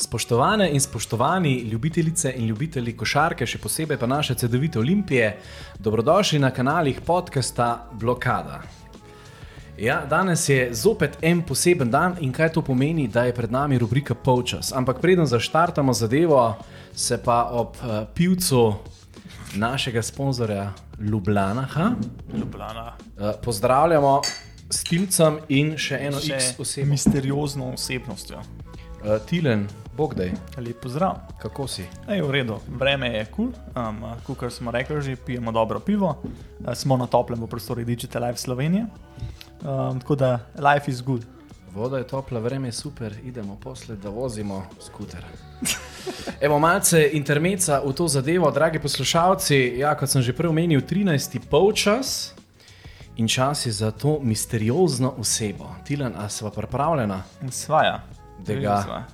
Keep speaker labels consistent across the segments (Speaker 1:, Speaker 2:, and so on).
Speaker 1: Spoštovane in spoštovani ljubitelice in ljubitelji košarke, še posebej pa naše CD-vite Olimpije, dobrodošli na kanalih podcasta Blokada. Ja, danes je zopet en poseben dan in kaj to pomeni, da je pred nami rubrika Polčas. Ampak preden zaštartamo zadevo, se pa ob uh, pivcu našega sponzorja Ljubljana,
Speaker 2: Ljubljana.
Speaker 1: uh, pozdravljamo s Tilcem in še eno
Speaker 2: Še
Speaker 1: X osebo.
Speaker 2: misteriozno osebnostjo.
Speaker 1: Uh, Tilen, Bogdaj,
Speaker 2: Lep pozdrav.
Speaker 1: kako si?
Speaker 2: Ej, v redu, vreme je kul, cool. um, kot smo rekli, že pijemo dobro pivo, uh, smo na toplem v prostoru Digital Life Slovenije. Um, tako da life is good.
Speaker 1: Voda je topla, vreme je super, idemo posle, da vozimo skuter. Evo, malce intermeca v to zadevo, dragi poslušalci. Ja, kot sem že prej omenil, 13. polčas in čas je za to misteriozno osebo. Tilan, a sva pripravljena,
Speaker 2: Svaja.
Speaker 1: Da ga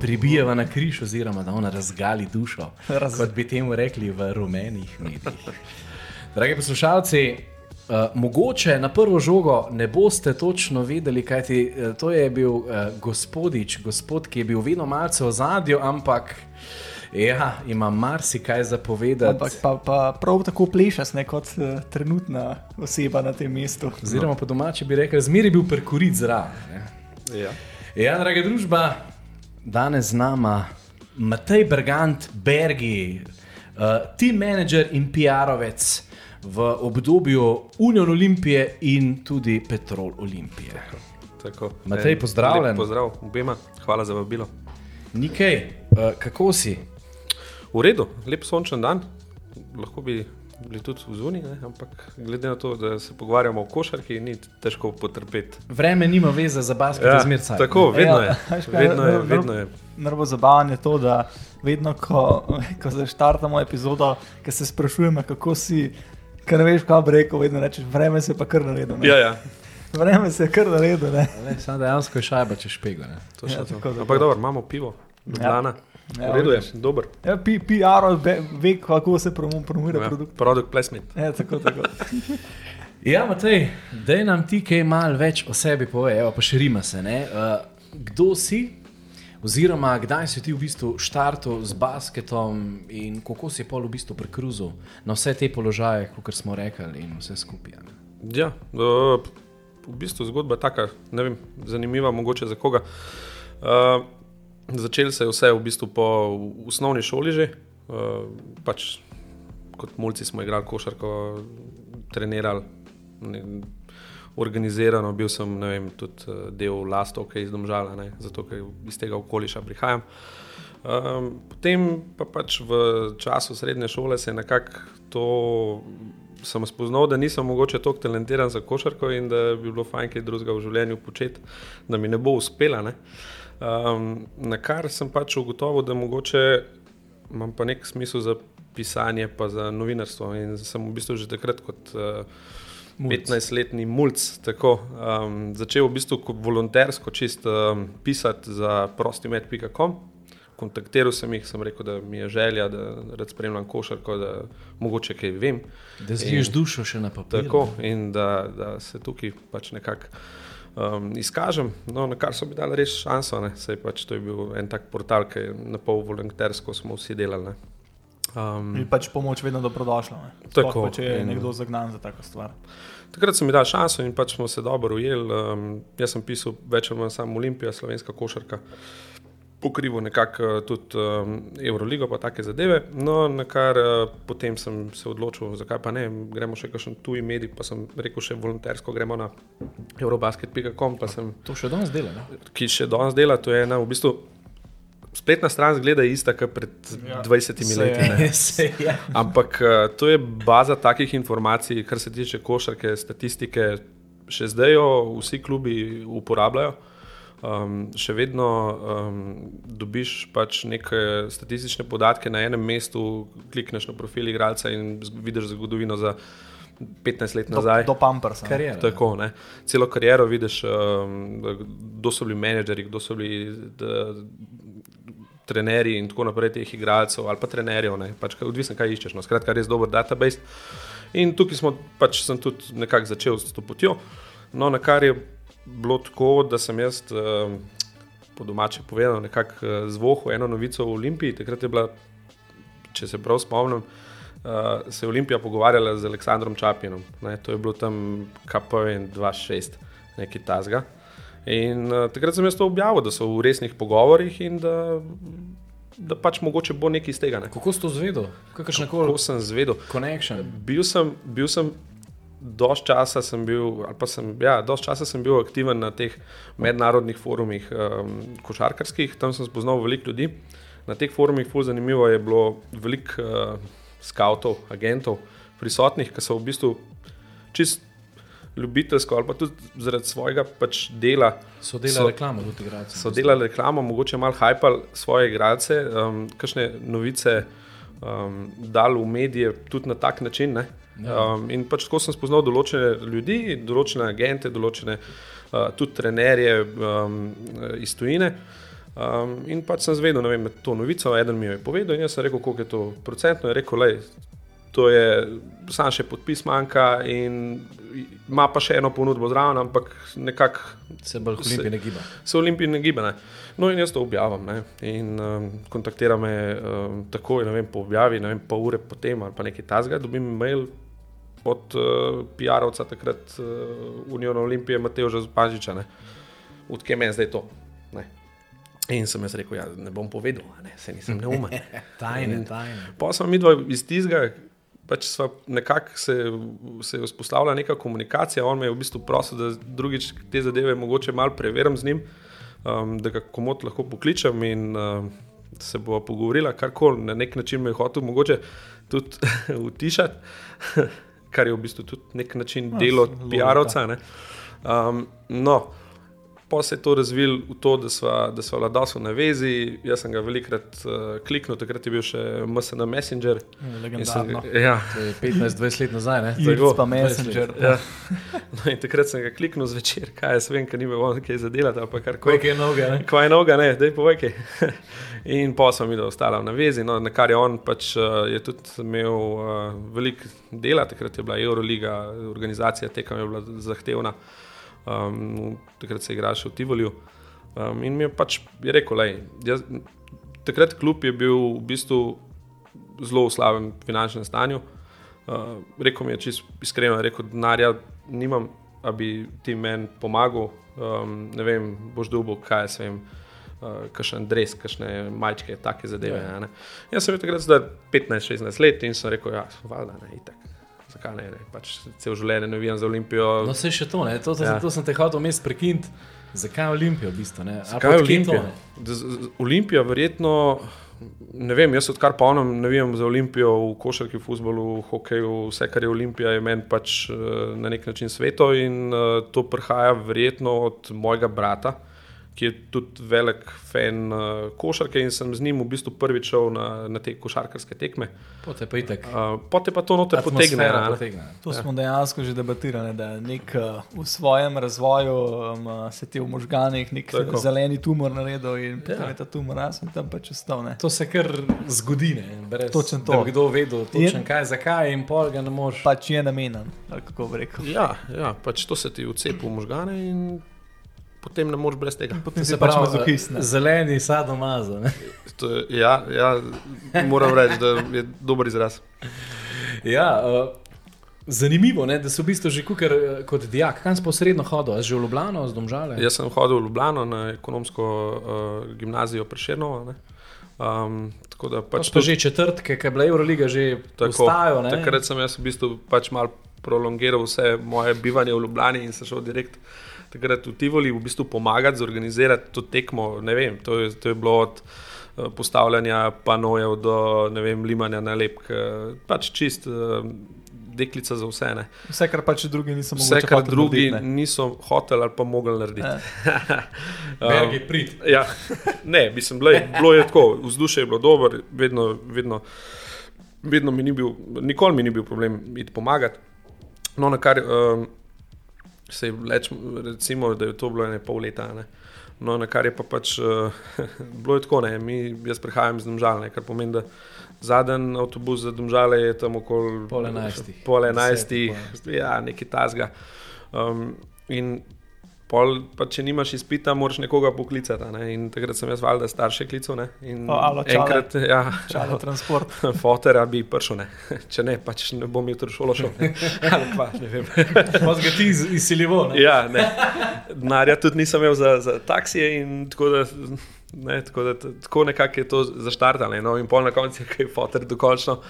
Speaker 1: pribijeva na križ, oziroma da ona razgali dušo,
Speaker 2: Raz-
Speaker 1: kot bi temu rekli v rumenih medijih. Dragi poslušalci, Uh, mogoče na prvo žogo ne boste točno vedeli, kaj ti uh, to je bil uh, gospodič, gospod, ki je bil vedno malce v zadju, ampak ja, ima marsikaj za povedati.
Speaker 2: Ampak pa, pa prav tako plešas, ne kot uh, trenutna oseba na tem mestu.
Speaker 1: Oziroma, po domači bi rekel, zmeri bil perkurit zraven. ne.
Speaker 3: Ja.
Speaker 1: Ja, draga družba, danes z nama Matej Bergant, Bergi, uh, team manager in PR-ovec v obdobju Union Olimpije in tudi Petrol Olimpije.
Speaker 3: Tako.
Speaker 1: Matej,
Speaker 3: En
Speaker 1: pozdravljen.
Speaker 3: Pozdrav obema, hvala za vabilo.
Speaker 1: Nikaj, uh, kako si?
Speaker 3: V redu, lep sončen dan, lahko bi bili tudi v zuni, ne? ampak glede na to, da se pogovarjamo o košarki, ni težko potrpeti.
Speaker 1: Vreme nima veze za basket, ja, zmeraj.
Speaker 3: tako, vedno je.
Speaker 2: Ja,
Speaker 3: Vedno je,
Speaker 2: no, no,
Speaker 3: vedno je.
Speaker 2: Najbolj zabaven je to, da vedno, ko, ko zaštartamo epizodo, ki se sprašujemo, kako si, ker ne veš, kaj bi rekel, vedno rečeš, vreme se je pa kar naredilo. ne.
Speaker 3: Ja, ja,
Speaker 2: Vreme se je kar naredilo. ne.
Speaker 1: Samo dejansko je šajba, če špega.
Speaker 2: Ja,
Speaker 3: to.
Speaker 2: tako, tako.
Speaker 3: Ampak dobro, imamo pivo, Ljubljana.
Speaker 2: Ja,
Speaker 3: V redu je, dober.
Speaker 2: Ja, PR ve, ve, kako se promo- promira
Speaker 3: Ja,
Speaker 2: produkt.
Speaker 3: product placement.
Speaker 2: Ja, tako, tako.
Speaker 1: Ja, Matej, da nam ti kaj malo več o sebi pove, evo, pa širima se. ne. Uh, kdo si, oziroma kdaj si ti v bistvu štartil z basketom in kako si pol v bistvu prekruzil na vse te položaje, kot smo rekli, in vse skupaj. ne?
Speaker 3: Ja, uh, v bistvu zgodba je taka, ne vem, zanimiva, mogoče za koga. Uh, Začel se je vse v bistvu po osnovni šoli že. Uh, pač kot mulci smo igrali košarko, trenirali, organizirano, bil sem vem, tudi eh, del lastovke iz Domžala, ne, zato ker iz tega okoliša prihajam. Um, potem pa pač v času srednje šole se je nekako to, sem spoznal, da nisem mogoče tako talentiran za košarko in da bi bilo fajn kaj drugega v življenju početi, da mi ne bo uspela. Ne. Um, na kar sem pač ugotovil, da mogoče imam pa nek smisel za pisanje, pa za novinarstvo. In sem v bistvu že takrat kot uh, 15-letni mulj tako um, začel v bistvu kot volontersko čist um, pisati za prostimet.com. Kontaktiral sem jih, sem rekel, da mi je želja, da rad spremljam košarko, da mogoče kaj vem.
Speaker 1: Da zliješ dušo še na papir.
Speaker 3: Tako, in da, da se tukaj pač nekako um, izkažem. No, na kar so mi dali res šanso, ne. Saj pač to je bil en tak portal, ki je na pol volontersko smo vsi delali. Ne. Um,
Speaker 2: In pač pomoč vedno dobrodošla.
Speaker 3: Tako,
Speaker 2: Pa, če je
Speaker 3: in-
Speaker 2: nekdo zagnan za tako stvar.
Speaker 3: Takrat so mi dali šanso in pač smo se dobro ujeli. Um, jaz sem pisal več ali manj samo Olimpija, slovenska košarka, pokrival nekako uh, tudi um, Euroligo, pa take zadeve. No, na kar uh, potem sem se odločil, zakaj pa ne, gremo še kakšen tuji medij, pa sem rekel še volontersko, gremo na eurobasket.com, pa sem
Speaker 1: To še danes dela. Ne?
Speaker 3: ki še danes dela, to je ena v bistvu. Spletna stran zgleda ista kot pred
Speaker 2: Ja,
Speaker 3: ja, 20
Speaker 2: se
Speaker 3: leti.
Speaker 2: je.
Speaker 3: ne.
Speaker 1: Se, ja.
Speaker 3: Ampak eh, to je baza takih informacij, kar se tiče košarke, statistike, še zdaj jo vsi klubi uporabljajo. Um, še vedno um, dobiš pač neke statistične podatke na enem mestu, klikneš na profil igralca in vidiš zgodovino za 15 let
Speaker 2: Do,
Speaker 3: nazaj.
Speaker 2: do pampersa. ne.
Speaker 1: Kariera.
Speaker 3: Tako, ne. Celo kariero vidiš, um, kdo so bili menedžerji, kdo so bili da, trenerji in tako naprej teh igralcev ali pa trenerjev. ne. Pač, kaj- odvisno, kaj iščeš. No. Skratka, res dober database. In tukaj smo, pač sem tudi nekako začel s to potjo. No, na kar je bilo tako, da sem jaz um, po domače povedano, nekako uh, zvohu eno novico o Olimpiji. Takrat je bila, če se prav spomnim, uh, se je Olimpija pogovarjala z Aleksandrom Čapinom. Ne, to je bilo tam KPN 2.6, nekaj tasga. In uh, takrat sem jaz to objavil, da so v resnih pogovorih in da, da pač mogoče bo nekaj iz tega. Ne.
Speaker 1: Kako si to zvedel? Kakršne
Speaker 3: Kako
Speaker 1: koli
Speaker 3: sem zvedel?
Speaker 1: connection?
Speaker 3: Bil sem, bil sem dosti časa, sem bil, ali pa sem, ja, dosti časa sem bil aktiven na teh mednarodnih forumih um, košarkarskih, tam sem spoznal veliko ljudi. Na teh forumih, ful zanimivo je bilo veliko uh, skavtov, agentov prisotnih, ki so v bistvu čist ljubiteljsko ali pa tudi zaradi svojega pač dela.
Speaker 1: So delali
Speaker 3: So-
Speaker 1: reklamo, tudi igralci.
Speaker 3: So delali reklamo, mogoče malo hajpali svoje igralce, um, kakšne novice um, dali v medije tudi na tak način. Ne?
Speaker 1: Ja.
Speaker 3: Um, in pač tako sem spoznal določene ljudi, določene agente, določene uh, tudi trenerje um, iz tujine. Um, in pač sem zvedel, ne vem, to novico, eden mi jo je povedal in jaz sem rekel, koliko je to procentno. Je rekel, lej, to je sam še podpis manjka in ima pa še eno ponudbo zraven, ampak nekako
Speaker 1: Se bolj Olimpije ne giba.
Speaker 3: se Olimpiji ne gibe. Ne. No, in jaz to objavim. Ne. In um, kontaktira me um, takoj, ne vem, po objavi, ne vem, pol ure potem ali pa nekaj tasga. Dobim mail od uh, PR-ovca takrat uh, Unijona Olimpije, Mateoža Zpanžiča, odkje meni zdaj to. Ne. In sem jaz rekel, ja, ne bom povedal, ne, se nisem neumen.
Speaker 1: Tajne,
Speaker 3: In-
Speaker 1: tajne.
Speaker 3: Pa smo mi dva iz tizga, pač nekako se, se je vzpostavila neka komunikacija. On me je v bistvu prosil, da drugič te zadeve mogoče malo preverim z njim, um, da ga komod lahko pokličem in um, se bo pogovorila, karkoli na nek način me je hotel mogoče tudi utišati, kar je v bistvu tudi nek način
Speaker 2: Ja,
Speaker 3: delo
Speaker 2: logika.
Speaker 3: PR-ovca. ne. Um, no, Pa se je to razvilo v to, da sva, da sva vladosa na vezi. Jaz sem ga velikrat uh, kliknil, takrat je bil še MSN Messenger. Sem,
Speaker 2: Legendarno.
Speaker 3: ga- ja,
Speaker 1: To je 15-20 let nazaj. Ne?
Speaker 3: Tako,
Speaker 2: pa
Speaker 1: 20
Speaker 2: Messenger.
Speaker 3: ja. No, in takrat sem ga kliknil zvečer, kaj jaz vem, ker ni bilo kaj za delati ali pa kar
Speaker 1: Kaj
Speaker 3: koli.
Speaker 1: je noga? Ne?
Speaker 3: Kvaj je noga, ne, daj povej kaj. In pa sem videl, ostala na vezi, no, na kar je on pač uh, je tudi imel uh, veliko dela, takrat je bila Euroliga, organizacija tekem je bila zahtevna, um, takrat se je igral še v Tivoliju. Um, in mi je pač je rekel, da takrat klub je bil v bistvu zelo v slabem finančnem stanju. Uh, rekel mi je čisto iskreno, je rekel, denarja nimam, da bi ti meni pomagal. Um, ne vem, boš dobil, kaj jaz vem, uh, kakšen dres, kakšne majčke, take zadeve.
Speaker 1: Ja.
Speaker 3: Ja. Jaz sem bil takrat zdaj 15-16 let in sem rekel, ja, valjda, ne, itak. Zakaj ne, ne? Pač cel življenje navijam za Olimpijo.
Speaker 1: No, se še to, ne? to, to,
Speaker 3: Ja.
Speaker 1: to sem te hotel vmes prekiniti. Zakaj Olimpija v bistvu? ne? Ali pa
Speaker 3: Kaj je
Speaker 1: odkje to,
Speaker 3: Olimpija?
Speaker 1: ne?
Speaker 3: Da verjetno, ne vem, jaz odkar polnem navijam za Olimpijo v košarki, v futbolu, v hokeju, vse kar je Olimpija, je meni pač eh, na nek način sveto in uh, to prihaja verjetno od mojega brata, ki je tudi velik fan uh, košarke in sem z njim v bistvu prvič šel na, na te košarkarske tekme.
Speaker 1: Potem pa itek.
Speaker 3: Uh, Potem pa to noter potegne.
Speaker 1: Atmosfera
Speaker 3: a ne.
Speaker 1: potegne.
Speaker 2: To smo dejansko že debatirali, da nek, uh, v svojem razvoju um, uh, se ti v možganih nek
Speaker 3: Tako.
Speaker 2: zeleni tumor naredil in potem
Speaker 1: Ja.
Speaker 2: je ta tumor, jaz sem tam pač ostal.
Speaker 1: To se kar zgodi, ne? brez
Speaker 2: Točno to.
Speaker 1: da bi kdo vedel, točno
Speaker 2: In-
Speaker 1: kaj, zakaj in pol ga ne moreš.
Speaker 2: Pač je namenjen, ali kako bi rekel.
Speaker 3: Ja, ja, pač to se ti vcepi v možgane in potem ne moreš brez tega.
Speaker 2: Potem se pač mazohist. ne.
Speaker 1: zeleni sadomazo. ne.
Speaker 3: To je, ja, ja, moram reči, da je dober izraz.
Speaker 1: Ja, uh, zanimivo je, da so v bistvu že kukar, eh, kot dijak. Kam si posredno hodil? Že v Ljubljano, z Domžale?
Speaker 3: Jaz sem hodil v Ljubljano na ekonomsko uh, gimnazijo Prešernova. ne. Um, tako da
Speaker 1: pač pa
Speaker 3: tudi
Speaker 1: že četrtke, ki je bila Euroliga že
Speaker 3: tako.
Speaker 1: postajo.
Speaker 3: Takrat sem jaz v bistvu pač mal prolongiral vse moje bivanje v Ljubljani in sem šel direkt. Takrat v Tivoli v bistvu pomagati zorganizirati to tekmo. Ne vem, to je, to je bilo od eh, postavljanja panojev do ne vem, limanja nalepk, eh, pač čist eh, deklica za vse. Ne.
Speaker 2: Vse, kar pač drugi niso mogli
Speaker 3: Vse, kar drugi
Speaker 2: narediti, ne.
Speaker 3: niso hoteli ali pa mogli narediti.
Speaker 1: Bergi prid.
Speaker 3: Ja, ne, mislim, bilo je, bilo je tako, vzdušje je bilo dobro, vedno, vedno, vedno mi ni bil, nikoli mi ni bil problem iti pomagati. No, na kar um, se je leč, recimo, da je to bilo ene pol leta. Ne. No, na kar je pa pač uh, bilo tako, ne, mi, jaz prihajam iz Domžale, kar pomeni, da zadnji avtobus za Domžale je tam okoli
Speaker 1: Pol enajstih,
Speaker 3: pol enajstih. ja, nekaj tasga. Um, in Pol, pa, če nimaš izpita, moraš nekoga poklicati. Ne? In takrat sem jaz valjda starše klical. Ne? In
Speaker 2: O, alo, čale.
Speaker 3: enkrat, ja,
Speaker 2: Čale transport.
Speaker 3: fotera bi prišel, ne? če ne, pač ne bom jutri šolo šel. Ali pa, ne vem.
Speaker 1: Pa si ga ti iz- izsiljeval. ne?
Speaker 3: Ja, ne. Denarja tudi nisem imel za, za taksije, in tako da, ne, tako, da tako nekako je to zaštartalo. No, in pol na koncu je kaj fotor dokončno uh,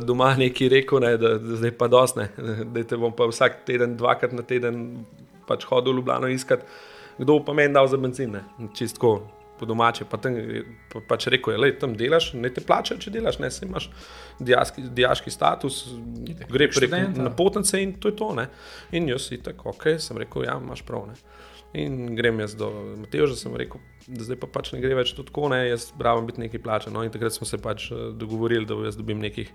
Speaker 3: doma neki rekel, ne, da, da zdaj pa dosne, da te bom pa vsak teden, dvakrat na teden pač hodil v Ljubljano iskat, kdo bo pa meni dal za benzin, čistko. Po domače, pa, tam, je- pa pač rekel, da tam delaš, ne te plačajo, če delaš, ne, saj imaš dijaški, dijaški status,
Speaker 1: Itak,
Speaker 3: gre
Speaker 1: prek
Speaker 3: napotnice in to je to. Ne. In jaz si tako, ok, sem rekel, ja, imaš prav. Ne. In grem jaz do Mateoža, sem rekel, da zdaj pa pač ne gre več tako, ne, jaz pravim biti nekaj plačan. No, in takrat smo se pač eh, dogovorili, da jaz dobim nekih,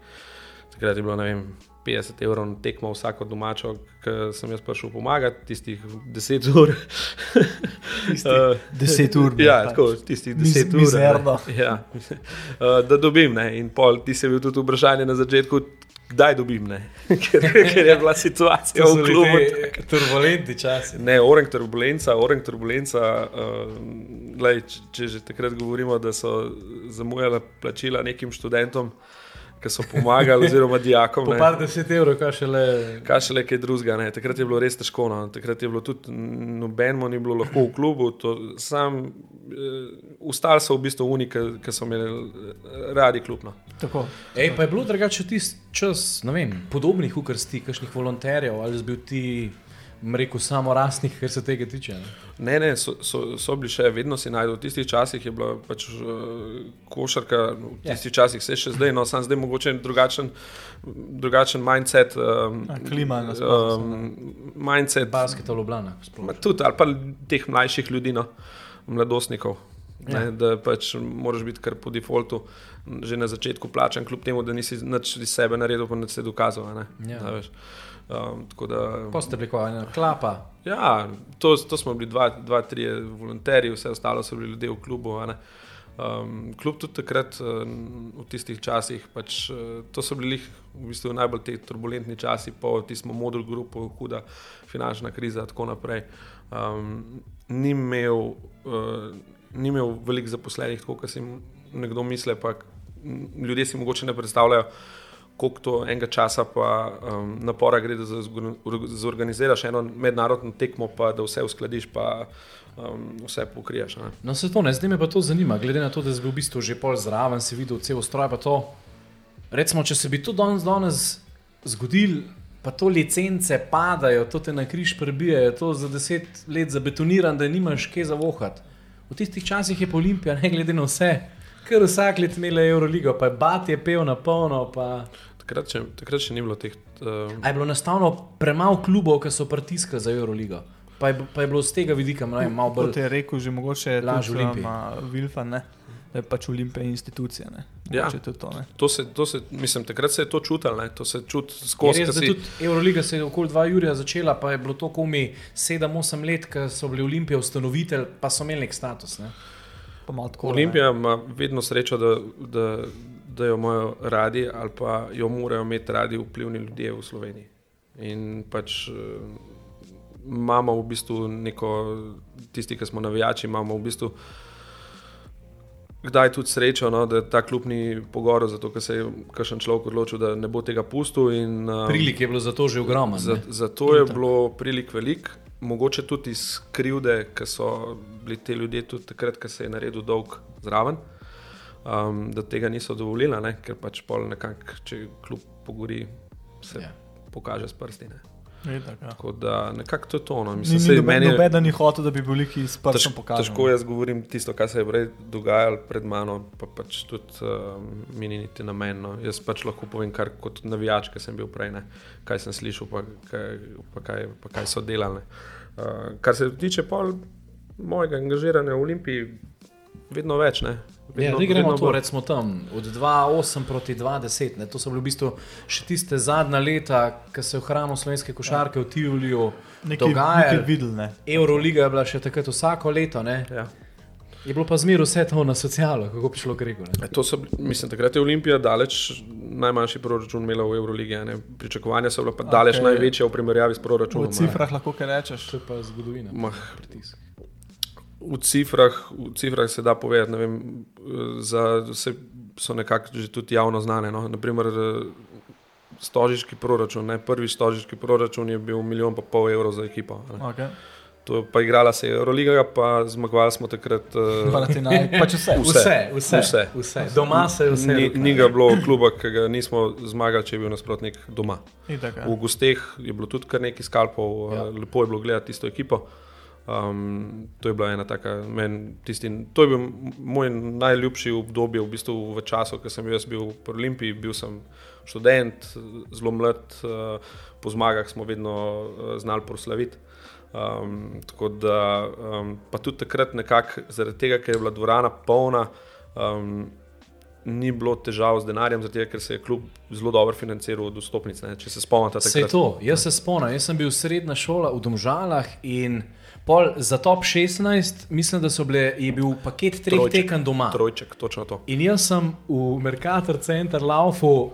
Speaker 3: takrat je bilo, ne vem, 50 evrov na tekmo vsako domačo, ki sem jaz prišel pomagati, tistih 10 ur. Eh,
Speaker 2: 10 ur. ne,
Speaker 3: Ja,
Speaker 2: pač.
Speaker 3: tako, tistih
Speaker 2: Miz-
Speaker 3: 10 ur.
Speaker 2: mizerno.
Speaker 3: Ja. Uh, da dobim, ne. in pol ti se je bil tudi vprašanje na začetku, kdaj dobim, ne. ker, ker je bila situacija v klubu.
Speaker 1: turbulentni časi.
Speaker 3: Ne, orang turbulenca, orang turbulenca. Uh, glej, če, če že takrat govorimo, da so zamujala plačila nekim študentom, ki so pomagali, oziroma dijakom.
Speaker 1: Po
Speaker 3: ne.
Speaker 1: par deset evrov, kaj še le.
Speaker 3: Kaj še le kaj drugega. Ne. Takrat je bilo res težko. No. Takrat je bilo tudi nobenemu ni bilo lahko v klubu. To, sam, uh, Ustali so v bistvu uniki, ki so imeli eh, radi klub. No.
Speaker 2: Tako.
Speaker 1: Ej, pa je bilo drugače tisti čas, ne vem, podobnih ukrsti, kakšnih volonterjev, ali si bil ti, rekel, samo rastnih, kar se tega tiče. Ne?
Speaker 3: Ne, ne, so, so, so bili še vedno si najdel. V tistih časih je bila pač, uh, košarka, v
Speaker 1: Ja.
Speaker 3: tistih časih se še zdaj, no, sam zdaj mogoče drugačen, drugačen mindset. Um,
Speaker 2: A, klima je nasploh,
Speaker 3: um, mindset,
Speaker 1: Basket v Ljubljana.
Speaker 3: Tudi, ali pa teh mlajših ljudi, no, mladostnikov.
Speaker 1: Ja.
Speaker 3: Ne, da pač moraš biti kar po defaultu, že na začetku plačan, kljub temu, da nisi nič iz sebe naredil, pa ne se dokazal. a Ne,
Speaker 1: Ja.
Speaker 3: A veš. Um, da,
Speaker 1: Pa ste bili kot ena klapa.
Speaker 3: ja, to, to smo bili dva, dva tri volonterji, vse ostalo so bili ljudje v klubu. Um, kljub tudi takrat, uh, v tistih časih, pač, uh, to so bili v bistvu najbolj ti turbulentni časi, po tistem modul grupu, huda finančna kriza in tako naprej. Um, ni, imel, uh, ni imel veliko zaposlenih, tako kot si nekdo misli, pa ljudje si mogoče ne predstavljajo. Koliko to enega časa pa um, napora gre, da zorg- zorganiziraš eno mednarodno tekmo, pa da vse uskladiš, pa um, vse pokriješ.
Speaker 1: No, se to ne, zdaj me pa to zanima, glede na to, da si bil v bistvu že pol zraven, si videl cel stroj. pa to. Recimo, če se bi to danes, danes zgodil, pa to licence padajo, to te na križ prebijajo, to za deset let zabetoniran, da nimaš kje za vohat. V tistih časih je Olimpija, ne glede na vse, ker vsak let imela Euroligo, pa je Bat je pel na polno. Pa...
Speaker 3: Takrat, še, takrat še ni bilo teh. Uh,
Speaker 1: A je bilo enostavno premalo klubov, ki so pritiskali za Euroligo. Pa je, pa je bilo z tega vidika ne malo
Speaker 2: Kot
Speaker 1: bolj.
Speaker 2: je rekel, že mogoče
Speaker 1: lažje
Speaker 2: tudi
Speaker 1: Olimpiji.
Speaker 2: um, Vilfa, ne? da je pač Olimpija institucija. Ne?
Speaker 3: Ja.
Speaker 2: To, ne.
Speaker 3: to se, to se, mislim, takrat se je to čutilo, ne? to se čuti
Speaker 1: Je
Speaker 3: skozi.
Speaker 1: da
Speaker 3: si-
Speaker 1: tudi Euroliga se je okoli 2 Jurija začela, pa je bilo to komi 7-8 let, ko so bili Olimpije ustanovitelj, pa so imeli nek status. Ne?
Speaker 2: Tako.
Speaker 3: Olimpija ima vedno srečo, da, da, da jo imajo radi ali pa jo morajo imeti radi vplivni ljudje v Sloveniji. In pač eh, imamo v bistvu neko, tisti, ki smo navijači, imamo v bistvu kdaj tudi srečo, no, da ta klub ni pogorel, zato ker se je kakšen človek odločil, da ne bo tega pustil. In, um,
Speaker 1: Prilik je bilo za to že ogromno.
Speaker 3: Za, zato je bilo prilik velik, mogoče tudi iz krivde, ker so bili ti ljudje tudi takrat, ko se je naredil dolg zraven, um, da tega niso dovolili, ne? ker pač pol nekako, če kljub pogori, se
Speaker 1: Ja.
Speaker 3: ja. pokaže s prsti. Ne?
Speaker 2: Itak, ja.
Speaker 3: Tako da nekako to je to. No.
Speaker 2: Ni,
Speaker 3: Mislim,
Speaker 2: ni
Speaker 3: saj
Speaker 2: noben,
Speaker 3: meni
Speaker 2: noben ni hotel, da bi bili ki s prstom
Speaker 3: Tež,
Speaker 2: pokazali.
Speaker 3: težko jaz govorim tisto, kar se je prej dogajalo pred mano, pa pač tudi um, mi ni niti namenno. Jaz pač lahko povem, kar kot navijač, ki sem bil prej, ne, kaj sem slišal, pa kaj, pa kaj, pa kaj so delali. ne. Uh, kar se tiče pol mojega angažiranja v Olimpiji, vedno več. Ne.
Speaker 1: Ja, zdaj gremo to, recimo tam, od 2-8 proti 2-10. ne. To so bile v bistvu še tiste zadnja leta, ki se je v hramu slovenske košarke v Tivlju dogajalo.
Speaker 2: videl, ne.
Speaker 1: Euroliga je bila še takrat vsako leto. Ne?
Speaker 3: Ja.
Speaker 1: Je bilo pa zmeraj vse to na socialo, kako bi šlo grego.
Speaker 3: E, to so, mislim, takrat je Olimpija daleč najmanjši proračun imela v Euroligi. a ne. Pričakovanja so bila pa daleč
Speaker 2: Okej.
Speaker 3: največja v primerjavi s
Speaker 2: V
Speaker 3: proračunom. ne.
Speaker 2: cifrah lahko kaj rečeš.
Speaker 1: To je pa zgodovina.
Speaker 3: Mah.
Speaker 1: Pritisk.
Speaker 3: V cifrah, v cifrah se da povedati, ne vem, za, se, so nekako že tudi javno znane. No. Naprimer, eh, stožiški proračun, ne, prvi stožiški proračun je bil milijon pa pol evrov za ekipo.
Speaker 2: Okay.
Speaker 3: To pa igrala se je Euroliga, pa zmagovali smo takrat. eh,
Speaker 2: Panathinaik, pač vse.
Speaker 3: Vse.
Speaker 1: Vse, vse,
Speaker 3: Vse.
Speaker 1: vse. Doma se je vse.
Speaker 3: Ni, ni ga bilo kluba, ki ga nismo zmagali, če je bil nasprotnik doma.
Speaker 2: Itak, ja.
Speaker 3: V gosteh je bilo tudi kar nekaj skalpov,
Speaker 1: Ja.
Speaker 3: ja. lepo je bilo gledati tisto ekipo. Um, to je bila ena taka, men, tisti, to je bil moj najljubši obdobje v, bistvu v času, ko sem jaz bil v Olimpiji. Bil sem študent, zelo mlad, uh, po zmagah smo vedno uh, znali proslaviti. Um, tako da, um, pa tudi takrat, nekako zaradi tega, ker je bila dvorana polna, um, ni bilo težav z denarjem, tega, ker se je klub zelo dobro financiral od vstopnic. Ne, če se spomnite,
Speaker 1: Vse je to. Jaz se spomnim, jaz sem bil srednja šola v Domžalah in pol za top 16, mislim, da so bile, je bil paket treh
Speaker 3: Trojček.
Speaker 1: tekem doma.
Speaker 3: Trojček, točno to.
Speaker 1: In jaz sem v Mercator Center laufu,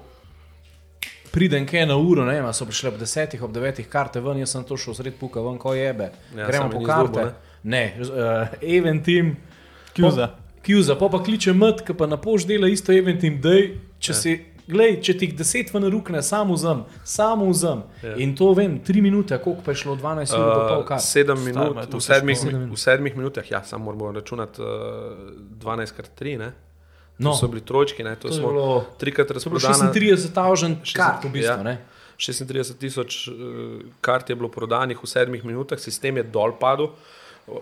Speaker 1: pridem kaj na uro, ne vem, so prišle ob desetih, ob devetih karte ven, jaz sem to šel sred puka ven, ko jebe.
Speaker 3: Ja,
Speaker 1: Gremo po karte.
Speaker 3: zdobil,
Speaker 1: Ne, uh, Eventim.
Speaker 2: Kjuza.
Speaker 1: Kjuza, pa pa kliče mat, ki pa na pošt dela isto Eventim, dej, če
Speaker 3: Ja.
Speaker 1: si. Glej, če ti jih deset ven rukne, samo vzem, samo vzem.
Speaker 3: Ja.
Speaker 1: In to vem, tri minute, koliko pa je šlo, 12 minut, pa pol
Speaker 3: Uh,
Speaker 1: kar.
Speaker 3: sedem minut,
Speaker 2: to
Speaker 3: v sedmih,
Speaker 2: težko.
Speaker 3: mi- v sedmih minutah, ja, samo moramo računati uh, 12 krat 3, ne?
Speaker 1: No,
Speaker 3: To so bili trojčki, ne? To,
Speaker 1: to je
Speaker 3: smo
Speaker 1: bilo,
Speaker 3: trikrat razprodane.
Speaker 1: 36 tavžen kart v bistvu,
Speaker 3: ja.
Speaker 1: ne?
Speaker 3: 36 tisoč uh, kart je bilo prodanih v sedmih minutah, sistem je dol padel,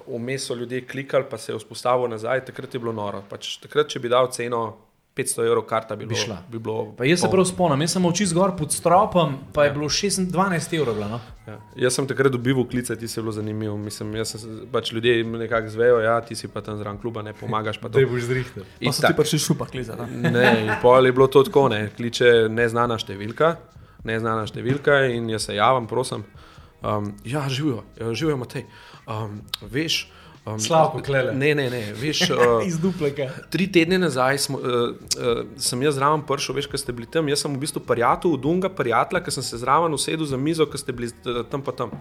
Speaker 3: vmes so ljudje klikali, pa se je vzpostavil nazaj, takrat je bilo noro. Pač, takrat, če bi dal ceno 500 evrov, karta bi,
Speaker 1: Bi
Speaker 3: bilo,
Speaker 1: šla.
Speaker 3: bi bilo.
Speaker 1: Pa jaz se prav spomnim, jaz sem oči zgor pod stropom, pa je
Speaker 3: Ja.
Speaker 1: bilo 6, 12 evrov. Bilo, no?
Speaker 3: Ja. Jaz sem takrat dobival klice, ti si bilo zanimivo. Mislim, jaz sem, se- pač ljudje nekako zvejo, ja, ti si pa tam zraven kluba, ne pomagaš. Pa to.
Speaker 1: boš zrihtel.
Speaker 2: Pa so ti prišli šupa kliza. ne?
Speaker 3: Ne, in pol je bilo to tako, ne, kliče neznana številka, neznana številka in jaz se javim, prosim. Um, ja, živijo, ja, živijo, Matej. Um, veš, um,
Speaker 1: Slavko Klele.
Speaker 3: Ne, ne, ne, veš. Uh,
Speaker 1: Iz dupleka.
Speaker 3: Tri tedne nazaj smo, uh, uh, sem jaz zraven prišel, veš, kaj ste bili tam. Jaz sem v bistvu prijatelj, od Dunga, prijatelja, ki sem se zraven usedel za mizo, ki ste bili uh, tam pa tam.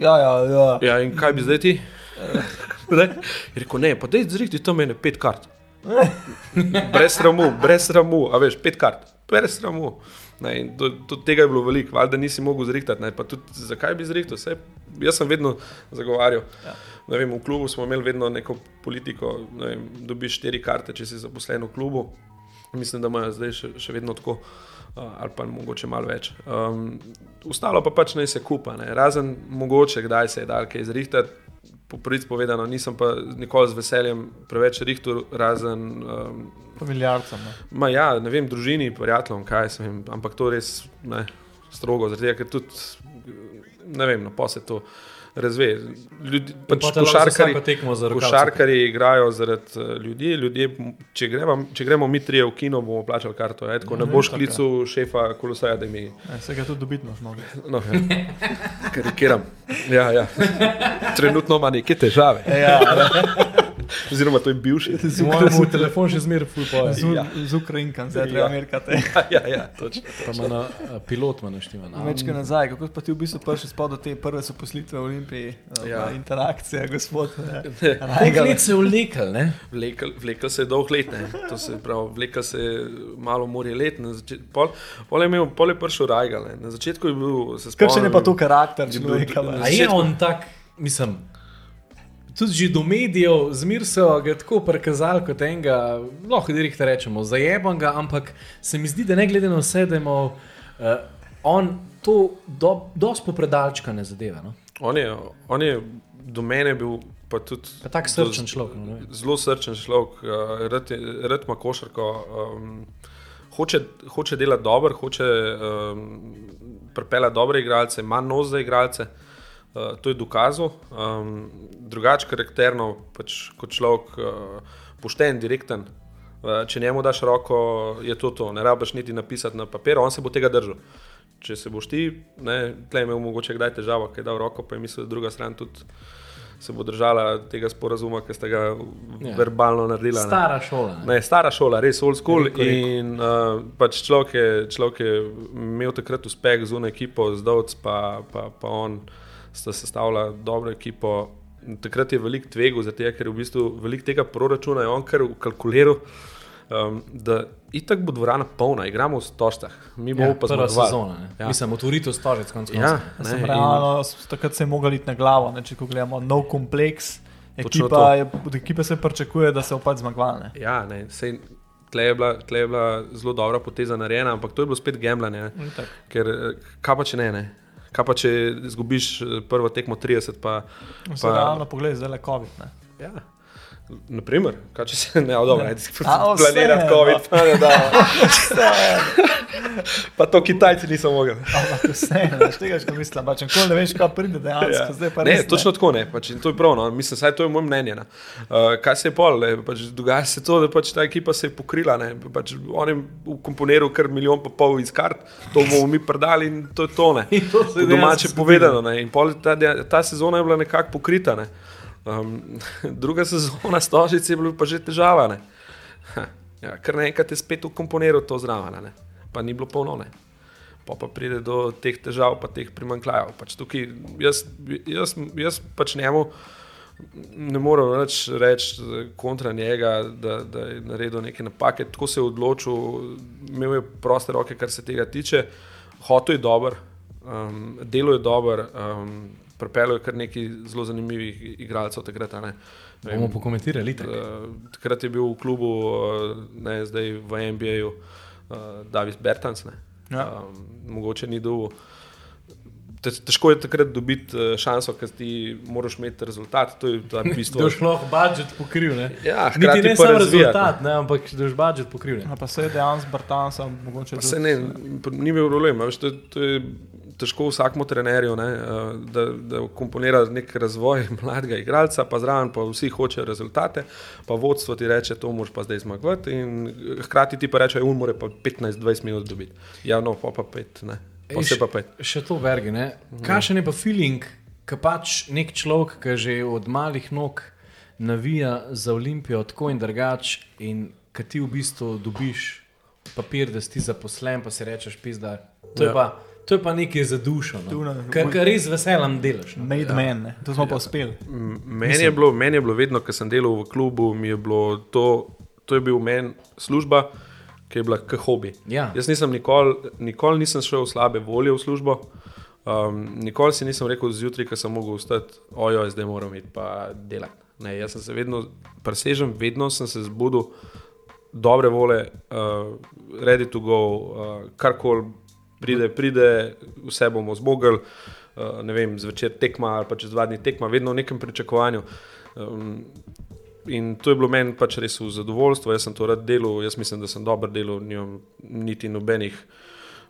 Speaker 2: Ja, ja, ja.
Speaker 3: Ja, in kaj bi zdaj ti? Je rekel, ne, pa dej zrihti tam mene pet kart. brez sramu, brez sramu, a veš, pet kart, brez sramu. Ne, in do, do tega je bilo veliko, valjda nisi mogel zrihtati. ne, Tudi, zakaj bi zrihtal? Saj, jaz sem vedno zagovarjal.
Speaker 2: Ja.
Speaker 3: Ne Vem, v klubu smo imeli vedno neko politiko, ne vem, dobiš štiri karte, če si zaposlen v klubu. Mislim, da imajo zdaj še, še vedno tako, uh, ali pa mogoče malo več. Um, ostalo pa pač naj se kupa, ne. razen mogoče, kdaj se je dal kaj zrihtati. Po prvič povedano, nisem pa nikoli z veseljem preveč rihtel, razen, um,
Speaker 2: Familiarcem. ne.
Speaker 3: ma ja, ne vem, družini, prijateljem, kaj se vem, ampak to res ne, strogo, zaradi tega, ker tudi, ne vem, no, pa se to razve. Ljudi, pač košarkari,
Speaker 1: za rokavice.
Speaker 3: Košarkari igrajo zaradi eh, ljudi, ljudje, če, gremo, če gremo mi trije v kino, bomo plačali karto. Je, tako, ne
Speaker 2: Mhm,
Speaker 3: boš klical šefa kolosaja, da mi.
Speaker 2: Ja, Se ga tudi dobiti moš mogli.
Speaker 3: No, ja. Karikiram. Ja, ja. Trenutno ima neke težave.
Speaker 2: Ja,
Speaker 3: Oziroma, to je bivši.
Speaker 2: z,
Speaker 1: Mojemu telefon še zmeraj ful poje.
Speaker 2: z,
Speaker 3: Ja.
Speaker 2: z Ukrajinkam, zdaj
Speaker 3: Ja.
Speaker 2: treba merkati.
Speaker 3: Ja, ja, točno.
Speaker 1: Pa ima na eh, pilot ima naštima. na-
Speaker 2: Večkrat nazaj, kako pa ti v bistvu prišel spod do te prve zaposlitve v Olimpiji, ja.
Speaker 3: Ja.
Speaker 2: interakcija, gospod.
Speaker 1: Koliko let se je vlekel, ne?
Speaker 3: Vlekel, vlekel se je dolg let, ne. to se pravi, vlekel se je malo morje let. začet- Pol, pol je, imel, pol je prišel Rajgal. ne. Na začetku je bil, se spomnim,
Speaker 2: Kakšen je pa to karakter
Speaker 3: bil-
Speaker 2: človeka?
Speaker 3: Na
Speaker 1: A je on tak, mislim, tudi že do medijev, zmer so ga tako prikazali kot enega, lahko direktno rečemo, zajebanega, ampak se mi zdi, da ne glede na vse, da ima uh, on to do, dosti popredalčka ne zadeva. No?
Speaker 3: On je, on je do mene bil pa tudi.
Speaker 1: Pa tak
Speaker 3: do-
Speaker 1: srčen človek. No.
Speaker 3: Zelo srčen človek, uh, rad, rad ima košarko, um, hoče, hoče delati dobro, hoče um, pripeljati dobre igralce, ima nos za igralce. Uh, to je dokazal. Um, drugač karakterno, pač kot človek, uh, pošten, direkten. Uh, če njemu daš roko, je to to. Ne rabiš niti napisati na papir, on se bo tega držal. Če se boš ti, ne, tleh imel mogoče kdaj težavo, ker je dal roko, pa je mislil, da druga stran tudi se bo držala tega sporazuma, ki ste ga
Speaker 1: Ja.
Speaker 3: verbalno naredili. ne.
Speaker 1: Stara šola. ne.
Speaker 3: Ne, stara šola, res old school.
Speaker 1: Rekel, rekel.
Speaker 3: In uh, pač človek, je, človek je imel takrat uspeh z uno ekipo, zdovc pa, pa, pa on sta sestavila dobro ekipo. In Takrat je veliko tvegel, zato ker je v bistvu veliko tega proračuna je on kar kalkuliral, um, da itak bo dvorana polna, igramo v stožcah, mi bomo
Speaker 1: Ja,
Speaker 3: pa zmagovali.
Speaker 1: sezona. ne.
Speaker 3: Ja.
Speaker 1: Mislim, otvoritev stožec konc
Speaker 3: Ja,
Speaker 1: koncev.
Speaker 2: Ja,
Speaker 3: ne, in-
Speaker 2: realno, s- takrat se je mogel iti na glavo, ne, če gledamo nov kompleks. Ekipa je, od ekipe se pričakuje, da se bo pač zmagovala.
Speaker 3: Ja, ne, sej, tle, je bila, tle je bila zelo dobra poteza narejena, ampak to je bilo spet gambljanje. ne. Ker eh, kaj pa če ne, ne? Kaj pa če izgubiš eh, prvo tekmo 30, pa,
Speaker 2: Se realno pogled, zdaj le COVID. Ne.
Speaker 3: Ja. Naprimer, kaj če se ne, dobro, ajde si
Speaker 2: A,
Speaker 3: planirati
Speaker 2: vseeno.
Speaker 3: COVID, pa ne da. Pa to Kitajci niso mogli.
Speaker 2: Ampak vse, veš tega, če mislim, pač nikoli ne veš, kaj pride dejansko. Ja. Zdaj pa
Speaker 3: Ne,
Speaker 2: res,
Speaker 3: točno tako ne, pač, to je prav, no. mislim, saj to je moje mnenje. ne. Uh, kaj se je pol, ne, pač, dogaja se to, da pač ta ekipa se je pokrila, ne, pač, on je ukomponiral kar milijon pa pol iz kart, to bomo mi predali in to je to. Ne.
Speaker 1: To
Speaker 3: domače povedano. Ne. In pol ta, ta sezona je bila nekako pokrita. Ne. Um, druga sezona Stožic je bila pa že težava. Ha, Ja, kar naenkrat je spet ukomponiral to zraven, pa ni bilo polno. Ne. Pa, pa pride do teh težav, pa teh primankljajev. Pač jaz, jaz, jaz pač njemu ne morem več reči kontra njega, da, da je naredil neke napake. Tako se je odločil, imel je proste roke, kar se tega tiče. Hotel je dober, um, delo je dober, um, pripeljal je kar nekaj zelo zanimivih igralcev takrat. a ne. Ne
Speaker 1: Bomo pokomentirali. itak.
Speaker 3: Uh, takrat je bil v klubu, uh, ne, zdaj v NBA-ju, uh, Davis Bertans. Ne.
Speaker 2: Ja.
Speaker 3: Um, mogoče ni dovolj. Te- Težko je takrat dobiti šanso, ker ti moraš imeti rezultat. To je ta
Speaker 1: Da
Speaker 3: bistvo.
Speaker 1: boš lahko budžet pokril. Ne?
Speaker 3: Ja,
Speaker 1: Niti
Speaker 3: hkrati
Speaker 1: ne samo rezultat, ne, ampak da boš budžet pokril. Ne?
Speaker 2: A Pa se je dejansko Bartansa, mogoče
Speaker 3: Pa Se ne, ni bil problem. a Veš, to, to je težko vsakmu trenerju, ne, eh, da, da komponira nek razvoj mladega igralca, pa zraven pa vsi hočejo rezultate, pa vodstvo ti reče, to moraš pa zdaj zmagovati. In eh, hkrati ti pa reče, un mora pa 15-20 minut dobiti. Ja, no, pa pa pet, ne. Pa
Speaker 1: š-
Speaker 3: pa pet.
Speaker 1: Še to vergi. Ne? Kakšen je pa feeling, ki pač nek človek, ki že od malih nog navija za Olimpijo, tako in drugače, in ki ti v bistvu dobiš papir, da si zaposlen, pa si rečeš, pizda. To je
Speaker 3: Ja.
Speaker 1: pa. To je pa nekaj za dušo, no. kar, kar res z veseljem delaš. No.
Speaker 2: Made ja. man, ne. to smo pa uspeli.
Speaker 3: Meni je, bilo, meni je bilo vedno, ko sem delal v klubu, mi je bilo to, to je bil meni služba, ki je bila kot hobi.
Speaker 1: Ja.
Speaker 3: Jaz nisem nikoli, nikoli nisem šel v slabe volje v službo. Um, nikoli si nisem rekel zjutraj, ko sem mogel vstati, ojo, zdaj moram iti pa delati. Ne, jaz sem se vedno, presežem, vedno sem se zbudil dobre volje, uh, ready to go, uh, karkoli pride, pride, vse bomo zmogli. Uh, ne vem, zvečer tekma ali pa čez dva dni tekma, vedno v nekem pričakovanju. Um, in to je bilo meni pač res v zadovoljstvo, jaz sem to rad delal, jaz mislim, da sem dober delal, nimam niti nobenih.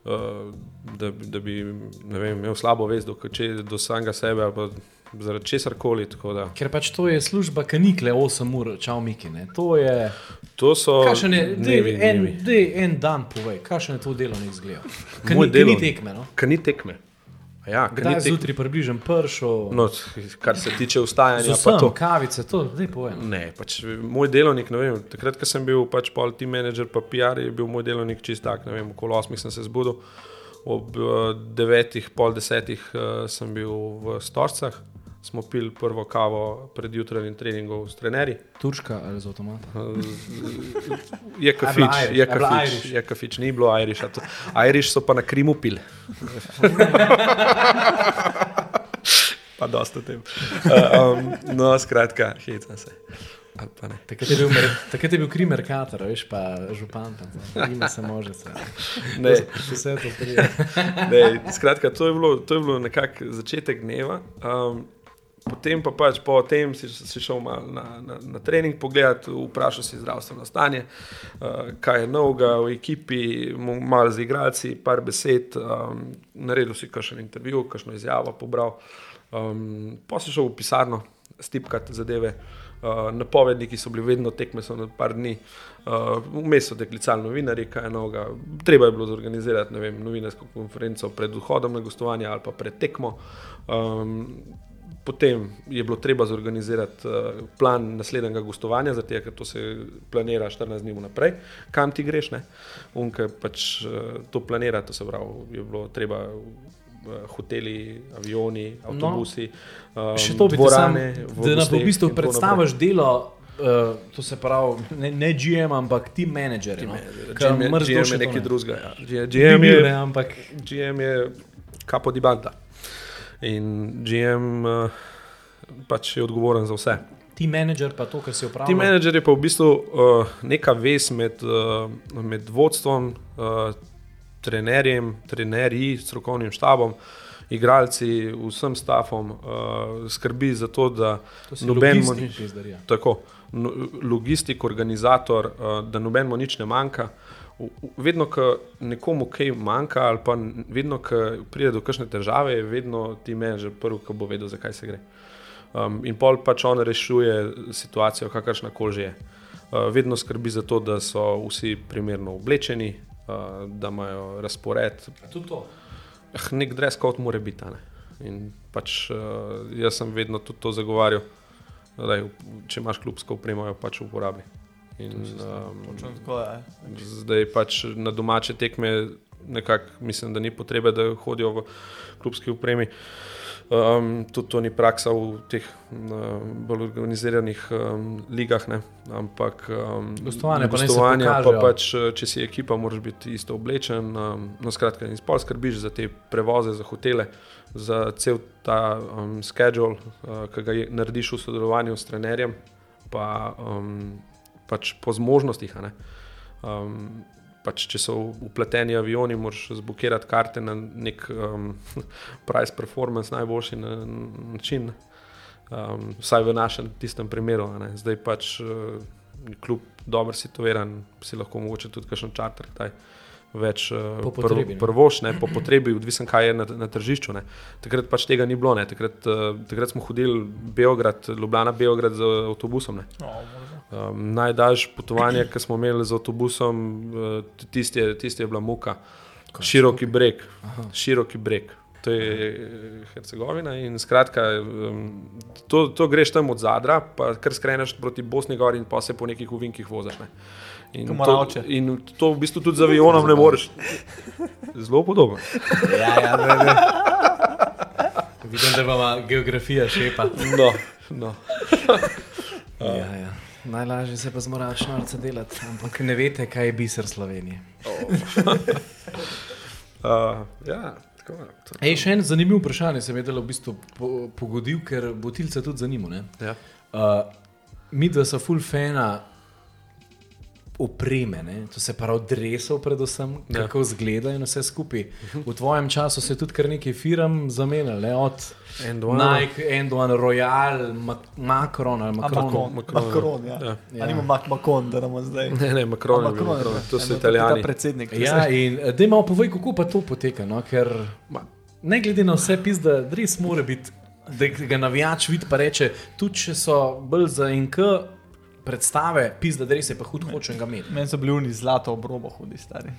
Speaker 3: Uh, da, da bi vem, imel slabo vest do, če- do samega sebe ali pa zaradi česar koli.
Speaker 1: Ker pač to je služba, ki ni kle 8 ur, čau Miki. Ne? To je.
Speaker 3: To so
Speaker 1: Kakšen je
Speaker 3: dnevi,
Speaker 1: dej, en,
Speaker 3: dnevi.
Speaker 1: dej, en dan, povej, kakšen je to delovni izgled? Kaj
Speaker 3: Moj
Speaker 1: ni, kaj ni
Speaker 3: delovni-
Speaker 1: tekme. No?
Speaker 3: Ker ni tekme. Ja, ker ni
Speaker 1: Kdaj
Speaker 3: tekme.
Speaker 1: zjutraj približam pršo,
Speaker 3: No, kar se tiče vstajanja,
Speaker 1: vsem,
Speaker 3: to.
Speaker 1: kavice, to zdaj povem.
Speaker 3: Ne, pač moj delovnik, ne vem, takrat, ko sem bil pač pol team manager, pa PR, je bil moj delovnik čist tak, ne vem, okolo 8 sem se zbudil, ob 9, pol 10 uh, sem bil v Storcah, smo pili prvo kavo pred jutranjim treningom s trenerji.
Speaker 1: Turška ali z avtomata?
Speaker 3: Je kafič, je kafič, je kafič, ni bilo Irish. Irish so pa na Krimu pili. pa dosta tem. Uh, um, no, skratka, hecam se. Ali pa ne.
Speaker 1: Takrat je bil, takrat je bil kri Merkator, veš pa župan tam, ima se može se.
Speaker 3: Ne.
Speaker 1: Vse to prije.
Speaker 3: Ne, skratka, to je bilo, to je bilo nekako začetek dneva. Um, potem pa pač po tem si, si šel na, na, na trening pogledati, vprašal si zdravstveno stanje, uh, kaj je novega v ekipi, malo z igralci, par besed, um, naredil si kakšen intervju, kakšno izjavo pobral. Um, pa si šel v pisarno, stipkati zadeve. Uh, napovedniki so bili vedno tekme, so na par dni. Uh, Vmes so deklicali novinari, kaj je novega. Treba je bilo zorganizirati vem, novinarsko konferenco pred vhodom na gostovanje ali pa pred tekmo. Um, potem je bilo treba zorganizirati uh, plan naslednjega gostovanja, zato ker to se planira 14 dni naprej, kam ti greš. Unke pač uh, to planira, to se pravi, je bilo treba. Hoteli, avioni, avtobusi.
Speaker 1: No, um, še to bi dvorane, sam, da nam v bistvu predstaviš delo, uh, to se pravi, ne, ne GM, ampak team manager.
Speaker 3: No? GM, GM je nekaj drugega. Ja. GM, je, ne, ampak... GM je kapo di banda. In GM uh, pač je odgovoren za vse.
Speaker 1: Ti menedžer pa to, kar si upravlja.
Speaker 3: Ti menedžer je pa v bistvu uh, neka vez med, uh, med vodstvom, uh, trenerjem, trenerji, strokovnim štabom, igralci, vsem stafom, uh, skrbi za to, da
Speaker 1: nobenemu ni
Speaker 3: tako. No, logistik, organizator, uh, da nobenemu nič ne manjka. Uh, vedno, ko nekomu kaj manjka, ali pa vedno, ko pride do kakšne težave, je vedno ti me že prvi, ki bo vedel, zakaj se gre. Um, in pol pač on rešuje situacijo, kakršna koli že je. Uh, vedno skrbi za to, da so vsi primerno oblečeni, uh, da imajo razpored.
Speaker 1: Tudi to.
Speaker 3: Eh, nek dress kot mora biti. In pač uh, jaz sem vedno tudi to zagovarjal, da če imaš klubsko upremo, jo pač uporabi. In,
Speaker 2: um, tako,
Speaker 3: zdaj pač na domače tekme, nekako mislim, da ni potrebe, da hodijo v klubski upremi. Um, tudi to ni praksa v teh uh, bolj organiziranih um, ligah, ne? ampak um,
Speaker 1: gostovanje,
Speaker 3: gostovanje pa, pa pač, če si ekipa, moraš biti isto oblečen. Um, no, skratka, in sploh skrbiš za te prevoze, za hotele, za cel ta um, schedule, uh, ki ga narediš v sodelovanju s trenerjem. Pa, um, pač po zmožnostih. Um, pač, če so upleteni avioni, moraš zbukirati karte na nek um, price performance, najboljši na, način. Um, vsaj v našem tistem primeru. Zdaj pač uh, kljub dobro situiran, si lahko mogoče tudi kakšen čarter. Taj več uh, prvošne, po potrebi, odvisen kaj je na, na tržišču. Ne. Takrat pač tega ni bilo. Takrat, uh, takrat smo hodili Beograd, Ljubljana, Beograd z avtobusom. Um, Najdaljše potovanje, ki smo imeli z avtobusom, uh, tisti je, tist je bila muka. Kaj, široki breg, široki breg. To je Hercegovina. In skratka, to, to greš tam od zadra, pa kar skreneš proti Bosni, gor in pa se po nekih uvinkih voziš. Ne. In to, in to v bistvu tudi za avionom ne moreš. Zelo podobno.
Speaker 1: Ja, ja, ne, ne. Vidim, da ima geografija šepa.
Speaker 3: No, no.
Speaker 1: ja, ja. Najlažje se pa zmoračno arce delati, ampak ne veste, kaj je biser Slovenije.
Speaker 3: Oh. uh, ja.
Speaker 1: Ej, še en zanimiv vprašanje se mi je delo v bistvu pogodil, ker botilce tudi zanima.
Speaker 3: Ja.
Speaker 1: Uh, mi, da so full fana opreme, ne? to se pravi, drevesov, predvsem, ja. kako izgledajo in vse skupaj. V tvojem času se je tudi kar nekaj firm zamenjalo, od Nike, Endon, Royal, Macron ali Macron.
Speaker 2: Macron, Macron, Macron ja. Ja. Ja. Ali imamo Macron, da nam zdaj.
Speaker 3: Ne, ne, Macron, Macron, Macron. to so italijani.
Speaker 2: Predsednik.
Speaker 1: Ja, in eh, da imamo povej, kako pa to poteka. No? Ker ne glede na vse, pis, da res mora biti. Da ga navijač vidi, pa reče, tudi če so bolj za NK, predstave, pisa, da res je pa hud, hočem ga imeti.
Speaker 2: Meni so bili oni zlato obrobo, hudi stari.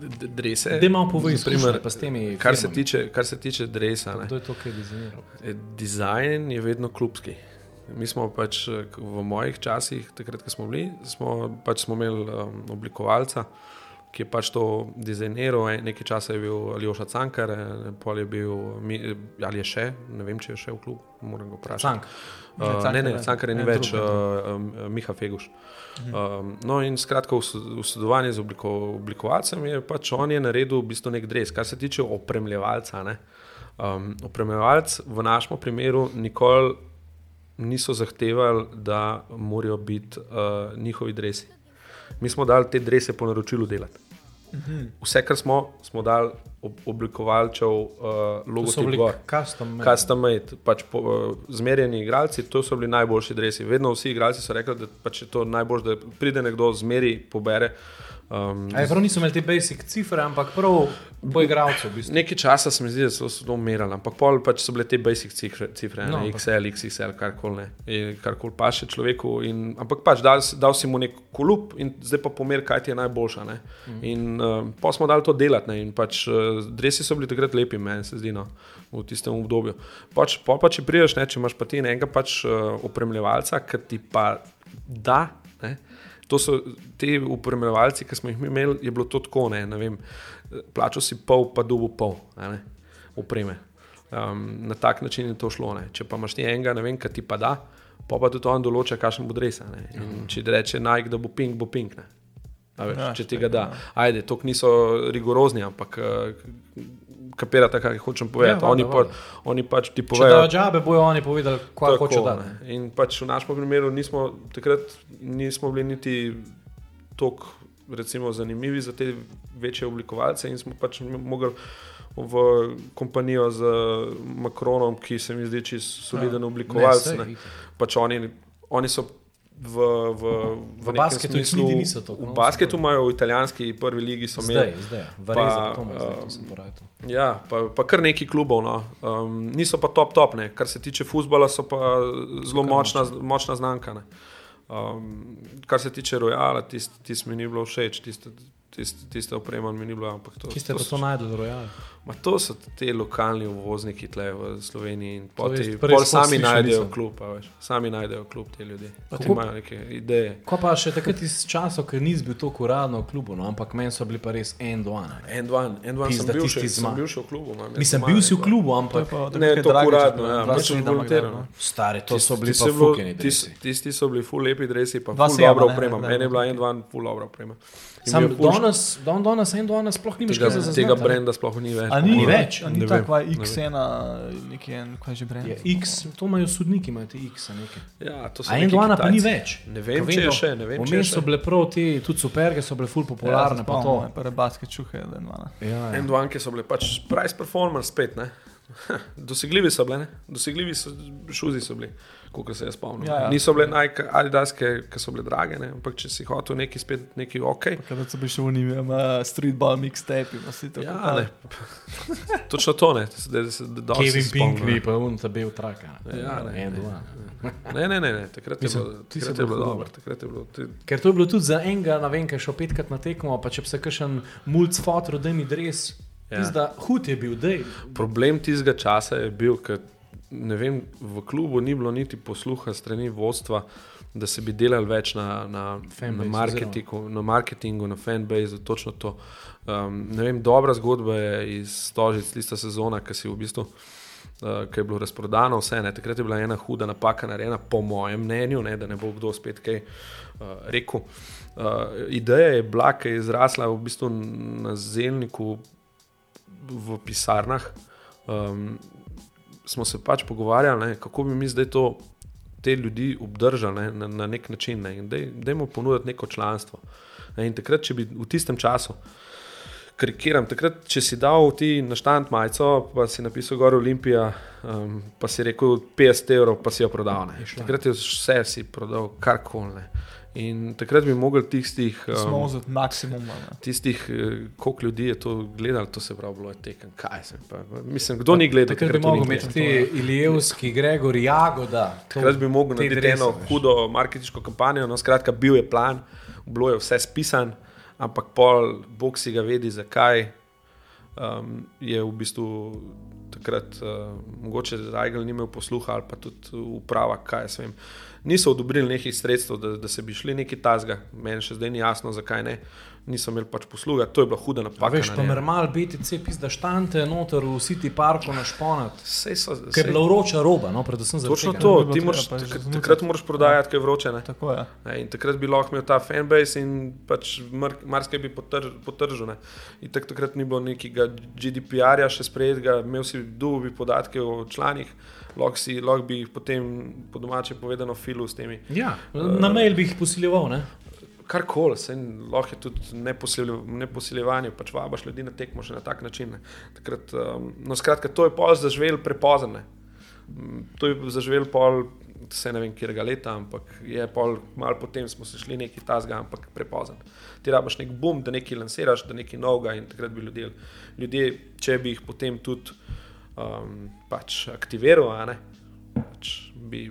Speaker 3: Drese.
Speaker 1: Da imamo povedati, primer, pa s temi.
Speaker 3: Kar se, tiče, kar se tiče dresa.
Speaker 1: To je to, kar je dizajniral.
Speaker 3: E, dizajn je vedno klubski. Mi smo pač v mojih časih, takrat, ko smo bili, smo, pač smo imeli um, oblikovalca, ki je pač to dizajniral. Nekaj časa je bil Aljoša Cankar, pol je bil, ali je še, ne vem, če je še v klubu, moram ga vprašati.
Speaker 1: Cank.
Speaker 3: Uh, ne, ne, Cankar je ni več, uh, Miha Feguš. Um, no, in skratka, v sodelovanju z obliko, oblikovalcem je pač on je naredil v bistvu nek dres, kar se tiče opremljevalca. Um, opremljevalc v našem primeru nikoli niso zahtevali, da morajo biti uh, njihovi dresi. Mi smo dali te drese po naročilu delati. Mhm. Vse, kar smo, smo dali oblikovalcev, uh, logotip,
Speaker 1: custom
Speaker 3: made, pač po, uh, zmerjeni igralci, to so bili najboljši dresi. Vedno vsi igralci so rekli, da pač je to najboljše, da pride nekdo, zmeri, pobere. Um,
Speaker 1: Aj, prav niso imeli te basic cifre, ampak prav po igravcu. V bistvu.
Speaker 3: Nekaj časa se mi zdi, da so se to umirali, ampak pol pač so bile te basic cifre, cifre
Speaker 1: No, ampak-
Speaker 3: XL, XXL, karkoli ne, in karkoli pa še človeku. In, ampak pač dal, dal si mu nek kolup in zdaj pa pomer, kaj ti je najboljša. Ne.
Speaker 1: Mhm.
Speaker 3: In uh, pa smo dali to delati ne. in pač uh, dresi so bili takrat lepi, meni se zdi, no, v tistem obdobju. Pač, pol pa če priješ, ne, če imaš pa ti enega pač uh, opremljevalca, ki ti pa da. To so ti upremljevalci, ki smo jih imeli, je bilo to tako, ne, ne vem, plačal si pol, pa dobu pol, ne, opreme. Um, na tak način je to šlo. Ne. Če pa imaš ti enega, ne vem, kaj ti pa da, pa pa tudi on določa, kakšen bo dres. a ne. In Če reče Nike, da bo pink, bo pink. Ne. A Veš,
Speaker 2: Ja,
Speaker 3: če ti ga da. Ajde, to niso rigorozni, ampak uh, kapirate, kaj hočem povedati.
Speaker 1: Ja,
Speaker 3: oni, pa, oni pač ti
Speaker 1: Če
Speaker 3: povejo.
Speaker 1: dajo džabe, bojo oni povedali, kaj
Speaker 3: Tako,
Speaker 1: hoče da.
Speaker 3: ne. In pač v našem primeru nismo, takrat nismo bili niti tako recimo, zanimivi za te večje oblikovalce in smo pač mogli v kompanijo z Macronom, ki se mi zdi čisto soliden oblikovalec.
Speaker 1: Ja. Ne,
Speaker 3: ne.
Speaker 1: itak.
Speaker 3: Pač oni, oni so. V, v,
Speaker 1: V
Speaker 3: nekem
Speaker 1: basketu niti niso toliko,
Speaker 3: V
Speaker 1: no,
Speaker 3: basketu imajo v italijanski prvi ligi, so imeli.
Speaker 1: zdaj,
Speaker 3: Pa,
Speaker 1: to zdaj, to
Speaker 3: um,
Speaker 1: sem porajal.
Speaker 3: Ja, pa, pa kar neki klubov. No. Um, niso pa top, top, ne. kar se tiče futbola, so pa zelo močna, močna znamka. ne. Um, kar se tiče Royala, tisto tist mi ni bilo všeč, tiste, tist, tiste oprema mi ni bilo. ampak To,
Speaker 1: Kje ste pa
Speaker 3: so-
Speaker 1: to najdel, Royal?
Speaker 3: Ma to so te lokalni uvozniki tle v Sloveniji in
Speaker 1: To
Speaker 3: pol ti- sami najdejo klub, veš, sami najdejo klub te ljudi. Ti
Speaker 1: Kako-
Speaker 3: imajo neke ideje.
Speaker 1: Ko pa še takrat iz časov, ker nisi bil tako uradno v klubu, no, ampak meni so bili pa res en, dva. ne.
Speaker 3: En, dva, en, dva sem bil še, sem bil še v klubu. jaz
Speaker 1: Mislim, bil si v klubu,
Speaker 2: To
Speaker 1: ampak
Speaker 2: pa
Speaker 3: Ne, to uradno, ja,
Speaker 2: dva
Speaker 3: pač
Speaker 2: sedem
Speaker 3: volontiran,
Speaker 2: gre, no.
Speaker 1: stari, to so bili pa fukeni.
Speaker 3: tis- Tisti so bili full lepi dresi, pa full
Speaker 2: sjema,
Speaker 3: dobro oprema.
Speaker 2: da,
Speaker 3: Meni je bila
Speaker 2: da.
Speaker 3: en, dva full dobro oprema.
Speaker 1: Sam
Speaker 3: ful
Speaker 1: danes, danes, en, dva, sploh nimaš
Speaker 3: Tega,
Speaker 1: kaj za
Speaker 3: tega
Speaker 1: zaznati.
Speaker 3: brenda sploh ni več.
Speaker 2: A ni,
Speaker 1: več?
Speaker 2: A ni
Speaker 3: Ne
Speaker 2: tako,
Speaker 3: vem, ne
Speaker 2: X1, neki en, kaj že brend.
Speaker 1: Je X, to imajo sodniki, imajo te X. Nekaj.
Speaker 3: Ja, to so
Speaker 1: A en,
Speaker 3: neki
Speaker 1: dva, pa ni več.
Speaker 3: Ne vem, če je
Speaker 1: do-
Speaker 3: še, ne vem,
Speaker 1: Vmes so bile prav te, tudi superge so bile ful popularne. pa to.
Speaker 2: Prve baske čuhe, da je dva.
Speaker 1: Ja, ja.
Speaker 3: En, dva, ki so bile pač price performance spet. Ne? Dosegljivi so bile, ne? dosegljivi so, šuzi so bili, kot se jaz spomnim.
Speaker 2: Ja, ja.
Speaker 3: Niso bile Nike, Adidaske, ki so bile drage, ne? ampak če si hotel neki spet neki ok.
Speaker 2: Kada so bili še v njih, ima streetball mixtape in vsi to.
Speaker 3: Ja, ne. Točno to ne. Da, da, da, da
Speaker 1: Kevin Pinkley, pa un ta bil trak.
Speaker 3: Ja, ne,
Speaker 1: en, dva.
Speaker 3: Ne, ne, ne, ne. takrat je
Speaker 1: Mislim,
Speaker 3: bilo,
Speaker 1: ti si
Speaker 3: takrat je
Speaker 1: bil
Speaker 3: bilo dobro.
Speaker 1: dober.
Speaker 3: Takrat je bilo, ti,
Speaker 1: Ker to je bilo tudi za enega, ne vem, kaj šel petkrat na tekmo, pa če bi se kakšen mulj fotor, da mi dres.
Speaker 3: Ja.
Speaker 1: Ja. Hud je bil, dej.
Speaker 3: Problem tistega časa je bil, ker ne vem, v klubu ni bilo niti posluha strani vodstva, da se bi delali več na, na, na,
Speaker 1: Fanbase
Speaker 3: marketingu, na marketingu, na fanbase, točno to. Um, ne vem, dobra zgodba je iz Stožic, tista sezona, ki si v bistvu. Uh, ki je bilo razprodano, vse ne. Takrat je bila ena huda napaka narejena, po mojem mnenju, ne, da ne bo kdo spet kaj uh, rekel. Uh, ideja je bila, ki je izrasla v bistvu na zelniku v pisarnah. Um, smo se pač pogovarjali, ne, kako bi mi zdaj to, te ljudi obdržali ne, na, na nek način. Ne, in dej- dajmo ponuditi neko članstvo. Ne, in takrat, če bi v tistem času. Karikiram, takrat, če si dal ti na štant majico, pa si napisal Gor Olimpija, um, pa si rekel 50 evrov, pa si jo prodal. Ne. Takrat je vse si prodal, karkoli. In takrat bi mogli tistih,
Speaker 2: Smo
Speaker 3: um,
Speaker 2: vzeti maksimum. ne.
Speaker 3: tistih eh, koliko ljudi je to gledalo, to se pravi, bilo je tekem. Kaj sem pa? Mislim, kdo ni gledal?
Speaker 1: Takrat bi mogel
Speaker 3: ni
Speaker 1: imeti
Speaker 3: gledal.
Speaker 1: te Ilijevski, Gregor, Jagoda. to-
Speaker 3: Takrat bi narediti
Speaker 1: drese,
Speaker 3: eno hudo marketinško kampanjo. No, skratka, bil je plan, bilo je vse spisan, ampak pol, bog si ga vedi, zakaj um, je v bistvu takrat uh, mogoče Rajgal ni imel posluha ali pa tudi uprava, kaj jaz vem. Niso odobrili nekih sredstev, da, da se bi šli neki tazga, meni še zdaj ni jasno, zakaj ne. Niso imeli pač posluga, to je bila huda
Speaker 1: Pa
Speaker 3: napaka.
Speaker 1: veš, pa
Speaker 3: narejena.
Speaker 1: mermal BTC, pizda štante noter v City Parku na šponat.
Speaker 3: Sej so,
Speaker 1: Ker
Speaker 3: sej-
Speaker 1: je bila vroča roba, no, predvsem za
Speaker 3: Točno
Speaker 1: tega.
Speaker 3: to, ti moraš,
Speaker 2: pa že
Speaker 3: takrat, moraš prodajati, kaj je vroče. Ne?
Speaker 2: Tako je.
Speaker 3: Ne, in takrat bi lahko imel ta fanbase in pač mar- marsikaj bi potrž, potržil. In tak, takrat ni bilo nekega GDPR-ja še sprejetega, imel si dugo bi podatke o članih, lahko, si, lahko bi jih potem po domače povedano filu s temi.
Speaker 1: Ja, na mail bi jih posiljeval, ne?
Speaker 3: Kar koli, lahko je tudi neposiljev- neposiljevanje, pač vabaš ljudi na tekmo še na tak način. Ne. Takrat, um, no, skratka, to je pol zaživel prepozno. To je zaživel pol vse ne vem, kjer leta, ampak je pol, malo potem smo se šli neki tasga, ampak prepozen. Ti rabaš nek boom, da nekaj lansiraš, da nekaj novega in takrat bi ljudje, ljudje če bi jih potem tudi um, pač aktiviral, pač bi,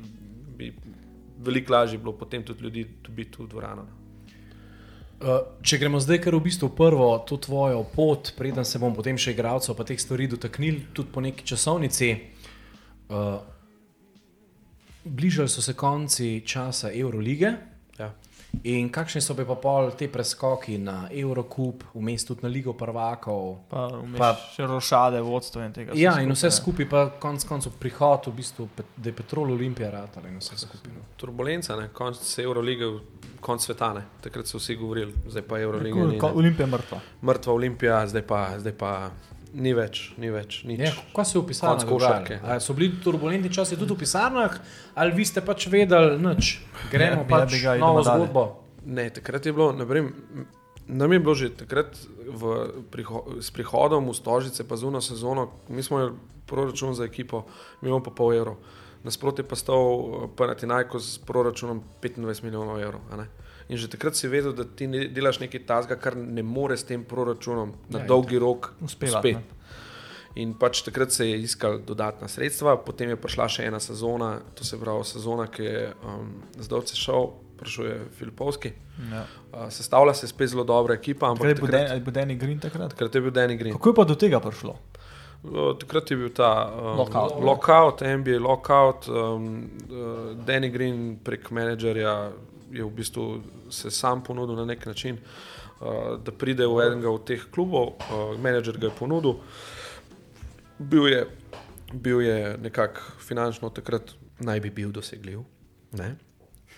Speaker 3: bi veliko lažje bilo potem tudi ljudi dobiti v dvorano. no.
Speaker 1: Uh, če gremo zdaj, kar v bistvu prvo, to tvojo pot, preden se bom potem še igralcev, pa teh stvari dotaknili, tudi po neki časovnici. Uh, bližali so se konci časa Eurolige.
Speaker 3: Ja.
Speaker 1: In kakšni so bili pa pol te preskoki na Eurocup, vmes tudi na Ligo prvakov?
Speaker 2: Pa, vmes
Speaker 1: Pa-
Speaker 2: še rošade, vodstvo in tega.
Speaker 1: Ja,
Speaker 2: vse
Speaker 1: in vse
Speaker 2: skupaj.
Speaker 1: skupaj, pa konec koncev prihod, v bistvu, da je Petrol Olimpija ratala in vse skupaj. no.
Speaker 3: Turbulenca, ne? konc Eurolige, konc sveta. Ne? Takrat so vsi govorili, zdaj pa Euroliga.
Speaker 2: Olimpija je mrtva.
Speaker 3: Mrtva Olimpija, zdaj pa, zdaj pa ni več, ni več. Nič.
Speaker 1: Ja, kaj se je v pisarnah dogajalo? A So bili turbulentni časi tudi v pisarnah, ali vi ste pač vedeli, nič, gremo
Speaker 2: Ja,
Speaker 1: pač
Speaker 2: idemo
Speaker 1: novo zgodbo.
Speaker 3: Ne, takrat je bilo, ne vem, nam je bilo že takrat v, priho, s prihodom v Stožice, pa zuno sezono, mi smo imeli proračun za ekipo, imamo pa pol evrov. Nasprotje pa stal Panatinajko s proračunom 25 milijonov evrov. In že takrat si vedel, da ti ne delaš nekaj tazga, kar ne more s tem proračunom na
Speaker 1: Ja,
Speaker 3: dolgi rok
Speaker 2: Uspevati, ne.
Speaker 3: In pač takrat se je iskal dodatna sredstva, potem je prišla še ena sezona, to se pravi sezona, ki je um, zdaj šel, prišel je Filipovski.
Speaker 2: Ja.
Speaker 3: Uh, sestavlja se spet zelo dobra ekipa,
Speaker 2: Takrat je bil
Speaker 3: takrat,
Speaker 2: bil Danny Green takrat.
Speaker 3: takrat je bil Danny Green.
Speaker 2: Kako je pa do tega prišlo?
Speaker 3: Uh, takrat je bil ta um,
Speaker 2: Lockout.
Speaker 3: lockout, NBA lockout, um, uh, Danny Green prek menedžerja je v bistvu se sam ponudil na nek način, uh, da pride v enega od teh klubov, uh, menedžer ga je ponudil. Bil je, bil je nekako finančno takrat naj bi bil dosegljiv. Ne?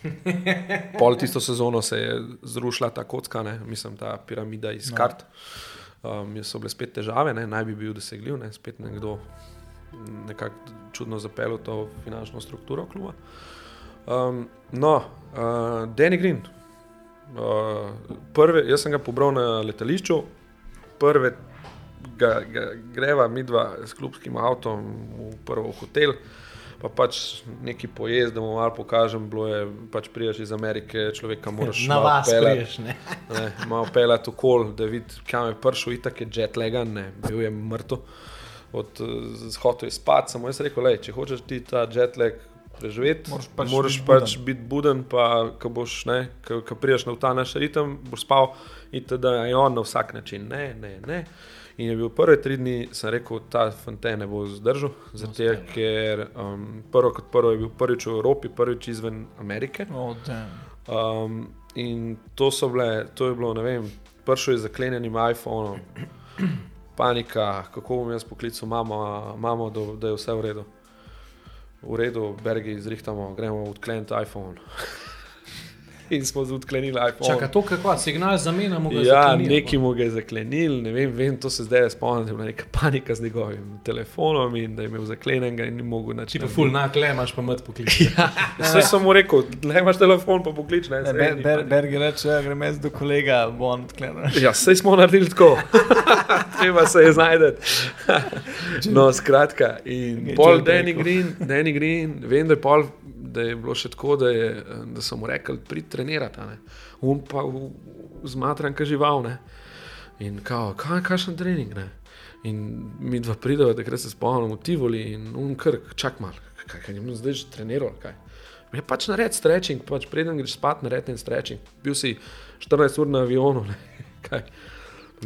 Speaker 3: Pol tisto sezono se je zrušila ta kocka, ne? mislim, ta piramida iz No. kart. Um, so bile spet težave, ne? naj bi bil dosegljiv, ne? spet nekdo nekako čudno zapeljal to finančno strukturo kluba. Um, no, uh, Danny Green. Uh, prve, jaz sem ga pobral na letališču, prve ga, ga greva midva s klubskim avtom v prvo hotel. Pa pač neki pojezd, da mu malo pokažem, bilo je pač priješ iz Amerike, človeka moraš
Speaker 1: Na vas
Speaker 3: peljati.
Speaker 1: priješ, ne?
Speaker 3: Ne, malo pelati okol, da vidiš, kam je prišel, itak je jet lagan, ne, bil je mrtev. Od zahoda je spat, samo jaz rekel, lej, če hočeš ti ta jet lag preživeti,
Speaker 2: Moraš pač
Speaker 3: moraš
Speaker 2: biti
Speaker 3: pač
Speaker 2: buden.
Speaker 3: biti buden, pa ko boš, ne, ko, ko priješ na ta naš ritem, boš spal in da je on na vsak način. Ne, ne, ne. In je bil prve tri dni, sem rekel, ta fonten ne bo zdržal, zato ker um, prvo kot prvo je bil prvič v Evropi, prvič izven Amerike.
Speaker 2: Oh.
Speaker 3: Um, in to, so bile, to je bilo, ne vem, prvo je zaklenjenim iPhonom, panika, kako bom jaz poklical mamo, mamo da, da je vse v redu. V redu, bergi izrihtamo, gremo odkleniti iPhone. In smo odklenili iPhone.
Speaker 1: Čakaj, to kako, signal zamenjamo ga.
Speaker 3: Ja,
Speaker 1: zaklenili,
Speaker 3: neki mu ga je zaklenil, ne vem, vem, to se zdaj spomnim, da je bila neka panika z njegovim telefonom in da je imel zaklenjenega in ni mogel
Speaker 1: Ti
Speaker 3: načeti.
Speaker 1: pa ful nakle, imaš pa mrt poklic.
Speaker 3: Vse sem mu rekel, le imaš telefon, pa poklič. Ne,
Speaker 2: Ne, Ber, Ber. Bergi reče, ja, grem jaz do kolega, bo on odklenil.
Speaker 3: Ja, vse smo naredili tako, treba se je znajti. No, skratka, in pol Danny. Green, Danny Green, vem, da je, pol, da je bilo še tako, da, je, da so mu rekli, prid trenirati, um pa zmatran, ka žival. Ne. In kao, kaj, kakšen trening. Ne. In mi dva prideva, takrat se spomnimo, v Tivoli in um krk, čak mal, kaj, kaj je zdaj že treniral, kaj. Je pač nared stretching, pač preden greš spat, nared en stretching. Bil si 14 ur na avionu, ne. Kaj.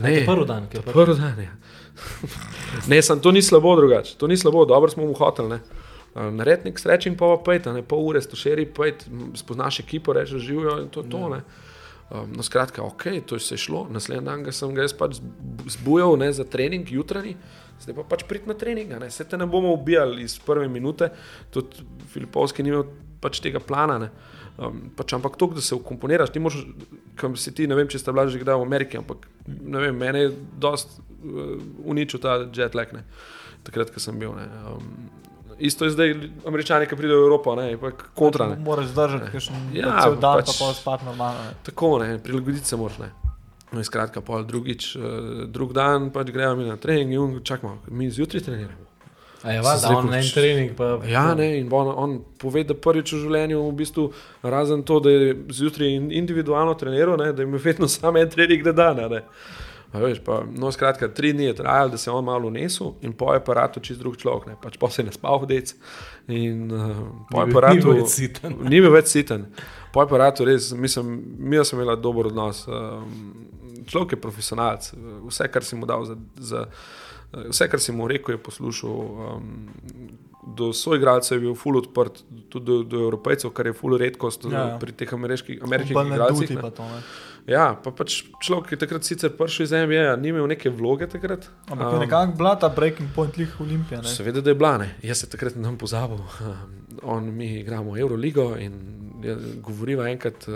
Speaker 1: Ne, prvi dan, ki je. Prvi
Speaker 3: dan, ja. ne, sem, to ni slabo drugače, to ni slabo, dobro smo mu hoteli. Narediti nek stretching, pa pa pojdi, ne pol ure, stošeri, pojdi, spoznaš ekipo, rečeš živijo in to je to. Ne. Um, no, skratka, ok, to je se šlo. Naslednji dan ga sem ga jaz pač zb- zbujal ne, za trening, jutranji, zdaj pa pač prid na trening. Ne. Se te ne bomo ubijali iz prve minute, tudi Filipovski ni imel pač tega plana. Ne. Um, pač, ampak to, da se ukomponiraš, ti moraš, kam si ti, ne vem, če ste bili že kdaj v Ameriki, ampak ne vem, mene je dost uh, uničil ta jet lag, ne, takrat, ko sem bil. Ne. Um, isto je zdaj, američani, ki pridejo v Evropo, ne, kontra. Ne.
Speaker 2: Moraš zdržati, ker še
Speaker 3: Ja,
Speaker 2: cel dan
Speaker 3: pač-
Speaker 2: pa pol spat normalno. Ne.
Speaker 3: Tako, ne, prilagoditi se moraš. Ne. No, skratka, pol drugič, uh, drug dan pač gremo mi na trening in čakamo, mi zjutraj treniramo.
Speaker 1: A je vas, da on en
Speaker 3: č-
Speaker 1: trening pa...
Speaker 3: Ja, ne, in on, on pove, da prvič v življenju, v bistvu, razen to, da je zjutraj in- individualno treniral, ne, da ima vedno samo en trening na dan. a ne. Veš, pa, no, skratka, tri dni je trajalo, da se je on malo unesel in po aparatu čist drug človek, ne, pač pa se je ne spal v dec. In uh, po
Speaker 1: Ni
Speaker 3: aparatu
Speaker 1: ni bil več siten.
Speaker 3: Ni bil več siten. Po aparatu res, mislim, mi smo imeli dober odnos. Um, človek je profesionalc, vse, kar si mu dal za. za Vse, kar si mu rekel, je poslušal. Um, do soigralcev je bil ful odprt, tudi do, do evropejcev, kar je ful redkost
Speaker 2: Ja,
Speaker 3: ja. pri teh ameriških, ameriških igralcih. ne.
Speaker 2: pa to, ne.
Speaker 3: Ja, pa pač človek je takrat sicer prišel iz NBA, ni imel neke vloge takrat.
Speaker 2: Ampak je nekako bila ta breaking point lih Olimpije. ne.
Speaker 3: Seveda, da je blane. Jaz se takrat ne bom pozabil. On, mi igramo Euroligo in govoriva enkrat uh,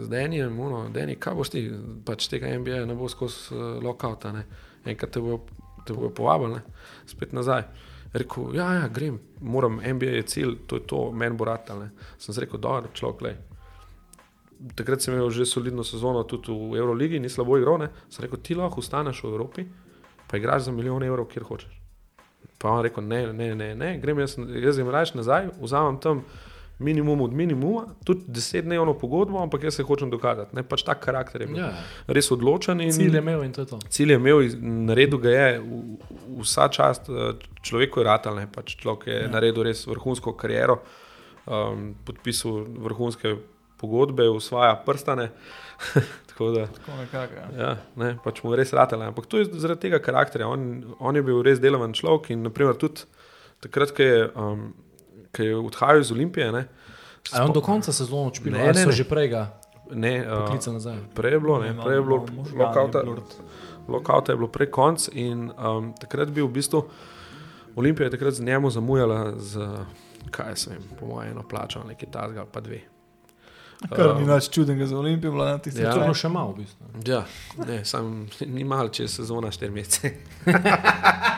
Speaker 3: z Denijem, no, Deni, kaj boš ti, pač tega NBA ne bo skozi uh, lokauta, ne. Enkrat te bojo, te bojo povabili, ne, spet nazaj. Rekel, ja, ja, grem, moram, NBA je cilj, to je to, meni bo ratal. ne. Sem rekel, dobro, človek, le. Takrat sem imel že solidno sezono tudi v Euroligi, ni slabo igro, ne. Sem rekel, ti lahko ostaneš v Evropi, pa igraš za milijon evrov, kjer hočeš. Pa on rekel, ne, ne, ne, ne. grem jaz, jaz grem raje nazaj, vzamem tam minimum od minimuma, tudi desetdnevno pogodbo, ampak jaz se hočem dokazati. Ne, pač tak karakter je bil.
Speaker 1: Ja,
Speaker 3: Res odločen in
Speaker 1: cilj je imel in to je to.
Speaker 3: cilj je imel, naredil ga je, v- vsa čast eh, človeku je ratal, ne, pač človek je ja. naredil res vrhunsko kariero, um, podpisal vrhunske pogodbe, usvaja prstane. Tako da,
Speaker 2: Tako nekako, ja.
Speaker 3: Ja, ne, pač mu res ratalo. Ampak to je zaradi tega karakterja. On, on je bil res delaven človek in naprimer, tudi takrat, ko je, um, ko je odhajal iz Olimpije. Ne,
Speaker 1: A je on do konca sezone odšpil,
Speaker 3: Ne,
Speaker 1: ali
Speaker 3: ne,
Speaker 1: so
Speaker 3: ne.
Speaker 1: že prej ga
Speaker 3: ne, uh,
Speaker 1: poklicali nazaj?
Speaker 3: prej je bilo, ne, prej je bilo, lokauta, lokauta je bilo prej konc in um, takrat bi v bistvu Olimpija je takrat z njemu zamujala z, kaj se vem, po mojem, eno plačo, nekaj tazga ali pa dve.
Speaker 2: Kar ni
Speaker 3: Um,
Speaker 2: več čudenega za Olimpijo, bila na tisti
Speaker 3: Ja.
Speaker 1: To je
Speaker 2: način.
Speaker 1: bilo še malo, v bistvu.
Speaker 3: Ja, ne, sam ni malo, če je sezona 4 mesece.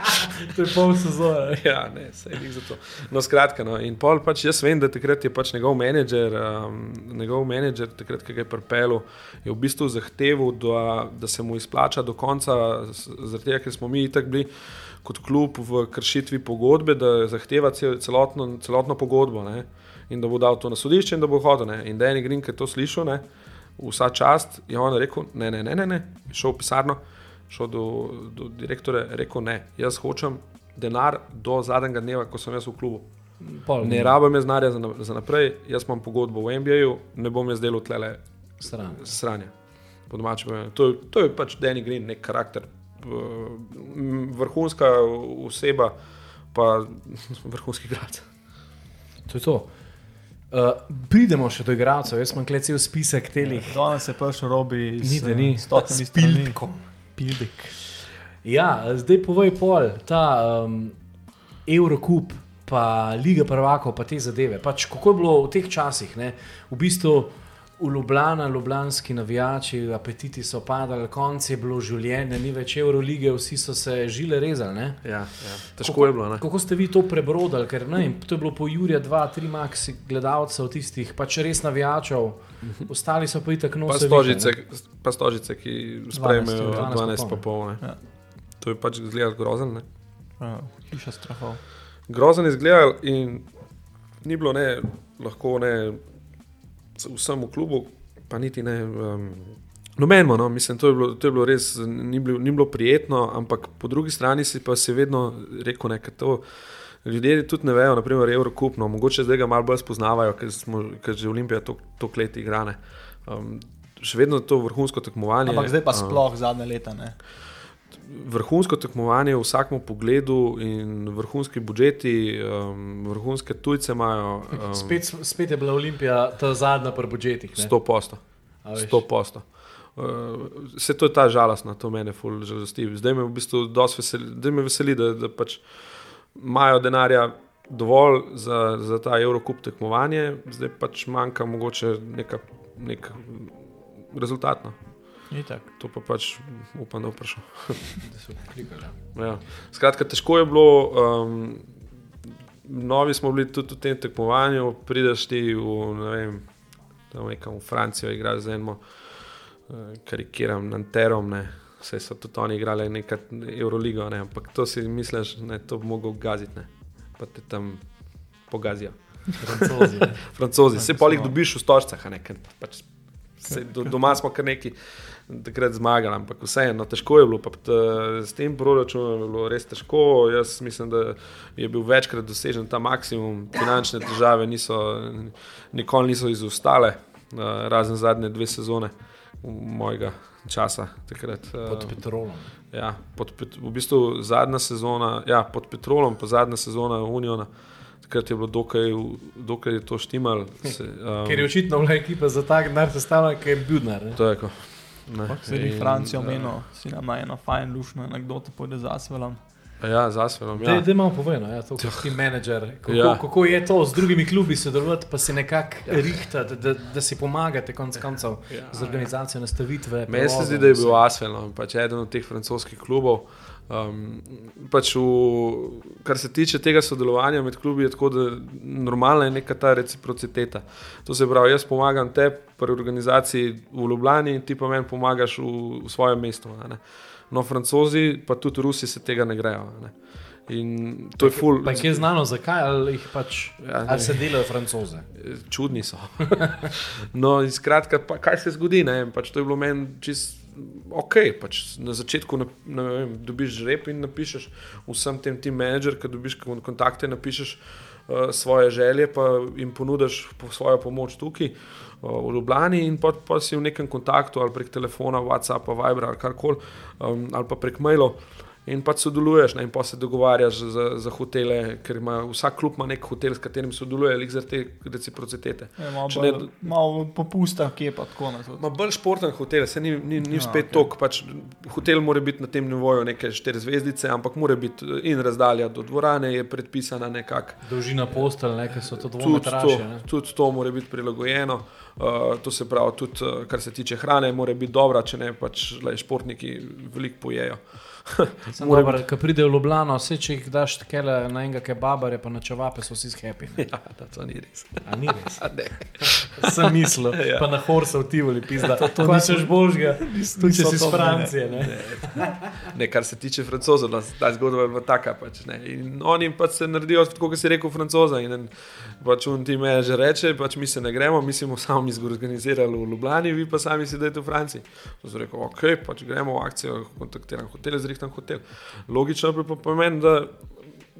Speaker 2: To je pol sezone.
Speaker 3: Ja, ne, se je za to. No, skratka, no. in pol pač jaz vem, da takrat je pač njegov menedžer, um, njegov menedžer, takrat, ki ga je pripeljal, je v bistvu zahteval, da, da se mu izplača do konca, zaradi tega, ker smo mi tako bili kot klub v kršitvi pogodbe, da zahteva cel, celotno, celotno pogodbo ne, in da bo dal to na sodišče in da bo hodil. Ne. In Danny Green, ki je to slišal, ne, vsa čast, je on rekel: ne, ne, ne, ne, ne. je šel v pisarno, šel do, do direktorja, rekel: ne, jaz hočem denar do zadnjega dneva, ko sem jaz v klubu.
Speaker 1: Pol,
Speaker 3: Ne rabim jaz denarja za, za naprej, jaz imam pogodbo v NBA-ju, ne bom jaz delal tlele sranja. Domače povedano. To, je- to je pač Danny Green, nek karakter, vrhunska oseba, pa vrhunski grad.
Speaker 1: To je to. Uh, pridemo še do igralcev, jaz imam kle cel spisek telih.
Speaker 2: Danes je prišel robi iz
Speaker 1: Ni, da ni.
Speaker 2: stotnih
Speaker 1: Pildko.
Speaker 2: Pildek.
Speaker 1: Ja, zdaj povej pol, ta um, Eurocup, pa Liga prvakov, pa te zadeve. Pač, kako je bilo v teh časih? Ne? V bistvu v Ljubljana, ljubljanski navijači, apetiti so padali, konc je bilo življenje, ni več Eurolige, vsi so se žile rezali. Ne?
Speaker 3: Ja, ja. Težko je bilo. Ne?
Speaker 1: Kako ste vi to prebrodali? Ker ne, to je bilo po Jurija 2-3 maksi gledalcev, tistih pač res navijačev, ostali so pa itak
Speaker 3: Pa
Speaker 1: nosi.
Speaker 3: stožice, pa stožice, ki sprejmejo
Speaker 1: 12,
Speaker 3: 12 pa pol. ne.
Speaker 2: Ja.
Speaker 3: To je pač izgledalo grozen. Ne?
Speaker 2: Ja, Hiša strahov.
Speaker 3: grozen izgledal in ni bilo ne, lahko ne v klubu, pa niti ne. Um, Nobeno, no, mislim, to je, bilo, to je bilo res, ni bilo, ni bilo prijetno, ampak po drugi strani si pa se vedno rekel, da to ljudje tudi ne vejo, naprimer, Eurokupno, mogoče zdaj ga malo bolj spoznavajo, ker, smo, ker že Olimpija to, to kleti igrane. Um, še vedno je to vrhunsko tekmovanje.
Speaker 2: Ampak zdaj pa
Speaker 3: um,
Speaker 2: sploh zadnje leta. Ne?
Speaker 3: Vrhunsko tekmovanje v vsakem pogledu in vrhunski budžeti, um, vrhunske tujce imajo. Um,
Speaker 1: Spet, spet je bila Olimpija ta zadnja pri budžetih. ne?
Speaker 3: 100 posto.
Speaker 1: A veš.
Speaker 3: 100 posto. Uh, vse to je ta žalostna, to mene ful žalosti. Zdaj me v bistvu veseli, zdaj me veseli da, da pač imajo denarja dovolj za, za ta Eurocup tekmovanje, zdaj pač manjka mogoče neka, nek rezultat. To pa pač upam, da prišel.
Speaker 1: Da so klikali.
Speaker 3: Ja. Skratka, težko je bilo. Um, novi smo bili tudi v tem tekmovanju, prideš ti v, ne vem, nekam v Francijo, igraš z enim, uh, karikiram, Nanterom, ne, Vse so tudi oni igrali nekaj Euroligo, ne? ampak to si misliš, da to bi mogel gaziti, ne? pa te tam pogazijo.
Speaker 1: Francozi.
Speaker 3: Francozi, se jih
Speaker 2: so-
Speaker 3: dobiš v stožcah, a ne, ker pač, se, do, doma smo kar neki takrat zmagali, ampak vseeno, težko je bilo. Pa, t, s tem proračunom je bilo res težko. Jaz mislim, da je bil večkrat dosežen ta maksimum, finančne težave niso, nikoli niso izostale, uh, razen zadnje dve sezone mojega časa. Takrat, uh,
Speaker 1: Pod petrolom.
Speaker 3: Ja, pod, v bistvu zadnja sezona, ja, pod Petrolom, pa zadnja sezona Uniona. Takrat je bilo dokaj, dokaj je to štimal. Se, um,
Speaker 1: Ker je očitno bila ekipa za tak denar sestavljena, ker je Budnar. ne.
Speaker 3: To je ko.
Speaker 2: Se je
Speaker 3: In,
Speaker 2: Francijo
Speaker 3: eh,
Speaker 2: omenil, si nam na eno fajn lušno anegdoto pojde z Asvelom.
Speaker 3: Ja, z Asvelom.
Speaker 1: Ja.
Speaker 3: Ja.
Speaker 1: Da malo povem, ja, to kot ti menedžer. Kako, ja.
Speaker 3: Ja.
Speaker 1: kako je to z drugimi klubi sodelovati, pa si nekako rihtati, da, da si pomagate konc koncev
Speaker 3: Ja,
Speaker 1: z organizacijo nastavitve.
Speaker 3: Meni se zdi, da je bil
Speaker 1: vse.
Speaker 3: Asvel, no, pač eden od teh francoskih klubov. Um, pač v, kar se tiče tega sodelovanja med klubi, je tako, da normalna je neka ta reciprociteta. To se pravi, jaz pomagam te pri organizaciji v Ljubljani, ti pa meni pomagaš v, v svojem mestu. ne. No, francozi, pa tudi Rusi se tega ne grejo. Ne. In to je ful.
Speaker 1: Pa je znano, zakaj ali jih pač,
Speaker 3: Ja,
Speaker 1: ali se delajo francoze.
Speaker 3: čudni so. no, in skratka, pa, kaj se zgodi? Ne? Pač to je bilo meni čist ok. Pač na začetku na, ne vem, dobiš žreb in napišeš vsem tem tim menedžer, ki dobiš kon- kontakte, napišeš uh, svoje želje, pa jim ponudiš po svojo pomoč tukaj. uh, V Ljubljani, in pa, pa si v nekem kontaktu, ali prek telefona, WhatsAppa, Vibra, ali karkoli, um, ali pa prek mailov, in pa sodeluješ, ne, in pa se dogovarjaš za, za hotele, ker ima vsak klub ima nek hotel, s katerim sodeluje, lik zaradi te reciprocitete.
Speaker 2: Je malo,
Speaker 3: Če
Speaker 2: bolj,
Speaker 3: ne-
Speaker 2: malo popusta, ki je pa tako na to.
Speaker 3: Ma bolj športen hotel, se ni, ni, ni
Speaker 2: Ja,
Speaker 3: ja, spet okay. tok. Pač, hotel mora biti na tem nivoju neke štiri zvezdice, ampak mora biti in razdalja do dvorane je predpisana nekako.
Speaker 1: Dolžina postelj, nekaj so to
Speaker 3: Tudi
Speaker 1: dvometraže.
Speaker 3: to, tudi to mora biti prilagojeno. Uh, to se pravi, tudi uh, kar se tiče hrane, mora biti dobra, če ne pač le športniki veliko pojejo. Mora
Speaker 1: Dobar, ko pridejo v Ljubljano, vse če jih daš takele na enega kebabare, pa na čevape, so vsi ne.
Speaker 3: Ja, da, to ni res.
Speaker 1: A ni res.
Speaker 3: Ne.
Speaker 1: Sem mislil,
Speaker 3: Ja.
Speaker 1: pa na Horse v Tivoli, pizda. To, to nisem božga, tudi če si iz Francije. Ne?
Speaker 3: Ne, kar se tiče francozov, no, ta zgodba je bila taka. Pač, ne. in oni pač se naredijo, tako kot si rekel, francoza. In en pač on ti me že reče, pač mi se ne gremo, mi smo sami zorganizirali v Ljubljani, vi pa sami sedite v Franciji. To sem rekel, ok, pač gremo v akcijo, kontaktiram hotel, zrihtam hotel. Logično pa pomeni, da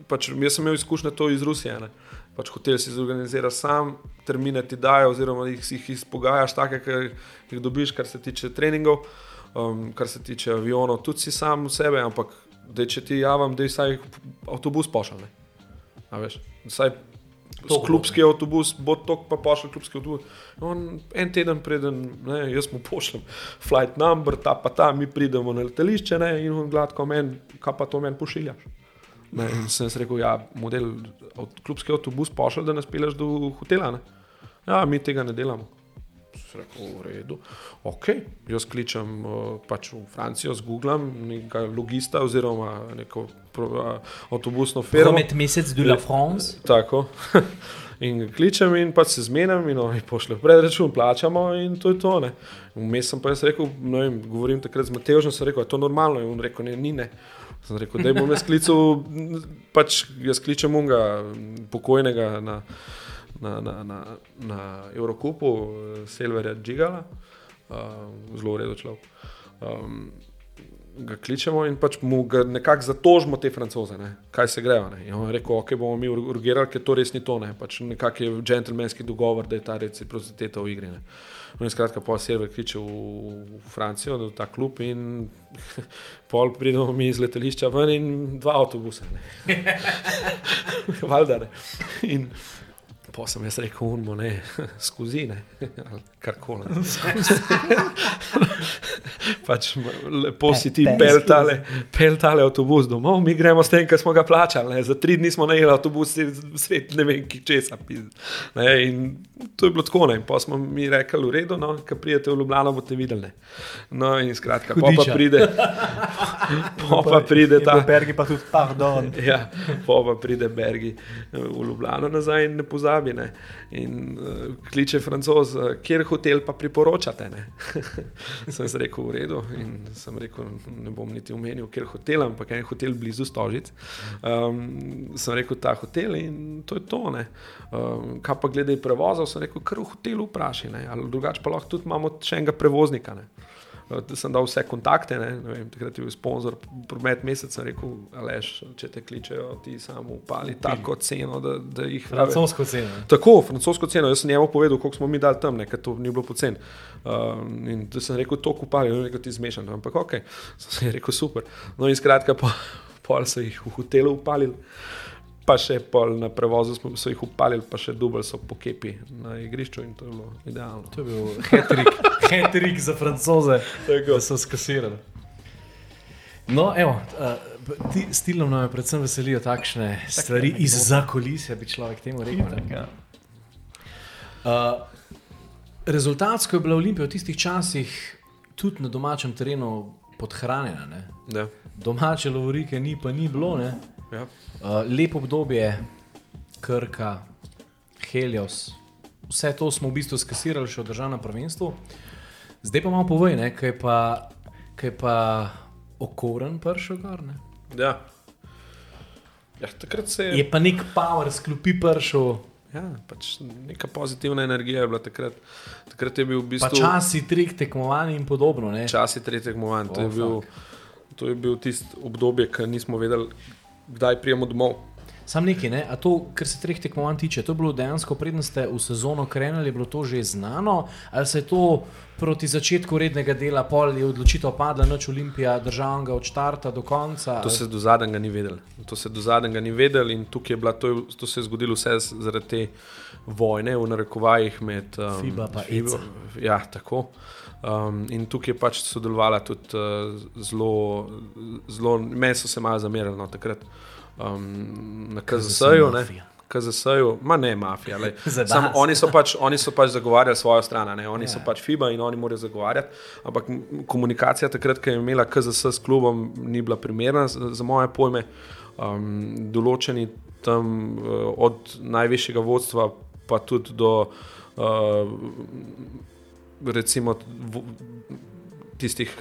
Speaker 3: pač, jaz sem imel izkušnje to iz Rusije. Ne. Pač hotel si zorganizira sam, termine ti dajo, oziroma jih, jih izpogajaš, take, ki jih dobiš, kar se tiče treningov, um, kar se tiče avionov, tudi si sam v sebe, ampak da če ti javim, da je vsaj avtobus pošalj. Vsaj
Speaker 1: Toliko,
Speaker 3: klubski avtobus, bo to pa pošilj klubski avtobus. On, en teden preden, ne, jaz mu pošljem flight number, ta pa ta, mi pridemo na letališče ne, in on gladko meni, kaj pa to meni pošiljaš. Ne, in sem jaz rekel, ja, model, avt, klubski avtobus pošilj, da nas peleš do hotela. Ne. Ja, mi tega ne delamo. Sem rekel, v redu. Ok, jaz kličem uh, pač v Francijo, zgooglam nekega logista oziroma neko uh, avtobusno firmo.
Speaker 1: Promet mesec de la France.
Speaker 3: Tako. In kličem in pač se zmenim, in oni pošljejo predračun, plačamo in to je to. Vmes sem pa jaz rekel, ne vem, govorim takrat z Mateožem, sem rekel, je to normalno. In on rekel, ne, ni ne. Sem rekel, da bom jaz klical, pač jaz kličem unga pokojnega na, na, na, na, na Eurokupu, Silverja Džigala, uh, zelo redo človek. Um, ga kličemo in pač mu nekako zatožimo te francoze, ne, kaj se. In on je rekel, ok, bomo mi urgirali, ker to res ni to. Ne. Pač nekako je džentlmenski dogovor, da je ta reciprociteta v igri. Ne. No in skratka, pa Silver kliče v, Francijo, v ta klub in pol pridemo mi iz letališča ven in dva avtobusa. ne. Valjda ne. In Pa sem jaz rekel, unmo ne, skozi ne, ali karkoli. pač lepo si ti
Speaker 2: Pe-
Speaker 3: pel tale, pel tale avtobus domov, mi gremo s tem, ker smo ga plačali. Ne. Za tri dni smo najeli avtobus, svet ne vem, ki česa. Ne, in to je bilo tako. Ne. Pa smo mi rekli, v redu, no, ki pridete v Ljubljano, boste videli. Ne. No, in skratka, pa, pa pride. Po pa pride ta.
Speaker 2: Bergi pa tudi, pardon.
Speaker 3: Ja, po pa pride Bergi eh, v Ljubljano nazaj in ne pozabi. Ne. In uh, kliče francoz, uh, kjer hotel pa priporočate. sem rekel, v redu. In sem rekel, ne bom niti omenil, kjer hotel, ampak en hotel blizu Stožic. Um, sem rekel, ta hotel in to je to. Um, kaj pa glede prevozov, sem rekel, kar v hotelu vprašaj. Ali drugače pa lahko tudi imamo še enega prevoznika. Ne. Da sem dal vse kontakte, ne, ne vem, takrat je bil sponzor, promet mesec, sem rekel, aleš, če te kličejo, ti samo upali tako ceno, da, da jih.
Speaker 1: Francosko ceno.
Speaker 3: Tako, francosko ceno. Jaz sem njemu povedal, koliko smo mi dali tam, ker to ni bilo pocen. Um, in da sem rekel, to kupali, ne rekel, ti zmešan. Ampak ok, sem rekel, super. No in skratka, pol, pol so jih v hotelu upalili pa še na prevozu smo, so jih upalili, pa še dubaj so po kepi na igrišču in to je bilo idealno.
Speaker 1: To je bil hetrik za francoze, da so skasirali. No, evo, uh, ti stilom nam predvsem veselijo takšne tak stvari iz zakolisja, bi človek temu rekel. Uh, rezultatsko je bila Olimpija v tistih časih tudi na domačem terenu podhranjena. Domače lovorike ni, pa ni bilo. Ja. Uh, lepo obdobje, Krka, Helios, vse to smo v bistvu skasirali še v državnem prvenstvu. Zdaj pa malo povej, ne, kaj pa, kaj pa okoren pršel gor. Ne?
Speaker 3: Ja. Ja, se je...
Speaker 1: je pa nek power, sklopi pršel.
Speaker 3: Ja, pač neka pozitivna energija je bila takrat. takrat je bil v bistvu...
Speaker 1: Časi treh tekmovanj in podobno. Ne?
Speaker 3: Časi treh tekmovanj. To, oh, to je bil tisti obdobje, ki nismo vedeli, kdaj prijemo domov.
Speaker 1: Sam nekaj, ne? to, kar se treh tekmovanj tiče, to je bilo dejansko, predtem ste v sezono krenili, je bilo to že znano, ali se je to proti začetku rednega dela, pol je odločitev padla, noč Olimpija, državnega od štarta do konca.
Speaker 3: To se do zadnjega ni vedel. To se do zadnjega ni vedel in tukaj je bilo, to, to se je zgodilo vse zaradi te vojne v narekovajih med
Speaker 1: um, FIBA in FIBA.
Speaker 3: Ja, tako. Um, in tukaj je pač sodelovala tudi uh, zelo, zelo, meni so se malo zamerili no, takrat um, na KZS-ju. KZS-ju, ma ne mafija. Sam, oni, so pač, oni so pač zagovarjali svojo stran, ne? oni yeah. so ja. pač FIBA in oni morajo zagovarjati. Ampak komunikacija takrat, ko je imela KZS s klubom, ni bila primerna za, za moje pojme. Um, določeni tam uh, od najvišjega vodstva, pa tudi do. Uh, recimo, v, tistih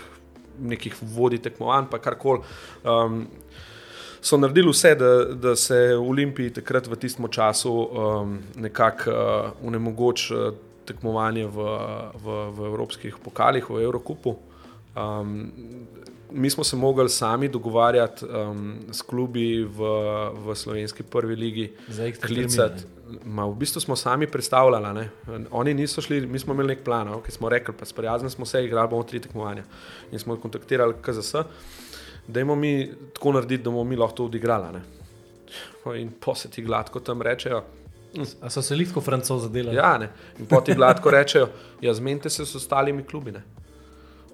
Speaker 3: nekih vodij tekmovanj, pa karkoli. Um, so naredili vse, da, da se v Olimpiji takrat v tistem času um, nekako uh, unemogoči uh, tekmovanje v, v, v evropskih pokalih, v Evropi. Um, mi smo se mogli sami dogovarjati um, s klubi v, v slovenski prvi ligi,
Speaker 1: klicati.
Speaker 3: V bistvu smo sami predstavljali, ne? oni niso šli, mi smo imeli nek plan, ki smo rekli, pa sprijaznili smo se, igrali bomo tri tekmovanja. In smo kontaktirali KZS, da imamo mi tako narediti, da bomo mi lahko to odigrali. In po se ti gladko tam rečejo.
Speaker 1: A so se lahko francozi delali?
Speaker 3: Ja, ne. in po ti gladko rečejo, ja, zmenite se s ostalimi klubi. Ne?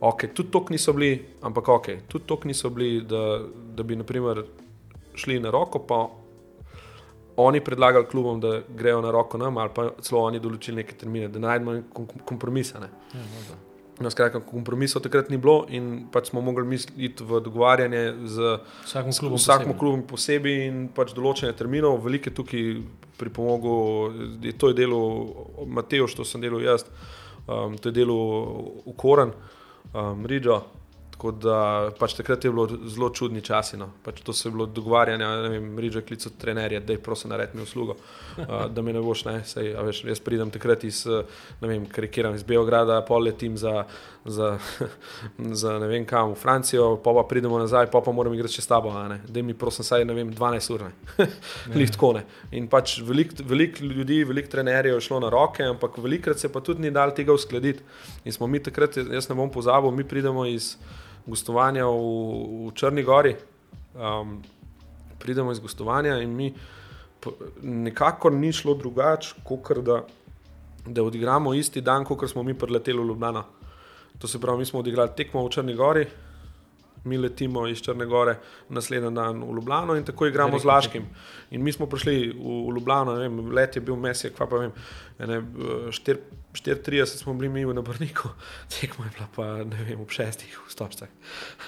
Speaker 3: Okay, tudi to niso bili, ampak ok, tudi to niso bili, da, da bi naprimer, šli na roko, pa oni predlagali klubom, da grejo na roko nam, ali pa celo oni določili neke termine, da najdemo kompromise. Ne. Ja, no, skratka, kompromisov takrat ni bilo in pač smo mogli iti v dogovarjanje z
Speaker 1: vsakim klubom,
Speaker 3: vsakim posebej. klubom posebej in pač določene terminov. Velike tukaj pripomogel, to je delo Matejo, to sem delal jaz, um, to je delo Ukoran um, Ridžo. Tako da pač takrat je bilo zelo čudni časi. No. Pač to se je bilo dogovarjanje, je klical trenerje, da je prosim naredi mi uslugo, uh, da me ne boš, ne, sej, veš, jaz pridem takrat iz, ne vem, karikiram iz Beograda, pol letim za, za, za ne vem kam v Francijo, pa pa pridemo nazaj, pa pa moram igrati še s tabo, da mi prosim saj, ne vem, 12 ur, lih tako ne. In pač veliko velik ljudi, veliko trenerjev je šlo na roke, ampak velikrat se pa tudi ni dal tega uskladiti. In smo mi takrat, jaz ne bom pozabil, mi pridemo iz gostovanja v, v Črni Gori. Um, pridemo iz gostovanja in mi nekako ni šlo drugače, kot da, da odigramo isti dan, kot smo mi preleteli v Ljubljana. To se pravi, mi smo odigrali tekmo v Črni Gori, mi letimo iz Črne Gore naslednji dan v Ljubljano in tako igramo z Laškim. In mi smo prišli v, v Ljubljano, vem, let je bil mesec, kva pa vem, ene, eh, štir- 34 smo bili mi v Nabrniku, tekmo je bila pa ne vem, ob šestih v Stočcah.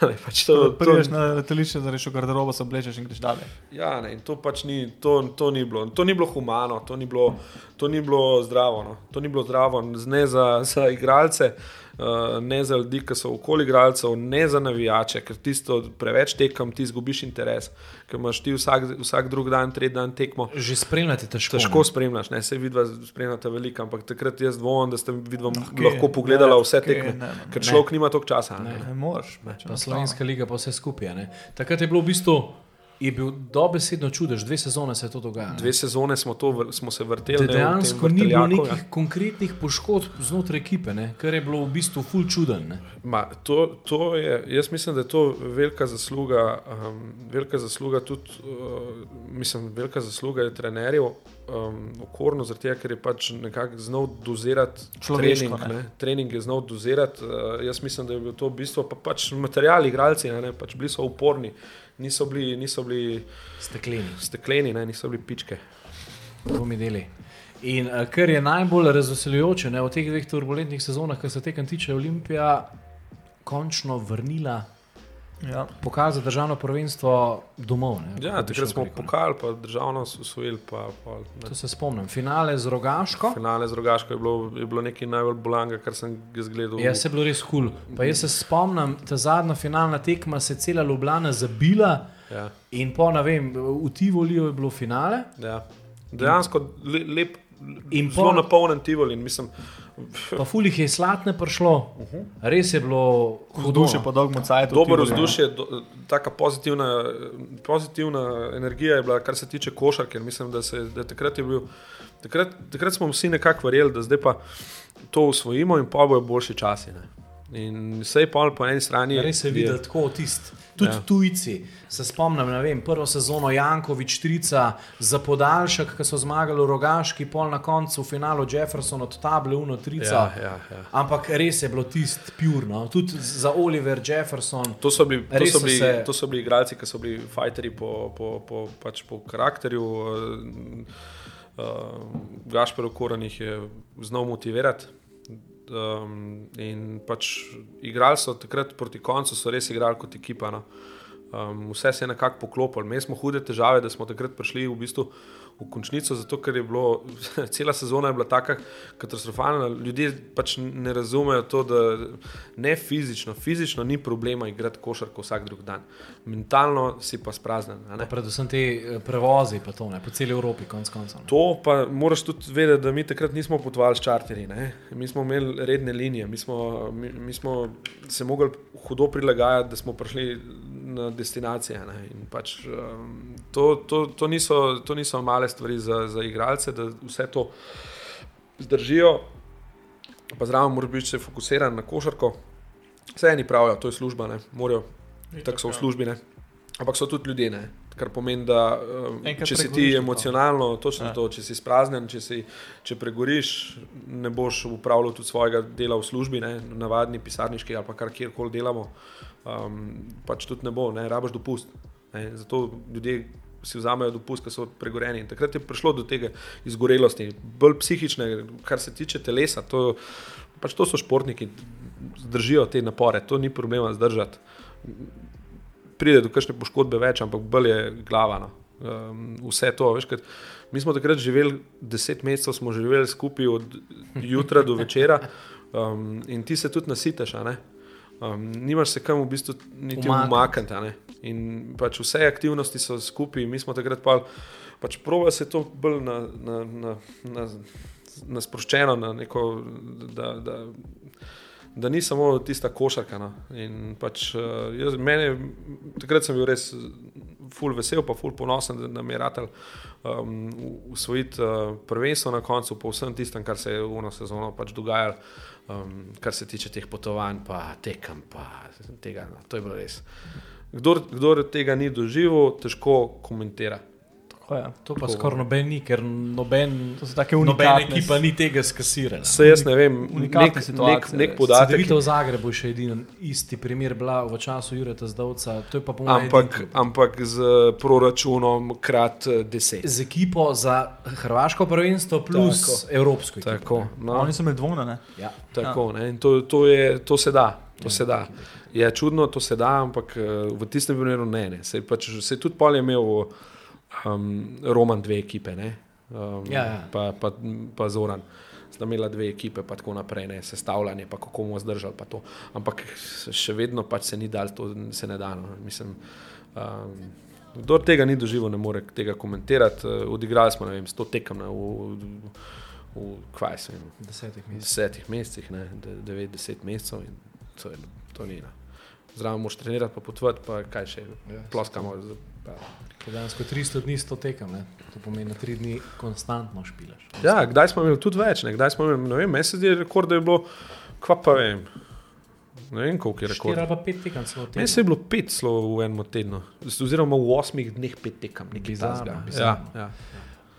Speaker 3: pač to, to,
Speaker 2: Priješ na letališče, da rečeš garderobo, se oblečeš in greš dalje.
Speaker 3: Ja, ne, in to pač ni, to, to ni bilo. To ni bilo humano, to ni bilo, to ni bilo zdravo. No. To ni bilo zdravo ne za, za igralce, ne za ljudi, ki so okoli igralcev, ne za navijače, ker tisto preveč tekam, ti izgubiš interes, ker imaš ti vsak, vsak drug dan, tretji dan tekmo.
Speaker 1: Že spremljati težko.
Speaker 3: Težko
Speaker 1: ne.
Speaker 3: spremljaš, ne se vidva spremljata veliko, ampak takrat jaz dvomim, da ste vidva
Speaker 2: kje?
Speaker 3: lahko pogledala
Speaker 2: Ne,
Speaker 3: vse
Speaker 2: kje?
Speaker 3: tekme,
Speaker 2: Ne, ne,
Speaker 3: ker
Speaker 1: ne.
Speaker 3: človek nima toliko časa. Ne.
Speaker 2: Ne moreš. pač,
Speaker 1: Pa Slovenska liga, pa vse skupaj. a ne. Takrat je bilo v bistvu je bil dobesedno čudež, dve sezone se je to dogajalo.
Speaker 3: Dve sezone smo, to, smo se vrteli.
Speaker 1: Da dejansko ni bilo
Speaker 3: ja.
Speaker 1: nekih konkretnih poškodb znotraj ekipe, ne? kar je bilo v bistvu ful čuden.
Speaker 3: Ma, to, to je, jaz mislim, da je to velika zasluga, um, velika zasluga tudi, uh, mislim, velika zasluga je trenerjev, um, okorno, zaradi tega, ker je pač nekako znal dozirati
Speaker 2: Človeško,
Speaker 3: trening.
Speaker 2: ne.
Speaker 3: Ne? Trening je znal dozirati. Uh, jaz mislim, da je bilo to v bistvu pa, pač materiali, igralci, ne, ne, pač bili so uporni, niso bili, niso bili
Speaker 1: Stekleni,
Speaker 3: stekleni, ne, niso bili pičke.
Speaker 1: to mi deli. In uh, kar je najbolj razveseljujoče ne, v teh dveh turbulentnih sezonah, kar se tekem tiče, Olimpija končno vrnila
Speaker 2: Ja.
Speaker 1: pokal za državno prvenstvo domov. Ne,
Speaker 3: Ja, takrat smo
Speaker 1: preko,
Speaker 3: pokal, pa državno usvojili, pa, pa ne.
Speaker 1: To se spomnim. Finale z Rogaško.
Speaker 3: Finale z Rogaško je bilo, je bilo nekaj najbolj bolanga, kar sem ga zgledal.
Speaker 1: Ja, se je bilo res kul. Cool. Pa jaz se spomnim, ta zadnja finalna tekma se je cela Ljubljana zabila
Speaker 3: Ja,
Speaker 1: in po, ne vem, v Tivoliju je bilo finale.
Speaker 3: ja. Dejansko le, lep,
Speaker 1: In
Speaker 3: zelo
Speaker 1: pol-
Speaker 3: napolnjen Tivoli. in Mislim,
Speaker 1: Pa fulih je slatne prišlo, res je bilo hudo.
Speaker 2: Vzdušje
Speaker 1: no.
Speaker 2: po dolgem cajtu.
Speaker 3: Dobro vzdušje, do, taka pozitivna, pozitivna energija je bila, kar se tiče košarke. Mislim, da, se, da takrat, je bil, takrat, takrat smo vsi nekako verjeli, da zdaj pa to usvojimo in pa bojo boljši časi. Ne. In vse je pol po eni strani.
Speaker 1: Res je videti tako tist. Tudi ja. Tujci, se spomnim, ne vem, prvo sezono Jankovič, Trica za podaljšek, ki so zmagali v Rogaški, pol na koncu v finalu Jefferson od table Uno Trica.
Speaker 3: Ja, ja, ja.
Speaker 1: Ampak res je bilo tist purno. Tudi za Oliver Jefferson.
Speaker 3: To so bili, to so bili,
Speaker 1: se-
Speaker 3: to so bili igralci, ki so bili fajterji po, po, po, pač po karakterju. Uh, Gašpor Koran jih je znal motivirati. Um, in pač igrali so takrat proti koncu, so res igrali kot ekipa. No. Um, vse se je nekako poklopilo. Imeli smo hude težave, da smo takrat prišli v bistvu v končnico, zato ker je bilo, cela sezona je bila tako katastrofalna. Ljudje pač ne razumejo to, da ne fizično, fizično ni problema igrati košarko vsak drug dan. Mentalno si pa spraznen. ne.
Speaker 1: Pa predvsem te eh, prevozi, pa to ne, po celi Evropi, konc koncev. ne.
Speaker 3: To pa moraš tudi vedeti, da mi takrat nismo potovali s čarterji. Ne? Mi smo imeli redne linije, mi smo, mi, mi smo se mogli hudo prilagajati, da smo prišli na destinacije. Pač, um, to, to, to, niso, to niso male stvari za, za igralce, da vse to zdržijo. Pa zraven moraš biti še fokusiran na košarko. Vse eni pravijo, to je služba, ne morajo, tako so v službi. Ne? Ampak so tudi ljudje, ne? kar pomeni, da um,
Speaker 2: Enkrat
Speaker 3: če si ti
Speaker 2: je to.
Speaker 3: emocionalno, točno
Speaker 2: Ja.
Speaker 3: ja. to, če si spraznen, če, si, če pregoriš, ne boš upravljal tudi svojega dela v službi, ne? navadni pisarniški ali kar kjerkoli delamo, um, pač tudi ne bo, ne rabaš dopust. Ne? Zato ljudje si vzamejo dopust, ker so pregoreni. In takrat je prišlo do tega izgorelosti, bolj psihične, kar se tiče telesa. To, pač to so športniki, zdržijo te napore, to ni problema zdržati pride do kakšne poškodbe več, ampak bolj je glava. No. Um, vse to, veš, kad, mi smo takrat živeli, deset mesecev smo živeli skupaj od jutra do večera um, in ti se tudi nasiteš. Um, nimaš se kam v bistvu niti
Speaker 1: Umakniti.
Speaker 3: In pač vse aktivnosti so skupaj, mi smo takrat pa pač proba se to bolj na, na, na, na, na sproščeno, na neko, da, da, da ni samo tista košarka. No. In Pač, uh, jaz, mene, takrat sem bil res ful vesel, pa ful ponosen, da nam je ratelj um, usvojiti uh, prvenstvo na koncu, po vsem tistem, kar se je v eno sezono pač dogajalo, um, kar se tiče teh potovanj, pa tekem, pa tega. No. To je bilo res. Kdor, kdor tega ni doživel, težko komentira.
Speaker 2: Je.
Speaker 1: To pa
Speaker 3: Tako.
Speaker 1: skoraj noben ni, ker noben,
Speaker 2: unikatne
Speaker 1: ekipa ni tega skasirala.
Speaker 3: Se jaz ne vem, nek, nek, nek podatek.
Speaker 1: Cedevita v Zagrebu je še edini isti primer bila v času Jureta Zdovca. To je pa po mojem
Speaker 3: Ampak, ampak z proračunom krat eh, deset.
Speaker 1: z ekipo za Hrvaško prvenstvo plus
Speaker 3: Tako.
Speaker 1: Evropsko ekipo.
Speaker 3: Tako, no,
Speaker 2: Oni so imeli dvojne, ne?
Speaker 1: Ja.
Speaker 3: tako ne, in to, to, je, to se da. To se da. Je čudno, to se da, ampak eh, v tistem primeru ne. ne. Se, pač, se tudi pol je imel um, Roman dve ekipe, ne? Um,
Speaker 1: Ja, ja.
Speaker 3: Pa, pa, pa Zoran. Sta imela dve ekipe, pa tako naprej, ne, sestavljanje, pa kako bomo zdržali. Ampak še vedno pač se ni dal, to se ne da. No. Mislim, um, kdo tega ni doživel, ne more tega komentirati. Odigrali smo, ne vem, 100 tekem na, v, v, v, kaj se vem,
Speaker 1: Desetih
Speaker 3: v
Speaker 1: mesecev.
Speaker 3: desetih mesecih, ne, de- devet, deset mesecev in to, je, to ni. Ne. Zraven moš trenirati, pa potvati, pa kaj še,
Speaker 1: Ja,
Speaker 3: ploskamo. Pa.
Speaker 1: Dejansko 300 dni 100 tekem, ne? to pomeni, da 3 dni konstantno špilaš.
Speaker 3: Ja, kdaj smo imeli tudi več, ne, kdaj smo imeli, ne vem, mesec je rekord, da je bilo, kva pa vem, ne vem, koliko je
Speaker 1: 4
Speaker 3: rekord.
Speaker 1: ali pa 5 tekem smo
Speaker 3: Meni se je bilo pet slov v enem tednu, oziroma v osmih dneh pet tekem, nekaj takega. Ja,
Speaker 1: bizarno.
Speaker 3: ja.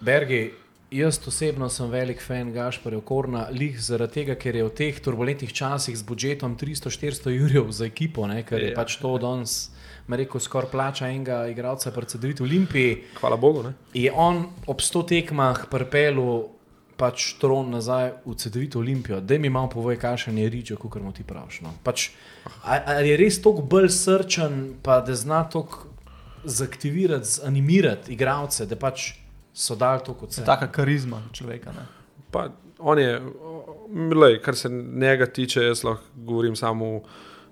Speaker 1: Bergi, jaz osebno sem velik fan Gašporja Korna, lih zaradi tega, ker je v teh turbulentnih časih z budžetom 300-400 jurjev za ekipo, ne, ker je
Speaker 3: Ja.
Speaker 1: pač to danes, rekel, skoraj plača enega igralca predsedoviti v Olimpiji.
Speaker 3: Hvala Bogu. Ne.
Speaker 1: Je on ob 100 tekmah prepelu pač tron nazaj v CD-vito Olimpijo, da mi malo povej, kakšen je rič, kot mu ti praviš. No. Pač, a- ali je res toliko bolj srčen, pa da zna toliko zaktivirati, animirati igralce, da pač so dal to kot se.
Speaker 2: Taka karizma človeka. Ne?
Speaker 3: Pa, on je, lej, kar se njega tiče, jaz lahko govorim samo v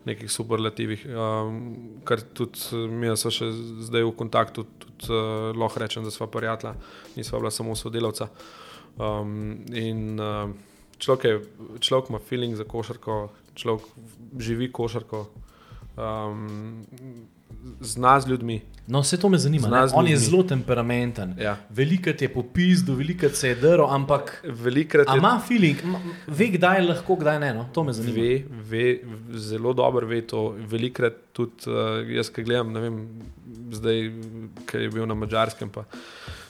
Speaker 3: nekih superlativih, um, kar tudi mi smo še zdaj v kontaktu, tudi uh, lahko rečem, da smo prijatelja, nismo bila samo sodelavca. Um, in uh, človek, je, človek ima feeling za košarko, človek živi košarko, um, zna z ljudmi.
Speaker 1: No, vse to me zanima. On je zelo temperamenten.
Speaker 3: Ja.
Speaker 1: Veliko je popizdu, veliko se je drl, ampak
Speaker 3: Velikrat je
Speaker 1: ima feeling, ve, kdaj lahko, kdaj ne. No? To me zanima.
Speaker 3: Ve, ve, zelo dobro ve to. Velikrat tudi uh, jaz, ki gledam, ne vem, zdaj, ki je bil na mačarskem, pa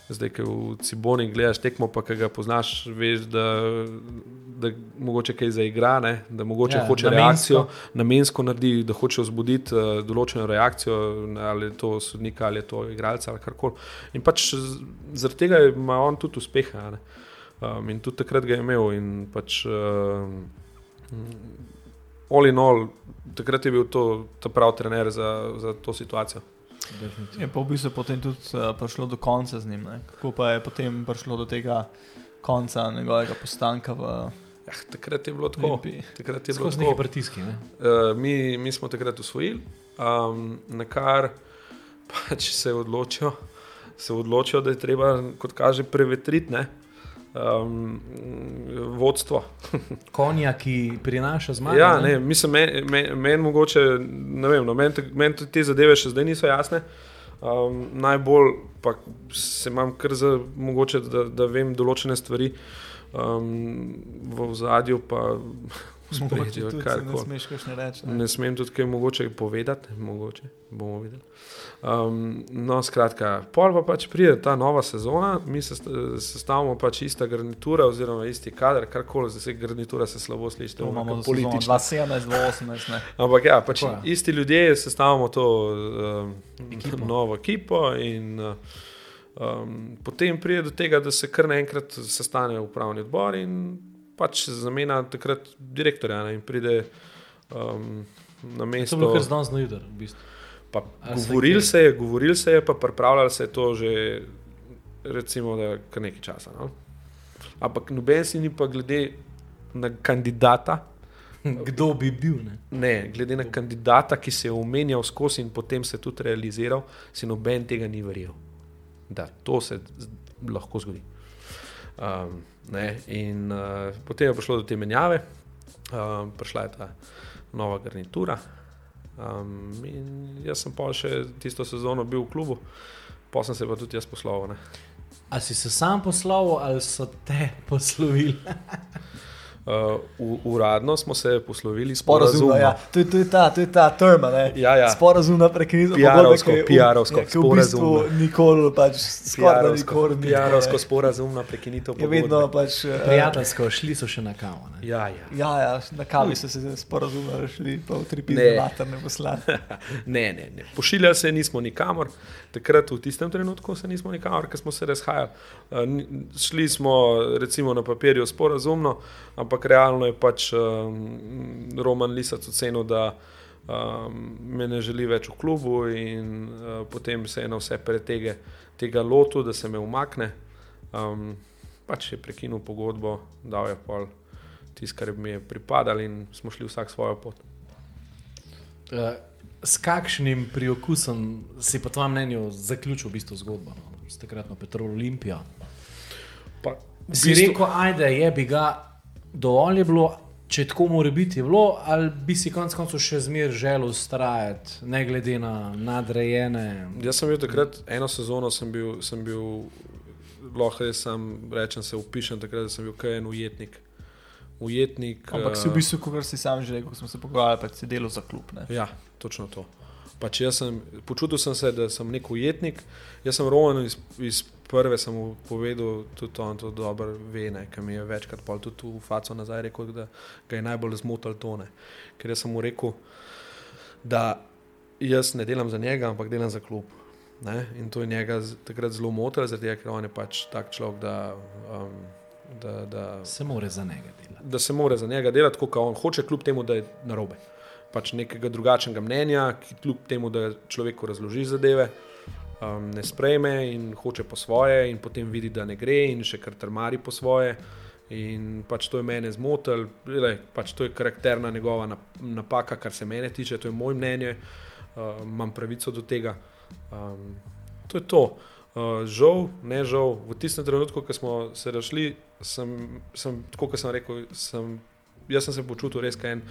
Speaker 3: zdaj, ki v Ciboni gledaš tekmo, pa ki ga poznaš, veš, da, da mogoče kaj zaigra, ne? da mogoče
Speaker 1: Ja,
Speaker 3: hoče
Speaker 1: namensko.
Speaker 3: reakcijo, namensko naredi, da hoče vzbuditi uh, določeno reakcijo, ali je to sodnika, ali je to igralca, ali karkoli. In pač zaradi tega ima on tudi uspeha. ne. Um, in tudi takrat ga je imel. In pač, um, all in all, takrat je bil to pravi trener za, za to situacijo.
Speaker 2: Je pa v bistvu potem tudi uh, prišlo do konca z njim. Ne? Kako pa je potem prišlo do tega konca njegovega postanka v
Speaker 3: Ja, takrat je bilo tako. Takrat je bilo
Speaker 1: Skozi neke
Speaker 3: tako.
Speaker 1: pritiske. Ne?
Speaker 3: Uh, mi, mi smo takrat usvojili, um, na kar pač se odločijo, se odločijo, da je treba, kot kaže, prevetriti ne, um, vodstvo.
Speaker 1: Konja, ki prinaša zmago.
Speaker 3: Ja, ne, mislim, meni men, men mogoče, ne vem, no, meni men te zadeve še zdaj niso jasne. Um, najbolj pa se imam kar za mogoče, da, da vem določene stvari um, v zadju, pa
Speaker 2: tudi
Speaker 3: kar
Speaker 2: se ne
Speaker 3: koli.
Speaker 2: smeš kaj ne reči. Ne?
Speaker 3: Ne smem tudi kaj mogoče povedati, mogoče bomo videli. Um, no, skratka, pol pa pač pride ta nova sezona, mi se sestavljamo pač ista garnitura, oziroma isti kader, karkoli, zdaj se garnitura se slabo sliši,
Speaker 2: To imamo politično.
Speaker 3: politično.
Speaker 2: 2017, 2018. Ne?
Speaker 3: Ampak ja, pač
Speaker 1: Tako je.
Speaker 3: isti ljudje sestavljamo to um,
Speaker 1: Ekipo.
Speaker 3: novo ekipo in uh, um, potem pride do tega, da se kar naenkrat sestane upravni odbor in pač zamenja takrat direktorja ne, in pride um, na
Speaker 1: To je
Speaker 3: mesto.
Speaker 1: bilo kar na jutar. V bistvu.
Speaker 3: Pa govoril se je, govoril se je, pa pripravljal se je to že, recimo, da kar nekaj časa. No? Ampak noben si ni pa glede na kandidata,
Speaker 1: Kdo bi bil? Ne?
Speaker 3: ne, glede na kandidata, ki se je omenjal skozi in potem se tudi realiziral, si noben tega ni verjel, da to se lahko zgodi. Um, ne, in uh, potem je prišlo do te menjave, um, prišla je ta nova garnitura. Um, in jaz sem pa še tisto sezono bil v klubu, pa sem se pa tudi jaz posloval. ne.
Speaker 1: A si se sam posloval ali so te poslovili?
Speaker 3: Uh, uradno smo se poslovili
Speaker 2: sporazumno.
Speaker 3: sporazumno.
Speaker 2: Ja. To, je- to je ta, to je ta terma. Ne?
Speaker 3: Ja, ja.
Speaker 2: Sporazumna prekinitev pogodbe, ki je v-
Speaker 3: piarovsko,
Speaker 2: ja, ki v bistvu nikoli, pač skoraj nikoli ni.
Speaker 3: pijarovsko sporazumna prekinitev.
Speaker 2: Je vedno
Speaker 3: pogodbe.
Speaker 2: pač. eh,
Speaker 1: Prijateljsko, šli so še na kavo. Ne?
Speaker 3: Ja, ja.
Speaker 2: Ja, ja, na kavi so se sporazumno rešili, pa v tri
Speaker 3: Ne.
Speaker 2: pizne materne poslali.
Speaker 3: Ne, ne, ne. Pošiljali se nismo nikamor, takrat v tistem trenutku se nismo nikamor, ker smo se razhajali. Uh, ni- šli smo recimo na papirju sporazumno, ampak realno je pač um, Roman Lisac ocenil, da um, me ne želi več v klubu in uh, potem se je na vse pretege tega lotil, da se me umakne. Um, pač je prekinil pogodbo, dal je pol tisto, kar mi je pripadalo in smo šli vsak svojo pot.
Speaker 1: Uh, s kakšnim priokusom si po tvojem mnenju zaključil v bistvu zgodbo no? s takratno Petrol Olimpijo?
Speaker 3: Pa, v
Speaker 1: Si
Speaker 3: bistvu-
Speaker 1: rekel, ajde, je bi ga dovolj je bilo, če tako mora biti, bilo, ali bi si konec koncev še zmeraj želel ustrajati, ne glede na nadrejene.
Speaker 3: Jaz sem bil takrat eno sezono, sem bil, sem bil lahko res sam rečem, se upišem takrat, da sem bil kaj en ujetnik. Ujetnik.
Speaker 2: Ampak si v
Speaker 3: eh,
Speaker 2: bistvu, kot si sam že rekel, ko smo se pogovarjali, pač si delal za klub. Ne?
Speaker 3: Ja, točno to. Pač jaz sem, počutil sem se, da sem nek ujetnik. Jaz sem rojen iz, iz prve, sem mu povedal, tudi on to dobro ve, ne, ker mi je večkrat pol tudi v faco nazaj rekel, da ga je najbolj zmotil tone. Ker jaz sem mu rekel, da jaz ne delam za njega, ampak delam za klub. Ne? In to je njega takrat zelo motilo, tega, ker on je pač tak človek, da, um, da, da
Speaker 1: Se more za njega delati.
Speaker 3: da se mora za njega delati, kot on hoče, kljub temu, da je narobe. Pač nekega drugačnega mnenja, ki kljub temu, da človeku razloži zadeve, um, ne sprejme in hoče po svoje, in potem vidi, da ne gre, in še kar trmari po svoje. In pač to je mene zmotil, Glej, pač to je karakterna njegova nap- napaka, kar se mene tiče, to je moje mnenje, uh, imam pravico do tega. Um, to je to. Uh, žal, ne žal, v tistem trenutku, ko smo se razšli, sem, sem tako kot sem rekel, sem, jaz sem se počutil res kot en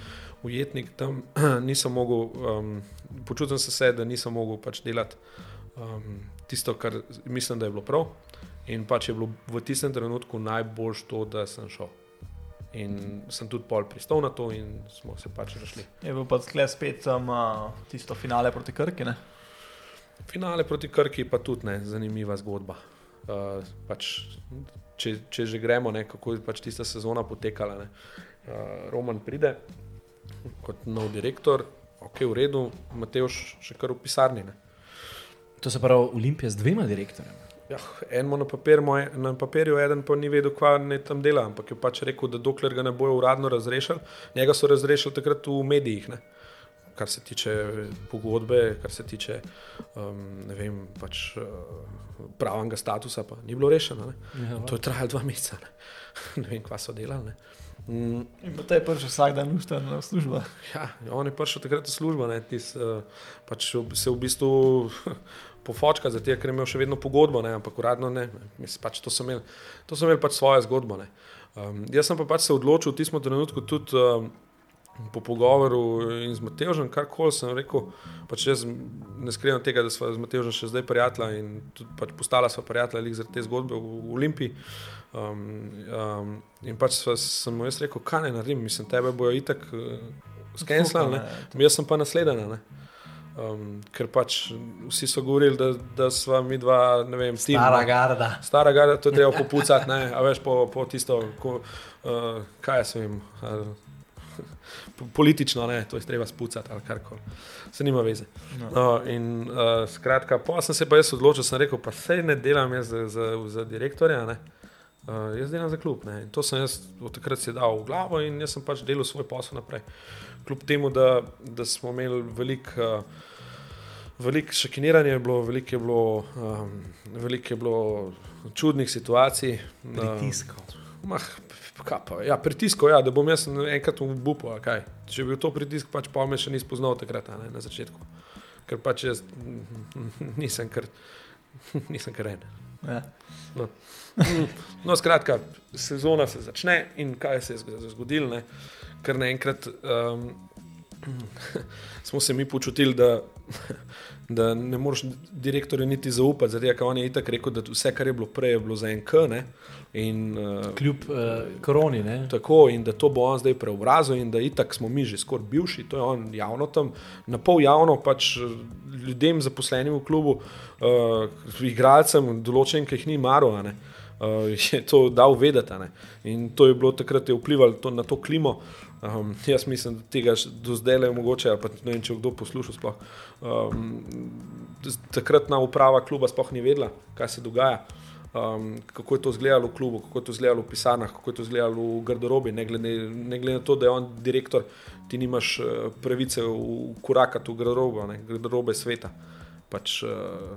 Speaker 3: ujetnik tam, nisem mogel, um, počutil sem se, da nisem mogel pač delati um, tisto, kar mislim, da je bilo prav. In pač je bilo v tistem trenutku najbolj to, da sem šel. In sem tudi pol pristal na to, in smo se pač razšli.
Speaker 2: Je bil pa sklep spet um, uh, tisto finale proti Krki. Ne?
Speaker 3: Finale proti Krki pa tudi ne, zanimiva zgodba. Uh, pač, če, če že gremo, ne, kako je pač tista sezona potekala. Ne. Uh, Roman pride kot nov direktor, ok, v redu, Mateoš še kar v pisarni. Ne.
Speaker 1: To se pravi Olimpija z dvema direktorjema.
Speaker 3: Ja, en ima na, papir, moj, na papirju, eden pa ni vedel, kaj naj tam dela, ampak je pač rekel, da dokler ga ne bojo uradno razrešili, njega so razrešili takrat v medijih. Ne. Kar se tiče pogodbe, kar se tiče um, ne vem, pač, uh, pravnega statusa, pa ni bilo rešeno. Ne.
Speaker 1: Ja,
Speaker 3: To je trajalo dva meseca. Ne, ne vem, kva so delali. Ne. Mm,
Speaker 2: In potem je prišel vsak dan ušten na službo.
Speaker 3: ja, on je prišel takrat v službo, ne, tis, uh, pač se v bistvu pofočka, zato ker je imel še vedno pogodbo, ne, ampak uradno ne. ne. Mislim, pač to so imeli, to so imeli pač svojo zgodbo. Ne. Um, jaz sem pa pač se odločil v tistem trenutku tudi. Um, Po pogovoru in z Matežem, kar koli sem rekel, pač jaz ne skrivam tega, da smo z Matežem še zdaj prijatelja in tudi pač postala sva prijatelja zaradi te zgodbe v, v Olimpiji. Um, um, in pač sva, sem mu jaz rekel, kaj naj naredim, mislim, tebe bojo itak uh, skenslali, ne. jaz sem pa naslednja. ne. Um, ker pač vsi so govorili, da, da sva mi dva, ne vem, tim,
Speaker 1: Stara garda.
Speaker 3: Stara garda, to je treba popucati, ne, a veš po, po tisto, ko, uh, kaj jaz vem. ali- po- Politično, ne, to je treba spucati ali karkoli, se nima veze.
Speaker 2: No.
Speaker 3: No, in uh, skratka, pa sem se pa jaz odločil, sem rekel, pa sej ne delam jaz za, za, za direktorja, ne. Uh, jaz delam za klub. Ne. In to sem jaz od takrat si dal v glavo in jaz sem pač delal svoj posel naprej. Kljub temu, da, da smo imeli veliko uh, velik šokiniranja, je bilo, veliko je bilo, um, velik je bilo čudnih situacij. na-
Speaker 1: Pritiskov.
Speaker 3: Mah, kaj pa, ja, pritiskov, ja, da bom jaz enkrat v bupu. Če je bil to pritisk, pač pa me še ni spoznal takrat, ne, na začetku. Ker pač jaz nisem kar, nisem kar en.
Speaker 2: Ja.
Speaker 3: No, skratka, sezona se začne in kaj se je zg- zgodilo, ne? Ker naenkrat um, smo se mi počutili, da, da ne moreš direktorju niti zaupati, tega, ker on je itak rekel, da vse, kar je bilo prej, je bilo za en K. Ne? In, uh,
Speaker 1: Kljub uh, koroni. Ne?
Speaker 3: Tako in da to bo on zdaj preobrazil, in da itak smo mi že skoraj bivši, to je on javno tam, na pol javno pač eh, ljudem zaposlenim v klubu, uh, igralcem, določenim, ki jih ni maro, uh, je to dal vedeti. In to je bilo takrat je vplivalo to, na to klimo. Um, jaz mislim, da tega do zdaj le mogoče, pa ne vem, če kdo poslušal. Sploh. Um, takratna uprava kluba sploh ni vedela, kaj se dogaja. Um, kako je to izgledalo v klubu, kako je to izgledalo v pisarnah, kako je to izgledalo v garderobi. Ne glede, ne glede na to, da je on direktor, ti nimaš uh, pravice v korakati v garderobo, ne, garderobe sveta. Pač, uh,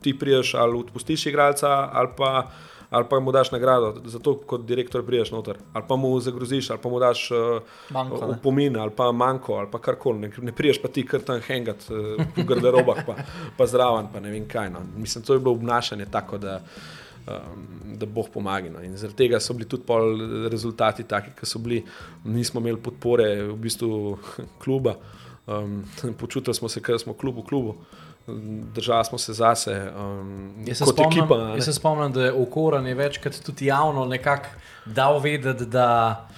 Speaker 3: ti priješ ali odpustiš igralca, ali pa, ali pa mu daš nagrado, zato kot direktor priješ noter, ali pa mu zagroziš, ali pa mu daš uh,
Speaker 2: Manko, ne.
Speaker 3: opomin, ali pa manjko, ali pa karkoli. Ne, ne priješ pa ti kar tam hengat uh, v garderobah, pa, pa zraven, pa ne vem kaj. No. Mislim, to je bilo obnašanje tako, da, um, da boh pomaga. No. In zaradi tega so bili tudi pol rezultati taki, ki so bili, nismo imeli podpore v bistvu kluba. Um, počutili smo se, da smo klub v klubu, držali smo se zase, um,
Speaker 1: Jaz se,
Speaker 3: kot
Speaker 1: spomnim,
Speaker 3: ekipa. ne.
Speaker 1: jaz se spomnim, da je Okoran je večkrat tudi javno nekako dal vedeti, da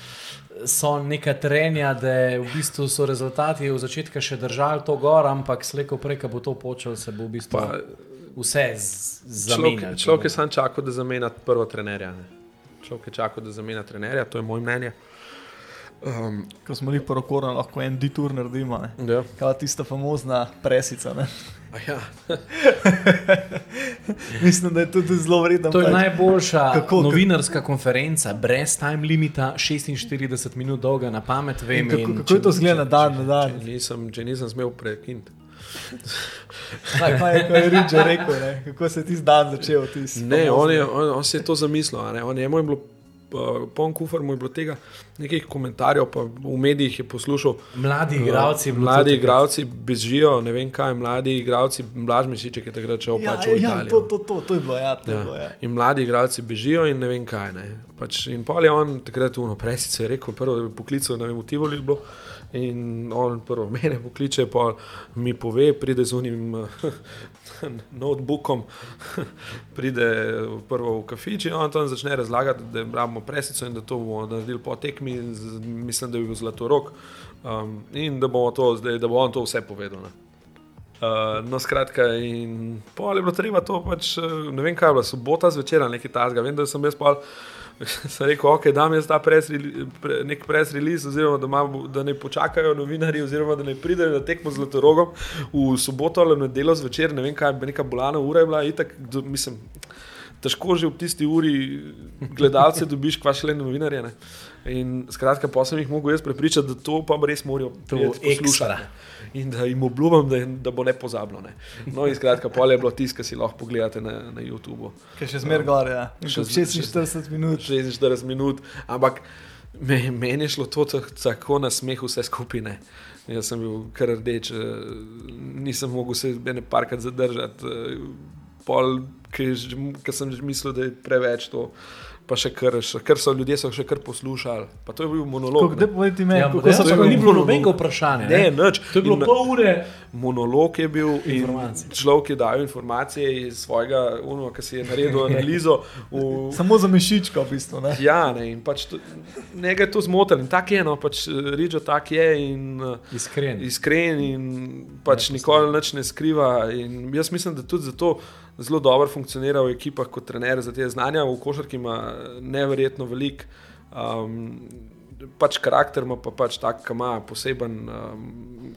Speaker 1: so neka trenja, da v bistvu so rezultati v začetku še držali to gor, ampak slejko prej, ko bo to počel, se bo v bistvu
Speaker 3: Pa,
Speaker 1: vse z-
Speaker 3: Človek,
Speaker 1: zamenjalo.
Speaker 3: človek je sam čakal, da zamenja prvo trenerja. Ne. Človek je čakal, da zamenja trenerja, to je moje mnenje. Um,
Speaker 2: Ko smo bili porokorani, lahko en detour naredimo. Ne?
Speaker 3: ja.
Speaker 2: Kaj tista famozna presica. Ne?
Speaker 3: A Ja.
Speaker 2: Mislim, da je tudi zelo vredno.
Speaker 1: To je
Speaker 2: pač.
Speaker 1: najboljša
Speaker 2: Kako-
Speaker 1: kako, novinarska konferenca, brez time limita, 46 minut dolga, na pamet vem.
Speaker 2: In kako,
Speaker 1: in
Speaker 2: kako je to zgleda na dan na dan?
Speaker 3: Če nisem, če nisem smel prekiniti.
Speaker 2: Kaj, kaj je, je Ridge rekel, ne? kako se je tisti dan začel? Tisti
Speaker 3: Ne, on, je, on, on si je to zamislil. a ne. On je, mu je bilo, poln kufr mu je bilo tega, nekih komentarjev, pa v medijih je poslušal.
Speaker 1: Mladi igralci, je bilo
Speaker 3: mladi
Speaker 1: to
Speaker 3: igralci bežijo, ne vem kaj, mladi igralci, Blaž Mesiček je takrat šel
Speaker 2: Ja,
Speaker 3: pač
Speaker 2: ja,
Speaker 3: v
Speaker 2: ja,
Speaker 3: Italijo.
Speaker 2: to, to, to, to je bilo, ja, to je bilo,
Speaker 3: Ja.
Speaker 2: ja.
Speaker 3: In mladi igralci bežijo, in ne vem kaj. Ne. Pač, in pol je on takrat v presice rekel, prvo, bi poklical, ne vem, v Tivoli je bilo. In on prvo mene pokliče, pa mi pove, pride z unim notebookom, pride prvo v kafič in on tam začne razlagati, da rabimo presico in da to bomo naredili po tekmi, mislim, da bi bil zlato rok. Um, in da, to, zdaj, da bo on to vse povedal. Ne. Uh, no, skratka, in pol je bilo treba to, pač, eh, ne vem kaj je bilo, sobota zvečer nekaj tasga. Vem, da sem jaz pol. Sem rekel, ok, da mi je ta press pre, nek press release, oziroma da, ima, da ne počakajo novinarji, oziroma da ne pridejo na tekmo z Zlatorogom v soboto ali nedeljo zvečer, ne vem kaj, neka bolana ura je bila, itak, do, mislim, težko že ob tisti uri gledalce dobiš, kva še le novinarje. Ne? In skratka, pa sem jih mogel jaz prepričati, da to pa res morajo poslušati. In da jim obljubim, da, da bo ne pozabno. Ne? No, in skratka, pol je bilo tisto, kar si lahko pogledate na, na YouTubu.
Speaker 2: Ki še zmeraj gor, ja.
Speaker 3: Še
Speaker 2: Še
Speaker 3: z-
Speaker 2: 46 minut.
Speaker 3: 46 minut, ampak me, meni je šlo to tak- tako na smeh vse skupine. Jaz sem bil kar rdeč, eh, nisem mogel se ene parkrat zadržati, eh, pol, ker sem že mislil, da je preveč to. Pa še kar, še kar so ljudje so še kar poslušali. Pa to je bil monolog.
Speaker 2: Kako
Speaker 3: ne.
Speaker 2: povej ti meni,
Speaker 1: Ja,
Speaker 2: kako so
Speaker 3: bilo
Speaker 1: ni bilo nobenega vprašanja.
Speaker 3: Ne,
Speaker 1: Ne?
Speaker 3: nič.
Speaker 1: To je bilo
Speaker 3: In-
Speaker 1: pol ure.
Speaker 3: monolog je bil in človek je dal informacije iz svojega, uno, ki si je naredil analizo. V,
Speaker 2: Samo za mišičko, v bistvu. Ne?
Speaker 3: ja, ne, in pač to, nekaj je to zmotil in tako je, no, pač Riđo tak je in uh,
Speaker 1: Iskren.
Speaker 3: iskren in pač nikoli nič ne skriva. In jaz mislim, da tudi zato zelo dobro funkcionira v ekipah kot trener za te znanja. V košarki ima neverjetno velik. Um, Pač karakter ima pa pač tak, ki ima poseben, um,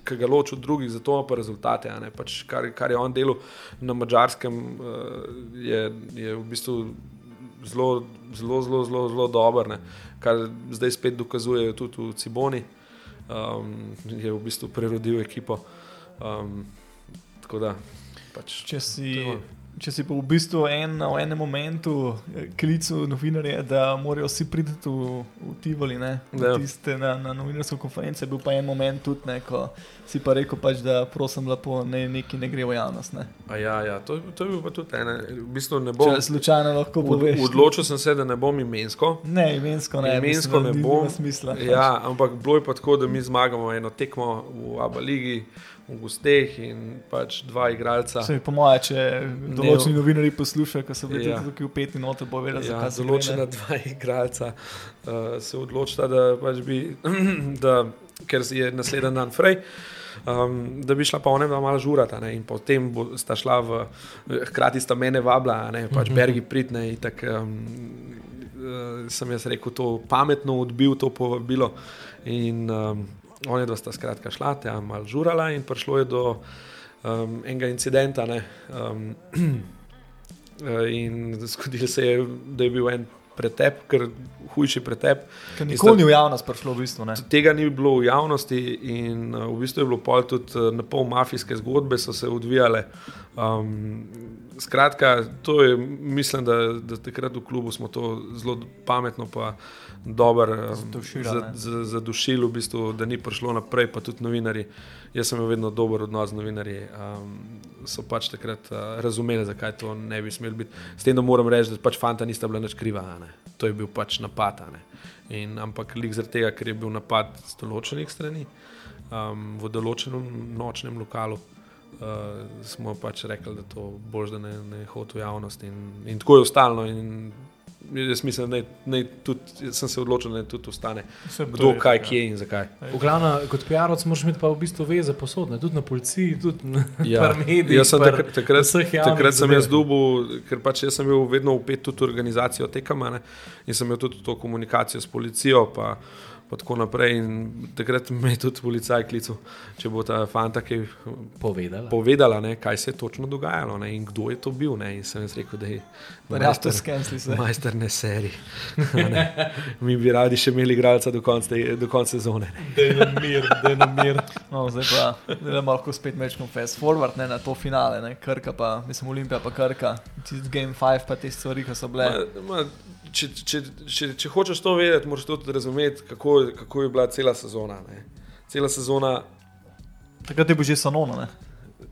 Speaker 3: ki ga loči od drugih, zato ima pa rezultate. Pač kar, kar je on delal na mačarskem, uh, je, je v bistvu zelo, zelo, zelo, zelo, zelo dober, ne. kar zdaj spet dokazujejo tudi v Ciboni. Um, je v bistvu prerodil ekipo. Um, tako da, pač,
Speaker 2: Če si, Če si pa v bistvu en, v enem momentu eh, klical novinarje, da morajo vsi priti v, v Tivoli, ne,
Speaker 3: Ja.
Speaker 2: tiste, na, na novinarsko konferenco, je bil pa en moment tudi, ne, ko si pa rekel, pač, da prosim, lepo, ne, neki ne gre v javnost. Ne.
Speaker 3: A Ja, ja, to, to je bil pa tudi ena. V bistvu ne bom.
Speaker 2: Če slučajno lahko poveš.
Speaker 3: odločil sem se, da ne bom imensko.
Speaker 2: Ne, imensko ne.
Speaker 3: Imensko
Speaker 2: mislim,
Speaker 3: ne bom.
Speaker 2: Smisla, pač.
Speaker 3: Ja, ampak bilo je pa tako, da mi zmagamo eno tekmo v Abu Leiji, v Gusteh in pač dva igralca.
Speaker 2: Se mi po moje, če določeni novinari poslušajo, ko so bili
Speaker 3: Ja.
Speaker 2: tukaj v peti note, bo vedel,
Speaker 3: Ja,
Speaker 2: zakaj
Speaker 3: določena dva igralca uh, se odločita, da pač bi, da, ker je naslednji dan frej. Um, da bi šla pa ona malo žurata ne, in potem bo, sta šla v, hkrati sta mene vabila, ne, pač Bergi pridne in tako um, uh, sem jaz rekel, to pametno odbil to povabilo in um, oni dva sta skratka šla, tam malo žurala in prišlo je do um, enega incidenta, um, Eh, In zgodilo se je, da je bil en pretep, ker hujši pretep.
Speaker 2: Ker nikoli ni v javnost prišlo, v bistvu. Ne.
Speaker 3: Tega ni bilo v javnosti, in uh, v bistvu je bilo pol tudi uh, na pol mafijske zgodbe, so se odvijale. Um, skratka, to je, mislim, da, da takrat v klubu smo to zelo pametno, pa dobro um,
Speaker 2: Zadušila,
Speaker 3: za-
Speaker 2: ne.
Speaker 3: za- zadušili, v bistvu, da ni prišlo naprej, pa tudi novinari. Jaz sem imel vedno dober odnos z novinarji. Um, so pač takrat uh, razumeli, zakaj to ne bi smelo biti. S tem, da moram reči, da pač fanta nista bila nič kriva. To je bil pač napad. In, ampak lik zaradi tega, ker je bil napad z določenih strani um, v določenem nočnem lokalu. Uh, smo pač rekli, da to boš, da ne, ne hodi v javnost, in, in tako je ostalo. no, In jaz mislim, da naj, naj tudi, sem se odločil, da tudi ostane.
Speaker 2: Vse
Speaker 3: Kdo,
Speaker 2: je
Speaker 3: kaj,
Speaker 2: tako,
Speaker 3: kje in zakaj.
Speaker 1: V glavnem, kot PR-ovc moraš imeti pa v bistvu veze posodne, tudi na policiji, tudi na
Speaker 3: Ja,
Speaker 1: medijih.
Speaker 3: jaz sem
Speaker 1: par
Speaker 3: takrat, takrat, takrat sem jaz dubil, ker pač jaz sem bil vedno upet tudi v organizacijo tekama ne, in sem imel tudi to komunikacijo s policijo. Pa, Pa tako naprej. In takrat me je tudi policaj klical, če bo ta fanta kaj
Speaker 1: povedala.
Speaker 3: povedala, ne, kaj se je točno dogajalo ne, in kdo je to bil. Ne, in sem jaz rekel, da je
Speaker 2: se.
Speaker 3: majster ne seri. Ne. Mi bi radi še imeli igralca do konca, do konca sezone. ne.
Speaker 1: Da je na mir, da je na mir.
Speaker 2: No, zdaj pa zdaj lahko spet mečem fast forward ne, na to finale, ne, Krka pa, mislim, Olimpija pa Krka, tisti Game 5 pa te stvari, ki so bile.
Speaker 3: Ma, ma, če, če, če, če hočeš to vedeti, moraš tudi razumeti, kako, kako je bila cela sezona. Ne. Cela sezona
Speaker 2: Takrat je bil že Sanono, ne.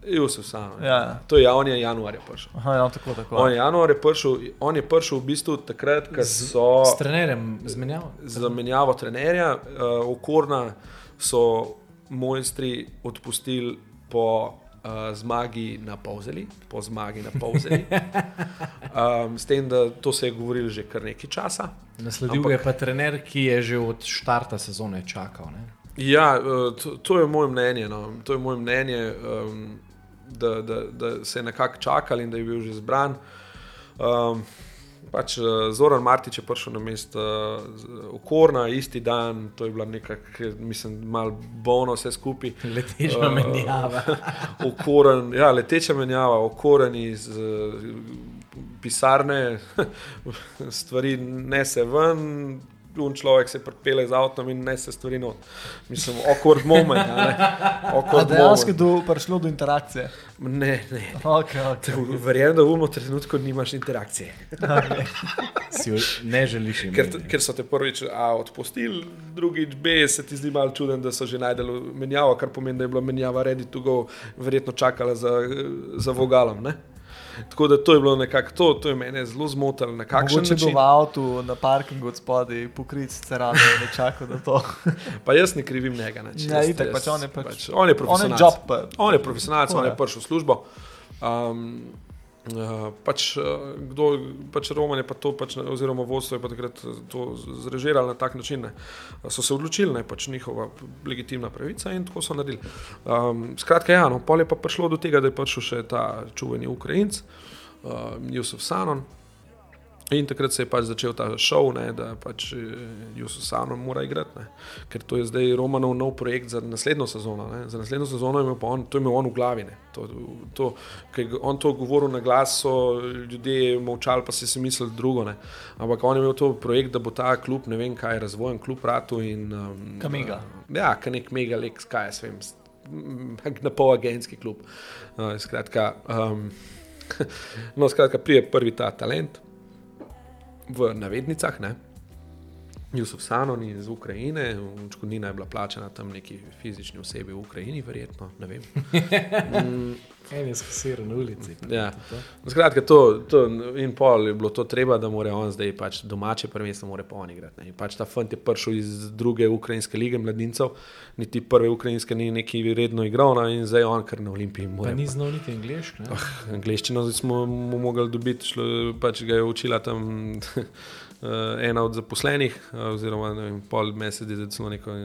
Speaker 3: je vse samo.
Speaker 2: Ja, ja.
Speaker 3: To je ja, on je januarja prišel.
Speaker 2: Aha, ja, tako, tako.
Speaker 3: On je januarja prišel, on je prišel v bistvu takrat, ko so
Speaker 1: S trenerjem zmenjava.
Speaker 3: zamenjavo trenerja, uh, okorna so mojstri odpustili po uh, zmagi na Povzeli, po zmagi na Povzeli. Um, s tem, da to se je govorilo že kar nekaj časa.
Speaker 1: Nasledil
Speaker 3: Ampak-
Speaker 1: je pa trener, ki je že od štarta sezone čakal. Ne?
Speaker 3: Ja, eh, to, to je moje mnenje. No. To je moje mnenje, um, da, da, da se je nekako čakal in da je bil že zbran. Um, pač, eh, Zoran Martič je prišel na mesto uh, Okorna, isti dan, to je bila neka, mislim, malo bolno vse skupaj.
Speaker 1: Leteča
Speaker 3: Uh,
Speaker 1: menjava.
Speaker 3: Okoren, ja, leteča menjava, okoren iz uh, pisarne, stvari nese ven. Un človek se pripelje z avtom in nese stvari not. Mislim, awkward moment. ne. Awkward
Speaker 2: dejansko je do, prišlo do interakcije.
Speaker 3: Ne, ne.
Speaker 2: Okay, okay.
Speaker 3: Verjamem, da v umu trenutku nimaš interakcije.
Speaker 2: Okay.
Speaker 1: Ne želiš
Speaker 3: Ker,
Speaker 1: imeti.
Speaker 3: ker so te prvič A odpustili, drugič B se ti zdi malo čuden, da so že najdeli menjavo, kar pomeni, da je bila menjava ready to go, verjetno čakala za, za vogalom. Ne? Tako da to je bilo nekako to, to je mene zelo zmotilo. Na kakšen
Speaker 2: Mogoče
Speaker 3: način?
Speaker 2: v avtu na parkingu od spodaj, pokrit s cerado, da čaka na to.
Speaker 3: Pa jaz ne krivim njega. Ne,
Speaker 2: Ja, itak, pač on je pač-
Speaker 3: pač on je
Speaker 2: On je
Speaker 3: profesionalec.
Speaker 2: job, pa.
Speaker 3: On je profesionalec, on je. prišel v službo. Um, Uh, pač, uh, kdo, pač Roman je pa to, pač, ne, oziroma vodstvo je pa takrat to zrežiralo na tak način. Ne. So se odločili, je pač njihova legitimna pravica in tako so naredili. Um, skratka, ja, no, pol je pa prišlo do tega, da je prišel še ta čuveni Ukrajinc, uh, Jusuf Sanon. In takrat se je pač začel ta šov, ne, da pač Jusuf Sanon mora igrati, ne. ker to je zdaj Romanov nov projekt za naslednjo sezono. Ne. Za naslednjo sezono je imel pa on, to je imel on v glavi. Ne. To, to, ker je on to govoril na glas, so ljudje molčali, pa si si mislili drugo. Ne. Ampak on je imel to projekt, da bo ta klub, ne vem kaj, razvojen klub ratu in. Um,
Speaker 2: Ka mega.
Speaker 3: Uh, ja, ka nek mega lek, kaj jaz vem, na pol agentski klub. Uh, skratka. Um, no, skratka, prije prvi ta talent v navednicah. Ne? Jusuf Sanon iz Ukrajine, odškodnina je bila plačena tam neki fizični osebi v Ukrajini, verjetno. Ne vem.
Speaker 1: En je skasiran na ulici.
Speaker 3: Ja. Skratka, to, to in pol je bilo to treba, da mora on zdaj pač domače prvenstvo, mora pa on igrati. Pač ta fant je prišel iz druge ukrajinske lige mladincev, niti prve ukrajinske ni neki redno igral, no, in zdaj on kar na Olimpiji.
Speaker 1: Pa ni znal niti angliško.
Speaker 3: Ah, Angliščino smo mu mogli dobiti, šlo, pač ga je učila tam eh, ena od zaposlenih, eh, oziroma ne vem, pol mesec je celo neko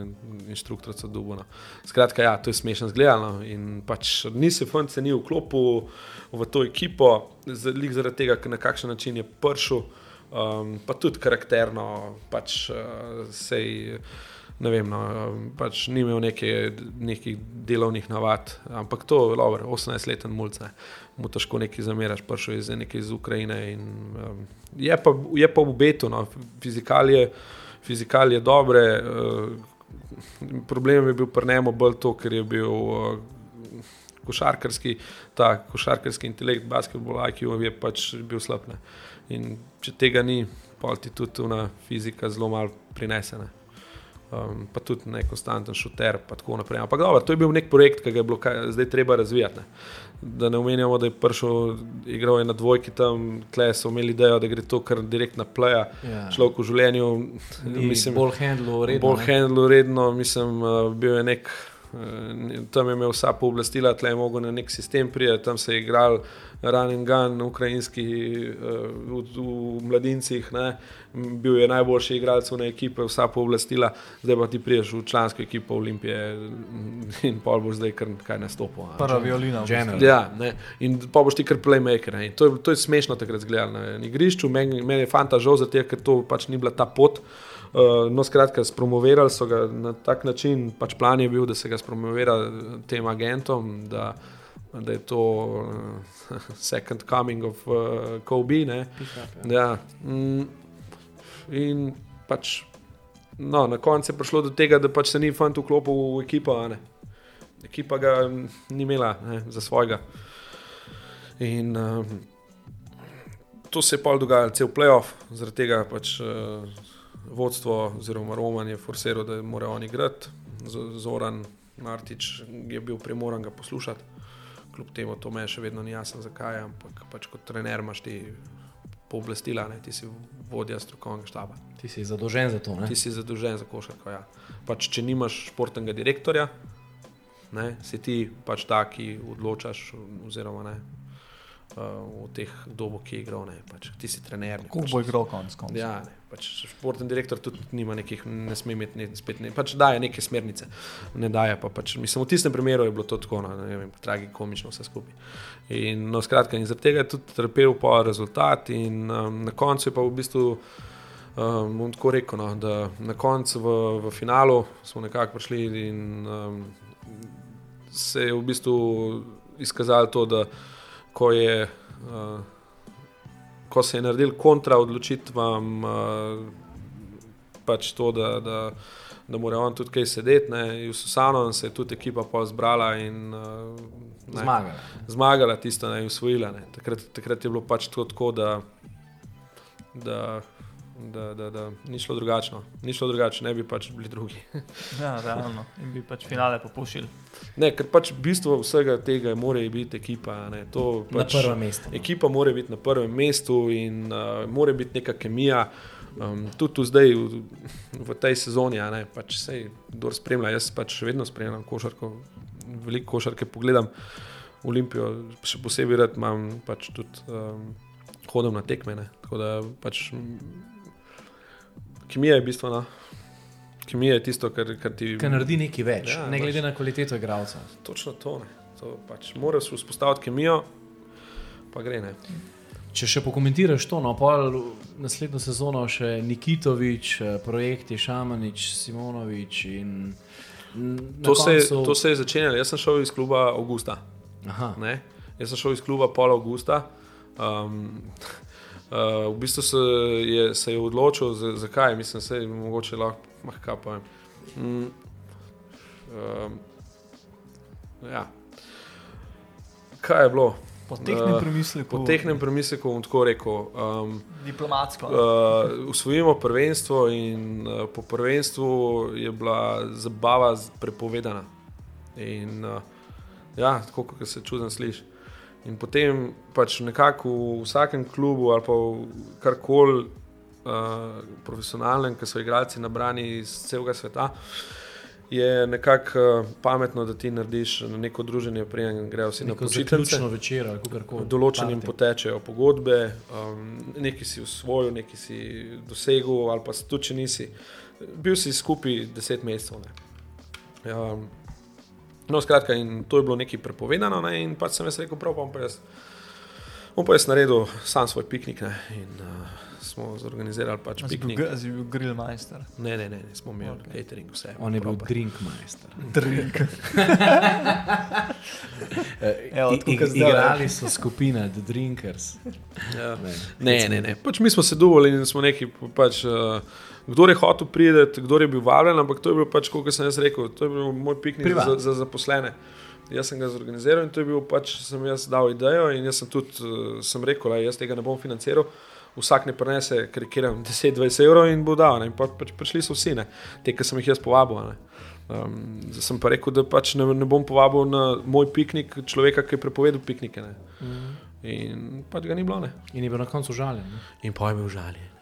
Speaker 3: inštruktorico dubona. Skratka, ja, to je smešno zgledano in pač ni se fant se ni vklopil v to ekipo, zalik zaradi tega, na kakšen način je prišel, um, pa tudi karakterno, pač uh, sej. Ne vem, no, pač ni imel neke, nekih delovnih navad, ampak to je dobro, 18-leten mulj, mu težko nekaj zameraš, prišel je iz neke iz Ukrajine. In, um, je, pa, je pa v betu, no, fizikalije, fizikalije dobre. Uh, problem je bil pri njemu bolj to, ker je bil uh, košarkarski, ta košarkarski intelekt, basketbol, IQ je pač bil slab. Ne. In če tega ni, pa ti tudi ona fizika zelo malo prinesena. Um, pa tudi ne konstanten šuter, pa tako naprej. Ampak dobro, to je bil nek projekt, ki ga je bilo kaj, zdaj treba razvijati. Ne. Da ne omenjamo, da je prišel, igral je na dvojki tam, tle so imeli idejo, da gre to kar direkt na pleja.
Speaker 1: Ja.
Speaker 3: Človek v življenju,
Speaker 1: Ni
Speaker 3: mislim,
Speaker 1: bolj handlo, redno.
Speaker 3: bolj
Speaker 1: ne.
Speaker 3: handlo redno, mislim, uh, bil je nek. Eh, Tam je imel vsa pooblastila, tle je mogel na nek sistem priti, tam se je igral run and gun, ukrajinski uh, v, v mladincih, ne. bil je najboljši igralec na ekipe, vsa pooblastila, zdaj pa ti priješ v člansko ekipo Olimpije in pol boš zdaj kar kaj nastopil.
Speaker 2: Prva violina. v.
Speaker 1: General.
Speaker 3: Ja, ne. in pa boš ti kar playmaker. ne. In To je, to je smešno takrat zgledati na igrišču. Meni men je fanta žal, zato, ker to pač ni bila ta pot. Uh, no, skratka, spromovirali so ga na tak način, pač plan je bil, da se ga spromovira tem agentom, da, da je to uh, second coming of uh, Kobe. Ne. Ja. Mm, in pač, no, na koncu je prišlo do tega, da pač se ni fant vklopil v ekipo. Ekipa ga mm, ni imela ne, za svojega. In um, to se je pa dogajalo, cel playoff, zaradi tega pač uh, vodstvo, oziroma Roman je forsiral, da mora on igrati. Zoran Martič je bil primoran ga poslušati, kljub temu to meni še vedno ni jasno, zakaj, ampak pač kot trener imaš ti pooblastila, ne, ti si vodja strokovnega štaba.
Speaker 1: Ti si zadolžen za to. Ne?
Speaker 3: Ti si zadolžen za košarko. Ja. Pač, če nimaš športnega direktorja, ne, si ti pač ta, ki odločaš, oziroma ne, uh, v teh dobo, ki je igral. Ne, pač, ti si trener. ne,
Speaker 2: Kako
Speaker 3: pač,
Speaker 2: bo igral konec koncev?
Speaker 3: Ja, ne, pač športni direktor tudi nima nekih, ne sme imeti ne, spet ne, pač daje neke smernice, ne daje pa pač. Mislim, v tistem primeru je bilo to tako, no, ne vem, tragikomično vse skupaj. In, no, skratka, in zaradi tega je tudi trpel po rezultat, in um, na koncu je pa v bistvu. Um, bom tako rekel, no, da na koncu v, v finalu smo nekako prišli in um, se je v bistvu izkazalo to, da ko je. Uh, ko se je naredil kontra odločitvam, uh, pač to, da, da, da mora on tudi kaj sedeti, ne, in Susano se je tudi ekipa pa zbrala in uh, ne,
Speaker 1: Zmaga.
Speaker 3: zmagala, tisto naj usvojila. Ne. Takrat, takrat je bilo pač tako, tako da, da, da, da, da ni šlo drugačno. Ni šlo drugače, ne bi pač bili drugi.
Speaker 2: Ja, realno. In bi pač finale popušili.
Speaker 3: Ne, ker pač bistvo vsega tega mora biti ekipa. a Ne. To,
Speaker 1: Na
Speaker 3: pač,
Speaker 1: prvem mestu.
Speaker 3: Ekipa mora biti na prvem mestu in uh, mora biti neka kemija. Um, tudi tu zdaj, v, v tej sezoni, a ne, pač sej, kdo spremlja, jaz pač še vedno spremljam košarko, veliko košarke pogledam, Olimpijo, še posebej rad imam, pač tudi um, hodim na tekme. Ne, tako da pač kemija je bistvena. Kemija je tisto, kar, kar ti
Speaker 1: Ki naredi nekaj več,
Speaker 3: Ja,
Speaker 1: ne glede
Speaker 3: pač.
Speaker 1: na kvaliteto igralca.
Speaker 3: Točno to. Ne. to pač, moraš vzpostaviti kemijo, pa gre ne.
Speaker 1: Če še pokomentiraš to, no, pa naslednjo sezono še Nikitovič, eh, projekti Šamanič, Simonovič in
Speaker 3: To se,
Speaker 1: koncu-
Speaker 3: to se je začenjalo. Jaz sem šel iz kluba Augusta.
Speaker 1: Aha,
Speaker 3: Ne? Jaz sem šel iz kluba Pol Augusta. Um, uh, v bistvu se je, se je odločil, za- zakaj. Mislim, da je mogoče lahko, mah, kaj pa vem. Mm, um, ja. Kaj je bilo?
Speaker 2: Po tehnem
Speaker 3: Eh,
Speaker 2: premisleku,
Speaker 3: Po tehnem premisleku bom tako rekel. Um,
Speaker 2: diplomatsko.
Speaker 3: Uh, usvojimo prvenstvo, in uh, po prvenstvu je bila zabava prepovedana. In, uh, ja, tako kot se čudno sliši. In potem pač nekako v vsakem klubu ali pa karkoli uh, profesionalnem, ki so igralci nabrani iz celega sveta. Je nekako uh, pametno, da ti narediš neko druženje, preden grejo vsi na
Speaker 1: Neko
Speaker 3: počitnice.
Speaker 1: zaključno večer ali kakorkoli.
Speaker 3: Določenim
Speaker 1: Party.
Speaker 3: potečejo pogodbe, um, nekaj si usvojil, nekaj si dosegel, ali pa tudi če nisi. Bil si skupaj deset mesecev. ne. Um, no, skratka, in to je bilo nekaj prepovedano, ne, in pač sem jaz rekel, prav bom pa jaz. Bom pa jaz naredil sam svoj piknik ne, in uh, smo zorganizirali pač
Speaker 2: bil,
Speaker 3: piknik.
Speaker 2: gr- si bil grillmeister.
Speaker 3: Ne, ne, ne, ne smo imeli
Speaker 2: Ok.
Speaker 3: okay. catering, vse.
Speaker 1: On je bil
Speaker 3: proper.
Speaker 1: drinkmeister.
Speaker 2: Drink.
Speaker 1: Eh,
Speaker 2: Evo,
Speaker 1: i-
Speaker 2: tako
Speaker 1: ig-
Speaker 2: kot zdaj.
Speaker 1: Igrali so skupina The Drinkers.
Speaker 3: Ja.
Speaker 1: Ne,
Speaker 3: Ne, ne, ne. Pač mi smo se duvali in smo neki. Pač, uh, kdo je hotel priti, kdo je bil vabljen, ampak to je bil pač, kot sem jaz rekel, to je bil moj piknik
Speaker 1: Privat.
Speaker 3: za, za zaposlene. Jaz sem ga zorganiziral in to je bil pač, sem jaz dal idejo in jaz sem tudi uh, sem rekel, da jaz tega ne bom financiral. Vsak ne prenese, karikiram, 10-20 evrov in bo dal. In pa, pač prišli so vsi, ne. te, ki sem jih jaz povabil. ne. Um, sem pa rekel, da pač ne, ne bom povabil na moj piknik človeka, ki je prepovedal piknike. Ne. In pač ga ni bilo. Ne.
Speaker 1: In je bil na koncu žaljen. ne.
Speaker 3: In pa je bil žaljen.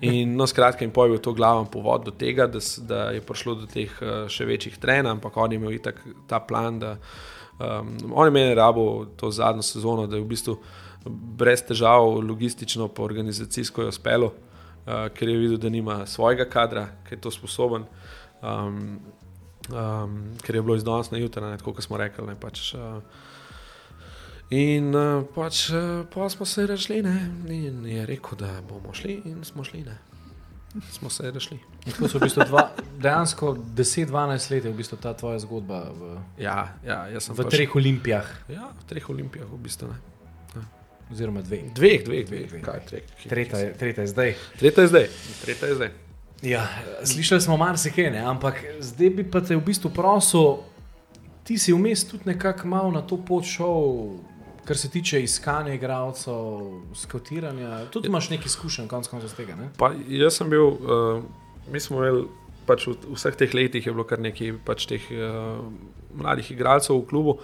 Speaker 3: In no, skratka, je bil to glaven povod do tega, da, da je prišlo do teh eh, še večjih trenj, ampak on je imel itak ta plan, da um, on je meni rabo to zadnjo sezono, da je v bistvu brez težav logistično, pa organizacijsko je uspelo, uh, ker je videl, da nima svojega kadra, ki je to sposoben. Um, um, ker je bilo iz danes na jutro, ne, tako kot smo rekli. Ne, pač, uh, In uh, pač, uh, pa smo se rešili, ne? in je rekel, da bomo šli, in smo šli. Ne? Smo se rešili.
Speaker 1: Tako so v bistvu dva, dejansko 10-12 let je v bistvu ta tvoja zgodba v,
Speaker 3: Ja, ja jaz sem
Speaker 1: v
Speaker 3: pač-
Speaker 1: treh olimpijah,
Speaker 3: Ja, v treh olimpijah, v bistvu. Ne?
Speaker 1: oziroma dveh.
Speaker 3: Dveh, dveh, dveh.
Speaker 1: Dveh.
Speaker 3: Kaj, treh.
Speaker 1: Tretja je, tretja je zdaj.
Speaker 3: Tretja je zdaj. Tretja je zdaj.
Speaker 1: Ja, slišali smo marsikaj, ampak zdaj bi pa te v bistvu prosil, ti si vmes tudi nekako malo na to pot šel, kar se tiče iskanja igralcev, skautiranja. Tudi imaš nekaj izkušenj, konec koncev z tega. Ne?
Speaker 3: Pa, jaz sem bil, uh, mi smo imeli pač v vseh teh letih, je bilo kar nekaj pač teh uh, mladih igralcev v klubu,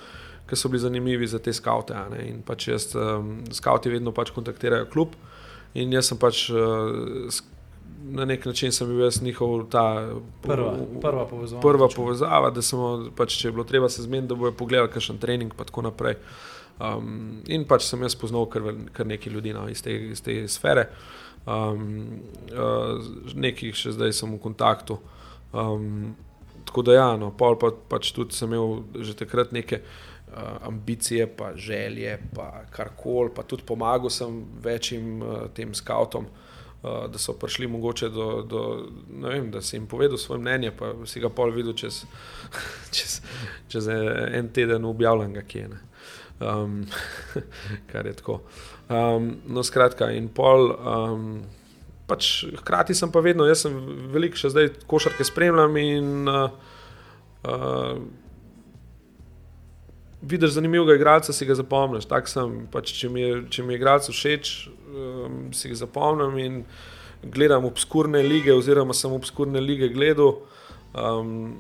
Speaker 3: ki so bili zanimivi za te skavte. In pač jaz, um, skauti vedno pač kontaktirajo klub. In jaz sem pač uh, na nek način sem bil jaz njihov ta
Speaker 1: Prva, prva povezava.
Speaker 3: prva povezava, da smo, pač, če je bilo treba se zmeniti, da bojo pogledali kakšen trening in tako naprej. Um, in pač sem jaz poznal kar, kar nekaj ljudi no, iz, te, iz te sfere, um, uh, nekih še zdaj sem v kontaktu. Um, tako da, ja, no, pol pa, pač tudi sem imel že takrat neke uh, ambicije, pa želje, pa karkoli, pa tudi pomagal sem večjim uh, tem skavtom. Uh, da so prišli mogoče do, do vem, da si jim povedal svoje mnenje, pa si ga pol videl čez, čez, čez en teden objavljenega, ki je. Ne. Um, kar je tako. Um, no, skratka, in pol. Um, pač, hkrati sem pa vedno, jaz sem veliko še zdaj košarke spremljam in uh, uh, vidiš zanimivega igralca, si ga zapomniš. Tak sem, pač, če, mi je, če mi je igralec všeč, um, si ga zapomnim in gledam obskurne lige, oziroma sem obskurne lige gledal. Um,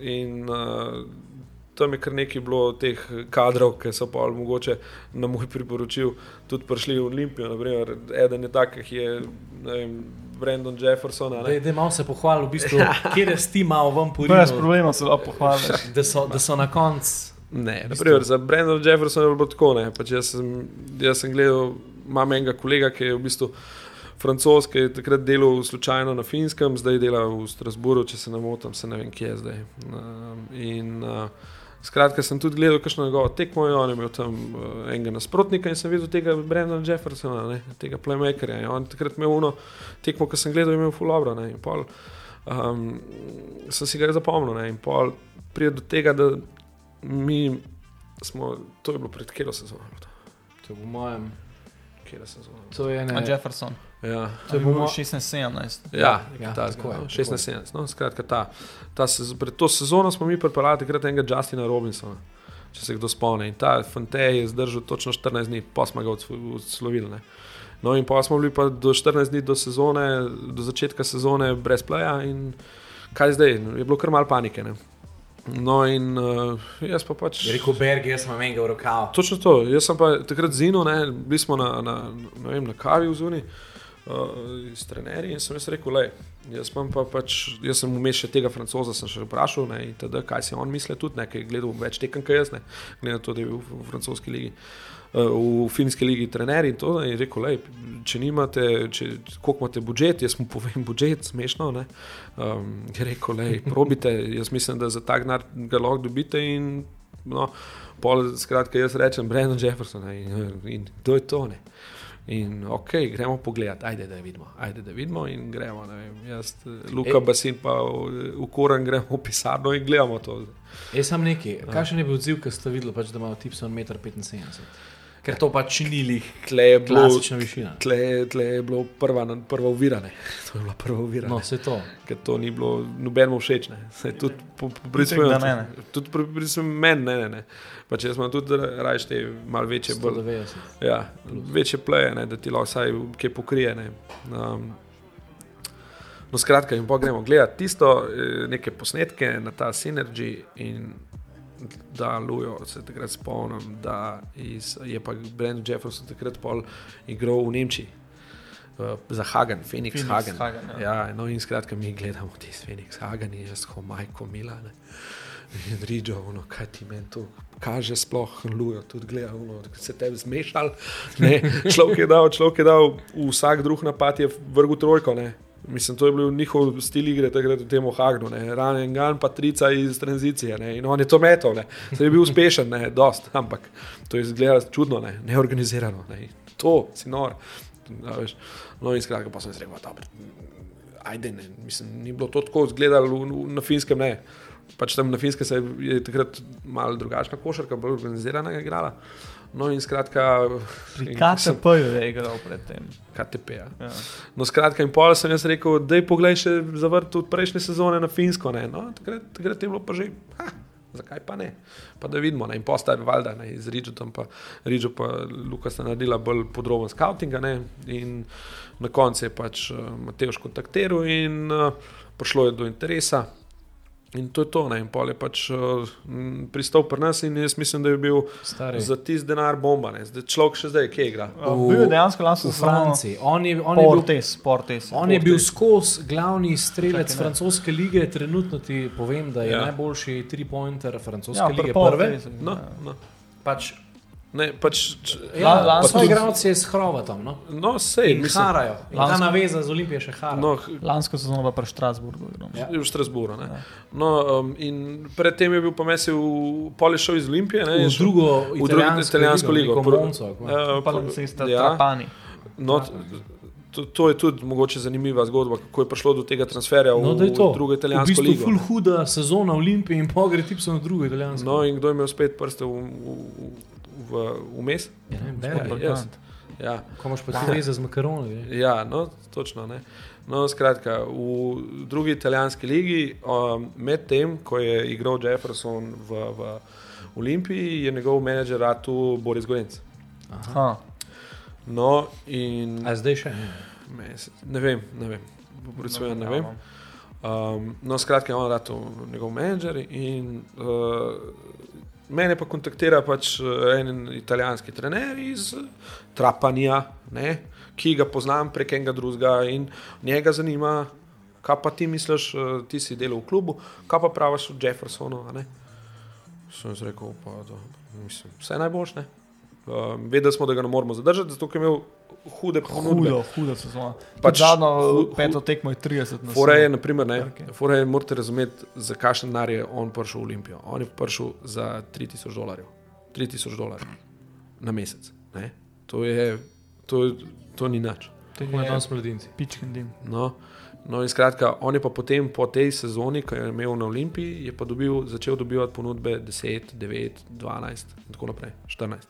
Speaker 3: in uh, tam je kar nekaj bilo teh kadrov, ki so pa mogoče na moj priporočil tudi prišli v Olimpijo. Naprimer, eden je tak, ki je ne vem, Brandon Jefferson. a ne.
Speaker 1: Da je malo se pohvalil, v bistvu, kje si ti malo ven
Speaker 2: Brez
Speaker 1: porinil,
Speaker 2: problema se lahko pohvališ.
Speaker 1: da so, da so na koncu.
Speaker 3: Ne, naprimer, za Brandon Jefferson je bilo tako. Pač jaz, sem, jaz sem gledal, imam enega kolega, ki je v bistvu francoz, ki je takrat delal slučajno na Finskem, zdaj dela v Strasburu, če se ne motim, se ne vem, kje je zdaj. Um, in uh, skratka, sem tudi gledal, kakšno njegovo tekmo je, on je imel tam uh, enega nasprotnika in sem videl tega Brandona Jeffersona, ne, tega playmakerja. On takrat imel uno tekmo, ki sem gledal, je imel fulobro. Ne, in pol, um, sem si ga zapomnil. Ne, in pol pride do tega, da mi smo, to je bilo pred kero sezono. to?
Speaker 1: Je po mojem.
Speaker 3: Katera sezona?
Speaker 1: To je
Speaker 2: A
Speaker 1: ne.
Speaker 2: Jefferson.
Speaker 3: Ja,
Speaker 1: To je
Speaker 2: bil
Speaker 1: po mo-
Speaker 2: 16-17.
Speaker 3: ja,
Speaker 1: Ja,
Speaker 3: ja ta,
Speaker 1: tako je,
Speaker 3: no,
Speaker 1: tako je.
Speaker 3: 16-17. No, skratka, ta, ta sez, pred to sezono smo mi pripeljali takrat enega Justina Robinsona. če se kdo spomni. In ta Fantej je zdržal točno 14 dni, pa smo ga odslovili. No, in pa smo bili pa do 14 dni do sezone, do začetka sezone brez pleja. In kaj zdaj? Je bilo kar mal panike. Ne? No, in uh, jaz pa pač.
Speaker 1: Je rekel Berg, jaz sem enega v rokavu.
Speaker 3: Točno to. Jaz sem pa takrat zino, ne, bili smo na, na, na, vem, na kavi v zuni. Uh, s trenerji in sem jaz rekel, le, jaz, pa pač, jaz sem vmes še tega francoza, sem še vprašal, ne, tada, kaj si on misli, tudi nekaj gledal več tekem, kaj jaz ne, glede na to, da je bil v, francoski ligi. V finski ligi trenerji in to, in rekel, lej, če nimate, če, koliko imate budžet, jaz mu povem, budžet, smešno. Um, je rekel, lej, probite, jaz mislim, da za tak denar ga lahko dobite. In, no, pol, skratka, jaz rečem, Brendon Jefferson in, in to je to. Ne. In ok, gremo pogledat, ajde da vidimo, ajde da vidimo in gremo. Vem, jaz, Luka e, Basin pa v, v Koran gremo v pisarno in gledamo to.
Speaker 1: Jaz sem nekaj, kakšen je bil odziv, ki ste videli, pač, da ima tip 1,75 m. Ker to pač ni lih,
Speaker 3: tle je bilo
Speaker 1: klasična višina.
Speaker 3: Tle, tle je bilo prva, prva uvirane. To je bila prva uvirana.
Speaker 1: No, se to.
Speaker 3: Ker to ni bilo nobenemu všeč. Tudi pri meni, ne, ne, ne. Pa če smo tudi rajši te malo večje, bolj, ja, večje pleje, ne, da ti lahko vsaj kaj pokrije. Ne. Um, no, skratka, in pa gremo gledati tisto, eh, neke posnetke na ta Synergy in da Lujo se takrat spomnim, da iz, je pa Brent Jefferson takrat pol igral v Nemčiji. Za Hagen, Phoenix, Phoenix Hagen. Hagen ja. Ja, no, in skratka, mi gledamo ti Phoenix Hagen in jaz, ko majko Milane. In rižo, no, kaj ti meni to kaže, sploh lujo, tudi gledaj, no, se te zmešal. Človek je dal, človek je dal, vsak drug napad je vrgul trojko. Ne. Mislim, to je bil njihov stil igre, takrat v tem Hagnu, rane in gan, pa trica iz tranzicije. Ne. In on je to metal, se je bil uspešen, ne, dost, ampak to je izgledalo čudno, ne, neorganizirano. Ne. To si nor. No, in skratka, pa sem rekel, da ajde, ne, mislim, ni bilo to tako izgledalo na finskem. Ne pač tam na Finske se je takrat malo drugačna košarka, bolj organizirana igrala. No, in skratka,
Speaker 2: KTP je igral predtem.
Speaker 3: KTP. Ja. Ja. No, skratka, in pol sem jaz rekel, da je pogled še zavrt od prejšnje sezone na Finsko. No, takrat, takrat je bilo pa že. Ha. Zakaj pa ne? Pa da vidimo, ne? in postaje valjda, ne? z Ridžom, pa Ridžo pa Luka sta naredila bolj podroben scouting, in na koncu je pač uh, Mateoš kontaktiral in uh, prišlo je do interesa. In to je to, ne? in pol je pač uh, pristal pri nas, in jaz mislim, da je bil Stari. za tisti denar bomba. Zdaj, človek še zdaj, kje igra.
Speaker 2: V, bil je dejansko lansko
Speaker 1: v Franciji. On je, on
Speaker 2: portes,
Speaker 1: je bil,
Speaker 2: portes,
Speaker 1: on portes. je bil skozi glavni strelec Čakaj, francoske lige. Trenutno ti povem, da je ja. najboljši tri-pointer francoske ja, lige. Prve.
Speaker 3: No, no.
Speaker 1: Pač
Speaker 3: Ne, pač,
Speaker 1: ja, lansko igralce je s Hrvatom. No,
Speaker 3: no sej,
Speaker 1: in mislim, harajo. In lansko, ta naveza z Olimpije še hara. No,
Speaker 2: lansko sezono pa v Štrasburgu.
Speaker 3: Ja. V Štrasburgu. Ja. No, um, in predtem je bil pa mesec v Polišov iz Olimpije. Ne,
Speaker 1: v drugo italijansko, italijansko ligo.
Speaker 3: ligo.
Speaker 1: Monco,
Speaker 2: uh, pa se sta ja. trapani.
Speaker 3: No, to, to je tudi mogoče zanimiva zgodba, kako je prišlo do tega transferja v, no, v drugo italijansko
Speaker 1: v bistvu ligo. To je huda sezona Olimpije in pogre tipso na drugo italijansko.
Speaker 3: No, in kdo je imel spet prste v, v, vmes.
Speaker 1: Ja, ja, ja. Ko imaš pa tudi za makaron.
Speaker 3: Ja, no, točno. Ne. No, skratka, v drugi italijanski ligi, um, medtem ko je igral Jefferson v, v Olimpiji, je njegov menedžer tu Boris Gorenc. No, in.
Speaker 1: A zdaj še?
Speaker 3: Ne, ne vem, ne vem. No, ne vem. Um, no, skratka, on je njegov menedžer in uh, Mene pa kontaktira pač eh, en italijanski trener iz Trapanja, ne, ki ga poznam prek enega drugega in njega zanima, kaj pa ti misliš, eh, ti si delal v klubu, kaj pa praviš o Jeffersonu. Sem rekel, pa, da, mislim, vse najboljše. Uh, Vedeli smo, da ga ne moramo zadržati, zato je imel hude ponudbe.
Speaker 2: Hudo, hudo se zna. Pač, Zadnjo peto tekmo je 30 na
Speaker 3: 100. Foreje morate razumeti, za kakšen denar je on prišel v Olimpijo. On je prišel za 3000 dolarjev. 3000 dolarjev na mesec. Ne? To je, to, je, to ni nič.
Speaker 1: To je danes mladinci.
Speaker 2: Pičkin dim.
Speaker 3: No. No, in skratka, on je pa potem po tej sezoni, ki je imel na Olimpiji, je pa dobil, začel dobivati ponudbe 10, 9, 12 in tako naprej, 14.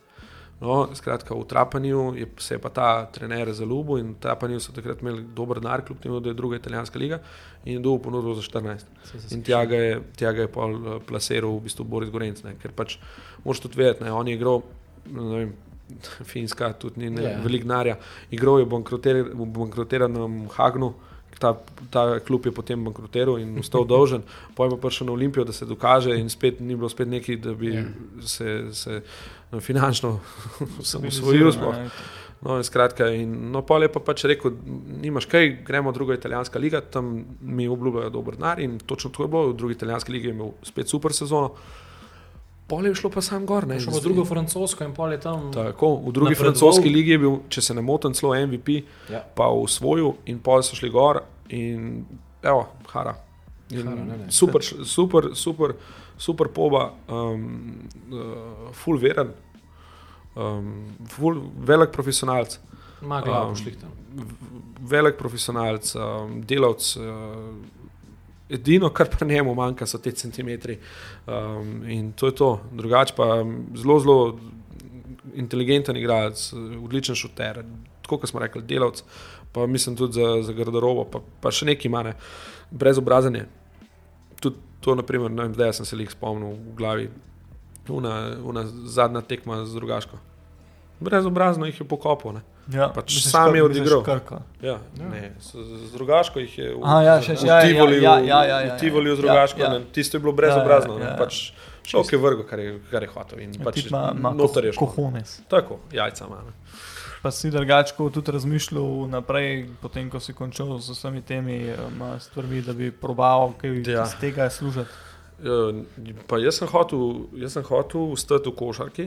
Speaker 3: No, skratka, v Trapaniju je, se je pa ta trener zaljubil in v Trapaniju so takrat imeli dober denar, kljub temu, da je druga italijanska liga in je dobil ponudbo za 14. In tja ga je, tja ga je pol eh, plasiral v bistvu Boris Gorenc, ne, ker pač moraš tudi vedeti, ne, on je igral, ne vem, Finska, tudi ni
Speaker 1: Ja.
Speaker 3: yeah. velik denarja, igral je v bankrotir- v bankrotiranem Hagnu. Ta, ta klub je potem bankrotiral in ostal dolžen, pojem pa prišel na Olimpijo, da se dokaže, in spet ni bilo spet nekaj, da bi
Speaker 1: Ja.
Speaker 3: se, se finančno
Speaker 2: Stabilizirano,
Speaker 3: usvojil.
Speaker 2: ne.
Speaker 3: No, in skratka, in, no, pol je pa pač rekel, nimaš kaj, gremo v druga italijanska liga, tam mi obljubljajo dober denar in točno to je bilo, v drugi italijanski ligi je imel spet super sezono. Pol je šlo pa sam gor, ne.
Speaker 1: Šel
Speaker 3: in
Speaker 1: v drugo francosko in pol je tam.
Speaker 3: Tako, v drugi
Speaker 1: Napredoval.
Speaker 3: francoski ligi je bil, če se ne motim, celo MVP,
Speaker 1: Ja.
Speaker 3: pa v svoju, in pol so šli gor, in evo, hara. In
Speaker 1: Hara, ne, ne.
Speaker 3: super, super, super, super poba, um, uh, full veren, um, full, velik profesionalc.
Speaker 1: Ima glavo
Speaker 3: Um,
Speaker 1: šli tam.
Speaker 3: velik profesionalc, um, delavc. Uh, edino, kar pa njemu manjka, so te centimetri. Um, in to je to. Drugače pa um, zelo, zelo inteligenten igralec, odličen šuter, tako kot smo rekli, delavc. Pa mislim tudi za, za garderobo, pa, pa še nekaj manj, brezobrazanje. Tudi to, naprimer, ne vem, zdaj sem se jih spomnil v glavi, una, una zadnja tekma z drugaško. Brezobrazno jih je pokopal. Ne?
Speaker 2: Ja,
Speaker 3: Pač
Speaker 2: misliš,
Speaker 3: sam je odigral. Ja,
Speaker 1: Ja.
Speaker 3: ja. Z, z drugaško jih je v,
Speaker 2: A, ja, še-
Speaker 3: v
Speaker 2: ja, ja,
Speaker 3: Tivoliju,
Speaker 2: ja, ja, ja, ja,
Speaker 3: v Tivoliju z
Speaker 2: ja,
Speaker 3: drugaško.
Speaker 2: ja.
Speaker 3: Ja, Tisto je bilo brezobrazno.
Speaker 2: Ja, ja, ja,
Speaker 3: Ja,
Speaker 2: ja.
Speaker 3: Pač šok je vrgo, kar je, kar je hotel. In pač noter je šlo.
Speaker 2: kohones.
Speaker 3: Tako, jajca ima.
Speaker 2: Pa si drugačko tudi razmišljal naprej, potem ko si končal z vsemi temi um, stvarmi, da bi probal kaj
Speaker 3: Ja.
Speaker 2: iz tega služiti.
Speaker 3: Ja, Pa jaz sem hotel, jaz sem hotel stati v košarki,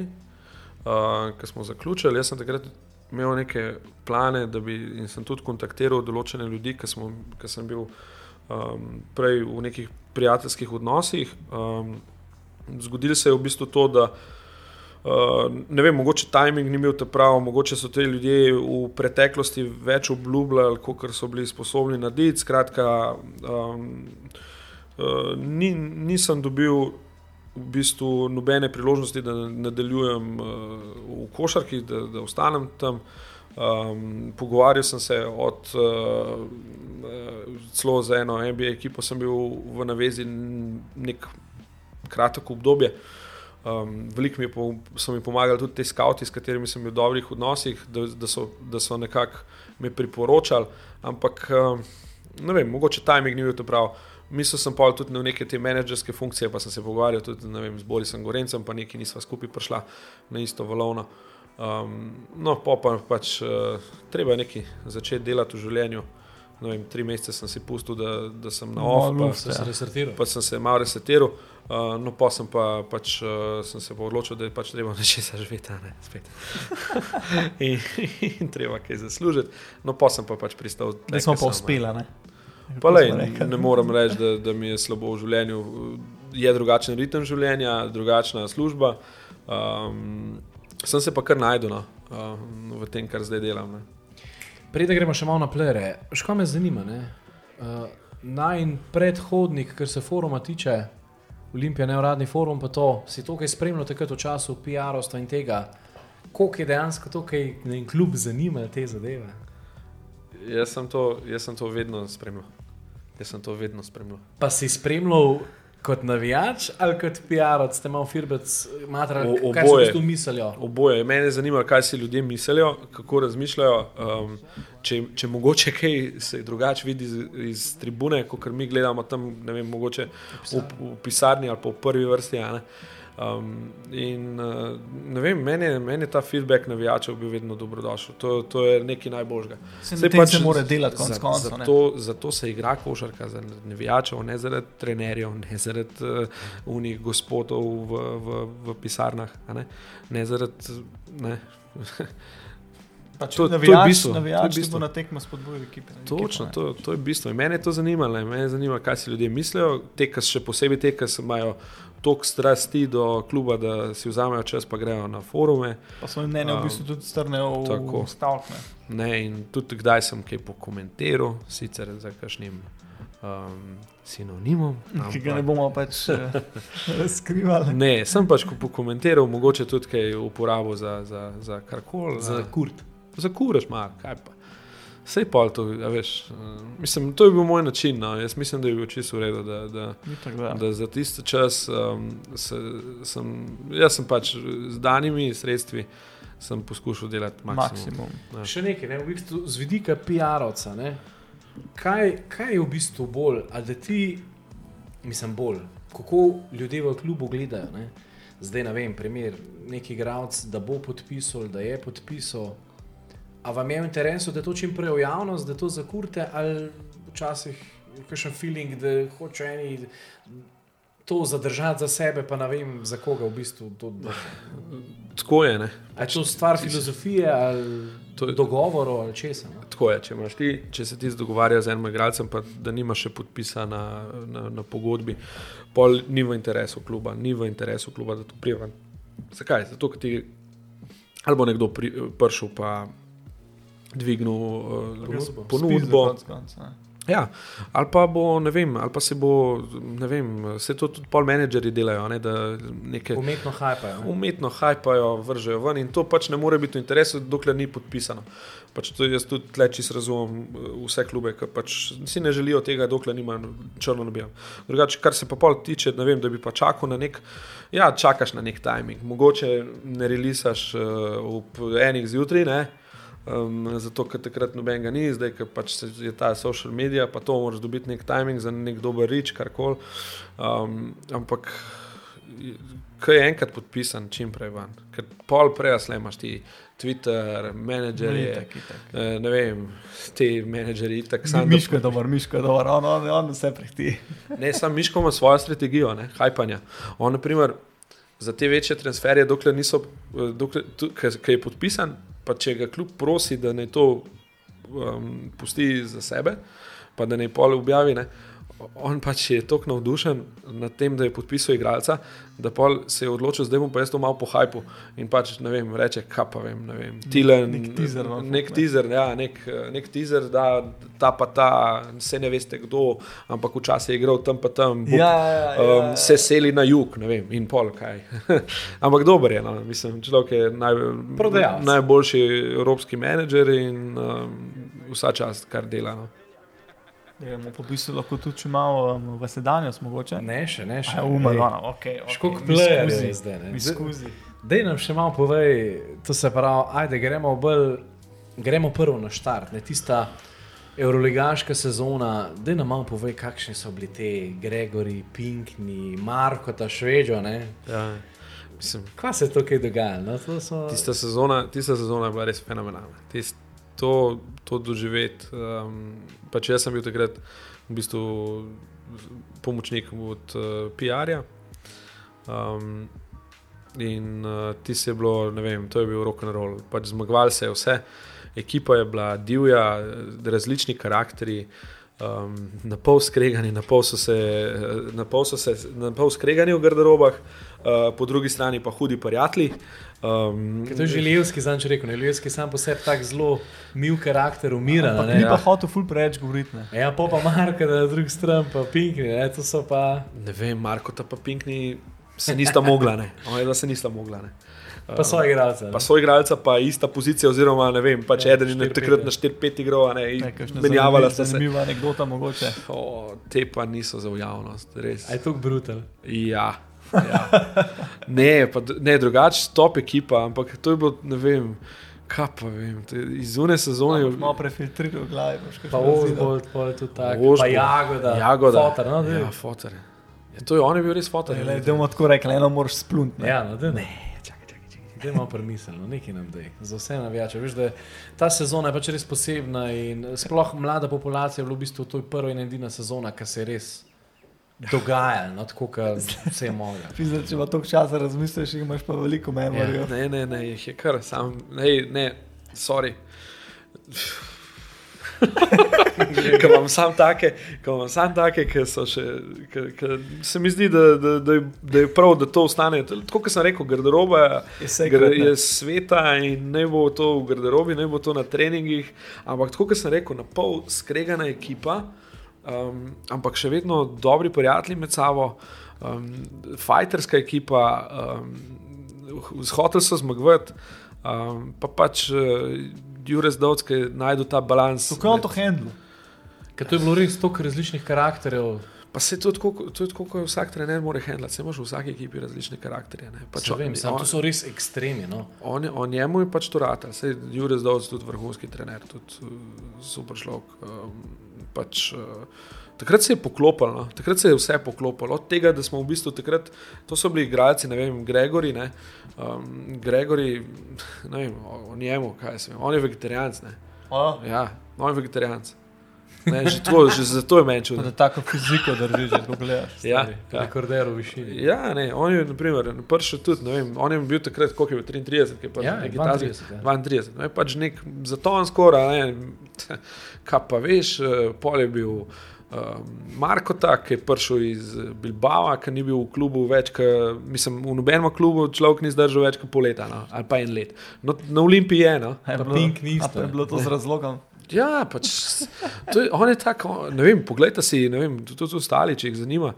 Speaker 3: uh, ko smo zaključili. Jaz sem takrat imel neke plane, da bi in sem tudi kontaktiral določene ljudi, ki sem bil um, prej v nekih prijateljskih odnosih. Um, zgodilo se je v bistvu to, da uh, ne vem, mogoče timing ni bil ta prav, mogoče so ti ljudje v preteklosti več obljubljali, kot so bili sposobni narediti. Skratka, um, uh, ni, nisem dobil v bistvu nobene priložnosti, da nadaljujem uh, v košarki, da, da ostanem tam. Um, pogovarjal sem se od uh, uh, celo za eno NBA ekipo, sem bil v navezi nek kratek obdobje. Um, Veliko mi je po, so mi pomagali tudi ti skavti, s katerimi sem bil v dobrih odnosih, da, da so, da so nekako me priporočali. Ampak um, ne vem, mogoče timing ni bil to prav. Mislil sem pa tudi na neke te menedžerske funkcije, pa sem se pogovarjal tudi vem, z Borisom Gorencem, pa neki nisva skupaj prišla na isto valovno. Um, no, pa pa pač uh, treba nekaj začeti delati v življenju. Ne Vem, tri mesece sem si pustil, da, da sem na off, pa,
Speaker 2: luft,
Speaker 1: Se je restartiral.
Speaker 3: pa sem se malo resetiral. Uh, no, pa sem pa pač, uh, sem se pa odločil, da je pač treba nečesa živeti, a ne spet. in, in treba kaj zaslužiti. No, pa sem pa pač pristal.
Speaker 2: Da smo pa
Speaker 3: sem,
Speaker 2: uspeli, ne?
Speaker 3: Pa lej, ne morem reči, da, da mi je slabo v življenju. Je drugačen ritem življenja, drugačna služba. Um, sem se pa kar najdel no, um, v tem, kar zdaj delam. Ne.
Speaker 1: Preden gremo še malo na plere, škoda me zanima. Uh, Naj predhodnik, kar se foruma tiče, Olimpija, neuradni forum, pa to, si to, kaj spremljal takrat v času PR-ovstva in tega, koliko je dejansko kaj ne vem, kljub zanima te zadeve.
Speaker 3: Jaz, sem to, jaz sem to vedno spremljal. Jaz sem to vedno spremljal.
Speaker 1: Pa si spremljal kot navijač ali kot PR-ovc, ste malo firbec, matrali,
Speaker 3: O-
Speaker 1: kaj so v
Speaker 3: oboje.
Speaker 1: bistvu mislijo.
Speaker 3: Oboje. Mene zanima, kaj si ljudje mislijo, kako razmišljajo. Um, če, če mogoče kaj se drugače vidi iz, iz tribune, kot mi gledamo tam, ne vem, mogoče v, v pisarni ali pa v prvi vrsti. a ne. Um, in uh, ne vem, meni meni ta feedback navijačev bil vedno dobrodošel. To, to je nekaj najboljšega.
Speaker 2: Se tem se mora delati, konec
Speaker 3: za-
Speaker 2: koncev. ne.
Speaker 3: Zato, zato se igra košarka za navijačev, ne zaradi trenerjev, ne zaradi uh, unih gospodov v, v, v pisarnah, ne, ne zaradi. Ne.
Speaker 2: Pač
Speaker 3: to- to je
Speaker 2: navijač,
Speaker 3: bistvo, to je
Speaker 2: navijač
Speaker 3: bistvo.
Speaker 2: na tekmo spodbujal ekipe.
Speaker 3: Točno,
Speaker 2: ekipo, ne.
Speaker 3: to, to je bistvo. In mene je to zanimalo. Mene zanima, kaj si ljudje mislijo. Te, ki še posebej te, ki imajo toliko strasti do kluba, da si vzamejo čas, pa grejo na forume.
Speaker 2: Pa svoje mnenje v
Speaker 3: Um,
Speaker 2: bistvu tudi strnejo v stavek. ne.
Speaker 3: In tudi kdaj sem kaj pokomentiral, sicer za kakšnim um, sinonimom.
Speaker 2: Ki ga ne bomo pač uh, skrivali.
Speaker 3: Ne, sem pač ko- pokomentiral, mogoče tudi kaj uporabo za, za, za karkoli.
Speaker 1: Za kurt.
Speaker 3: za kuraš, ma, kaj pa. Sej pol to, a veš. uh, Mislim, to je bil moj način. No. Jaz mislim, da je bil čisto v redu. Da, da,
Speaker 2: da.
Speaker 3: da za tisti čas um, se, sem, jaz sem pač z danimi sredstvi sem poskušal delati maksimum.
Speaker 2: Maksimum.
Speaker 1: Še nekaj, ne, v bistvu, z vidika PR-ovca. ne, Kaj, kaj je v bistvu bolj, ali da ti, mislim, bolj, kako ljudje v klubu gledajo? Ne? Zdaj, ne vem, primer, neki igralec, da bo podpisal, da je podpisal. A vam je v interesu, da to čim prej v javnost, da to zakurte, ali včasih je kakšen feeling, da hoče eni to zadržati za sebe, pa ne vem, za koga v bistvu to drži.
Speaker 3: Tako je, ne.
Speaker 1: A je to stvar filozofije ali
Speaker 3: To je-
Speaker 1: dogovorov ali česa? no?
Speaker 3: Tako je, če, ti, če se ti dogovarja z enim igralcem, pa da nimaš še podpisa na, na, na pogodbi, pol ni v interesu kluba, ni v interesu kluba, da to prijeva. Zakaj? Zato, ker ti ali bo nekdo pri, prišel pa dvignil uh,
Speaker 1: Ponudbo.
Speaker 3: Ja, ali pa bo, ne vem, ali pa se bo, ne vem, se to tudi pol menedžeri delajo, ne, da neke
Speaker 1: Umetno hajpajo. ne?
Speaker 3: umetno hajpajo, vržejo ven in to pač ne more biti v interesu, dokler ni podpisano. Pač to jaz tudi tleči razumem eh, vse klube, ki pač si ne želijo tega, dokler nima črno na belem. Drugače, kar se pa pol tiče, ne vem, da bi pa čakal na nek, ja, čakaš na nek timing, mogoče ne relisaš uh, ob enih zjutraj, ne. Um, zato, ker takrat nobenega ni, zdaj pač se- je ta social medija, pa to moraš dobiti nek timing za nek dober rič, karkoli. Um, ampak ki je enkrat podpisan, čim prej van. Ker pol prej slemaš ti Twitter, menedžerje,
Speaker 2: Itak, itak.
Speaker 3: eh, ne vem, ti menedžerji, tako
Speaker 2: Sam
Speaker 3: sam.
Speaker 2: Miško je dober, Miško je dober, on, on, on vse prehti.
Speaker 3: Ne, sam Miško ima svojo strategijo, ne, hajpanja. On, na primer, za te večje transferje, dokler niso, eh, dokler, tu, ki ki je podpisan, pa če ga kljub prosi, da naj to um, pusti za sebe, pa da naj pol objavi. Ne, On pač je tako navdušen nad tem, da je podpisal igralca, da pol se je odločil, zdaj bom pa jaz to malo po hajpu. In pač ne vem, reče, kaj pa vem, ne vem. Tilen,
Speaker 2: Nek teaser vam
Speaker 3: nek teaser, ja, nek, nek teaser, da ta pa ta, se ne veste kdo, ampak včasih je igral tam pa tam. bo-
Speaker 2: Ja, ja, ja, ja,
Speaker 3: um,
Speaker 2: ja.
Speaker 3: se seli na jug, ne vem, in pol kaj. Ampak dober je, no. mislim, človek je naj,
Speaker 1: Prodajalec.
Speaker 3: najboljši evropski menedžer in um, vsa čast, kar dela. No.
Speaker 2: Gremo po bistvu lahko tudi če malo um, v sedanjost mogoče.
Speaker 1: Ne, še ne, še
Speaker 2: A, umar, ono, ok. okay.
Speaker 1: Škok plejer je zdaj, ne.
Speaker 2: mi skuzi.
Speaker 1: Dej nam še malo povej, to se pravi, ajde, gremo, bolj, gremo prvo na štart, ne tista euroligaška sezona. Dej nam malo povej, kakšni so bili te Gregori, Pinkni, Marko, ta Šveđo, ne.
Speaker 3: Ja, mislim,
Speaker 1: Kva se je tukaj dogajalo? No, to so...
Speaker 3: tista, sezona, tista sezona je bila res fenomenalna. Tist, to, to doživeti. Um, pač jaz sem bil takrat v bistvu pomočnik od uh, PR-ja. Um, in uh, ti se je bilo, ne vem, to je bil rock and roll. Pač zmagoval se je vse, ekipa je bila divja, različni karakteri. Um, na pol skregani, na pol so se, na pol so se, na pol skregani v garderobah, uh, po drugi strani pa hudi prijatelji. Um,
Speaker 1: Ker To je že Lijevski, znam če rekel, ne, Lijevski sam po sebi tako zelo mil karakter, ne.
Speaker 2: ni pa hotel ful preveč govoriti. ne.
Speaker 1: Ja, pa pa Marka, da na drugi strani pa Pinkni, ne, to so pa...
Speaker 3: Ne vem, Marko ta pa Pinkni se nista mogla, ne. Oni dva se nista mogla, ne.
Speaker 1: Pa so igralce.
Speaker 3: Pa so igralca, pa ista pozicija, oziroma ne vem, pač
Speaker 1: Ja,
Speaker 3: eden je takrat na 4-5 igral, a ne,
Speaker 2: Ne,
Speaker 3: menjavala sta se.
Speaker 2: Zanimiva anekdota mogoče.
Speaker 3: O, te pa niso za javnost, res.
Speaker 1: Aj tukaj brutal.
Speaker 3: Ja. ja. Ne, pa, ne drugače, top ekipa, ampak to je bilo, ne vem, kaj pa vem, to je iz une sezone.
Speaker 2: Malo malo prefiltriral v glavi. boš kakšno
Speaker 1: Pa. Ozgold, pa je tudi tako.
Speaker 3: Ožbolt.
Speaker 1: Pa Jagoda.
Speaker 3: Jagoda.
Speaker 1: Fotar, no.
Speaker 3: Ja, fotor. Ja, to je, on je bil res fotor.
Speaker 2: Ne, Da bomo tako rekli, eno moraš splunt. ne.
Speaker 1: Ja, no, daj, ne. Malo premisleno, nekaj nam dej. Za vse navijače. Veš, da je ta sezona je pač res posebna in sploh mlada populacija je v bistvu to je prva in edina sezona, ki se je res dogajala, no, tako kot vse je.
Speaker 2: Pizda, če pa toliko časa razmisliš, imaš pa veliko memorijo.
Speaker 3: Ne, ne, ne, jih je kar, sam, ne, ne, sorry. Ker imam sam take, ker imam sam take, ki so še, ki, ki se mi zdi, da, da, da, je, da je prav, da to ostane. Tako kot sem rekel, garderoba
Speaker 2: Je
Speaker 3: gre- je sveta in ne bo to v garderobi, ne bo to na treningih. Ampak tako kot sem rekel, na pol skregana ekipa. um, ampak še vedno dobri prijatelji med sabo, um, fajterska ekipa, um, hoteli so zmagovati, um, pa pač uh, Jurek Dovski najdu ta balans.
Speaker 2: Kako je on to handlo?
Speaker 1: Ker to je bilo res toliko različnih karakterjev.
Speaker 3: Pa se to je tako, to je kot vsak trener mora handlati, se imaš v vsaki ekipi različne karakterje. ne. Pač
Speaker 1: Pač, vem,
Speaker 3: on- on-
Speaker 1: to so res ekstremi. No.
Speaker 3: On, on njemu je pač to rata, se Jurek Zdovc tudi vrhunski trener, tudi uh, super šlok. Um, pač, uh, takrat se je poklopilo, no? takrat se je vse poklopilo. Od tega, da smo v bistvu takrat, to so bili igralci, ne vem, Gregori, ne, um, Gregori, ne vem, o, o njemu, kaj se vem, on je vegetarijanc, ne.
Speaker 2: A,
Speaker 3: Ja, on je vegetarijanc. Ne, že, to, že zato je meni čudno.
Speaker 2: da tako fiziko drži, če to gledaš.
Speaker 3: Ja, ja.
Speaker 1: Rekorder v višini.
Speaker 3: Ja, ne, on je naprimer, prišel tudi, ne vem, on je bil takrat, koliko je bil 33, ki je pač
Speaker 1: Ja,
Speaker 3: neki
Speaker 1: 32,
Speaker 3: tazi-
Speaker 1: ja.
Speaker 3: 32. No, je pač nek zaton skoraj, ne, kaj pa veš, eh, pol je bil um, Marko tak, ki je prišel iz Bilbao, ki ni bil v klubu več, ka, mislim, v nobenem klubu človek ni zdržal več kot pol leta, no, ali pa en let. No, na Olimpiji je, no.
Speaker 2: Je
Speaker 1: Pa Pink ni
Speaker 2: pa Je bilo to
Speaker 1: ne.
Speaker 2: z razlogom.
Speaker 3: Ja, pač, je, on je tako, ne vem, poglejte si, ne vem, tudi, ostali, če jih zanima.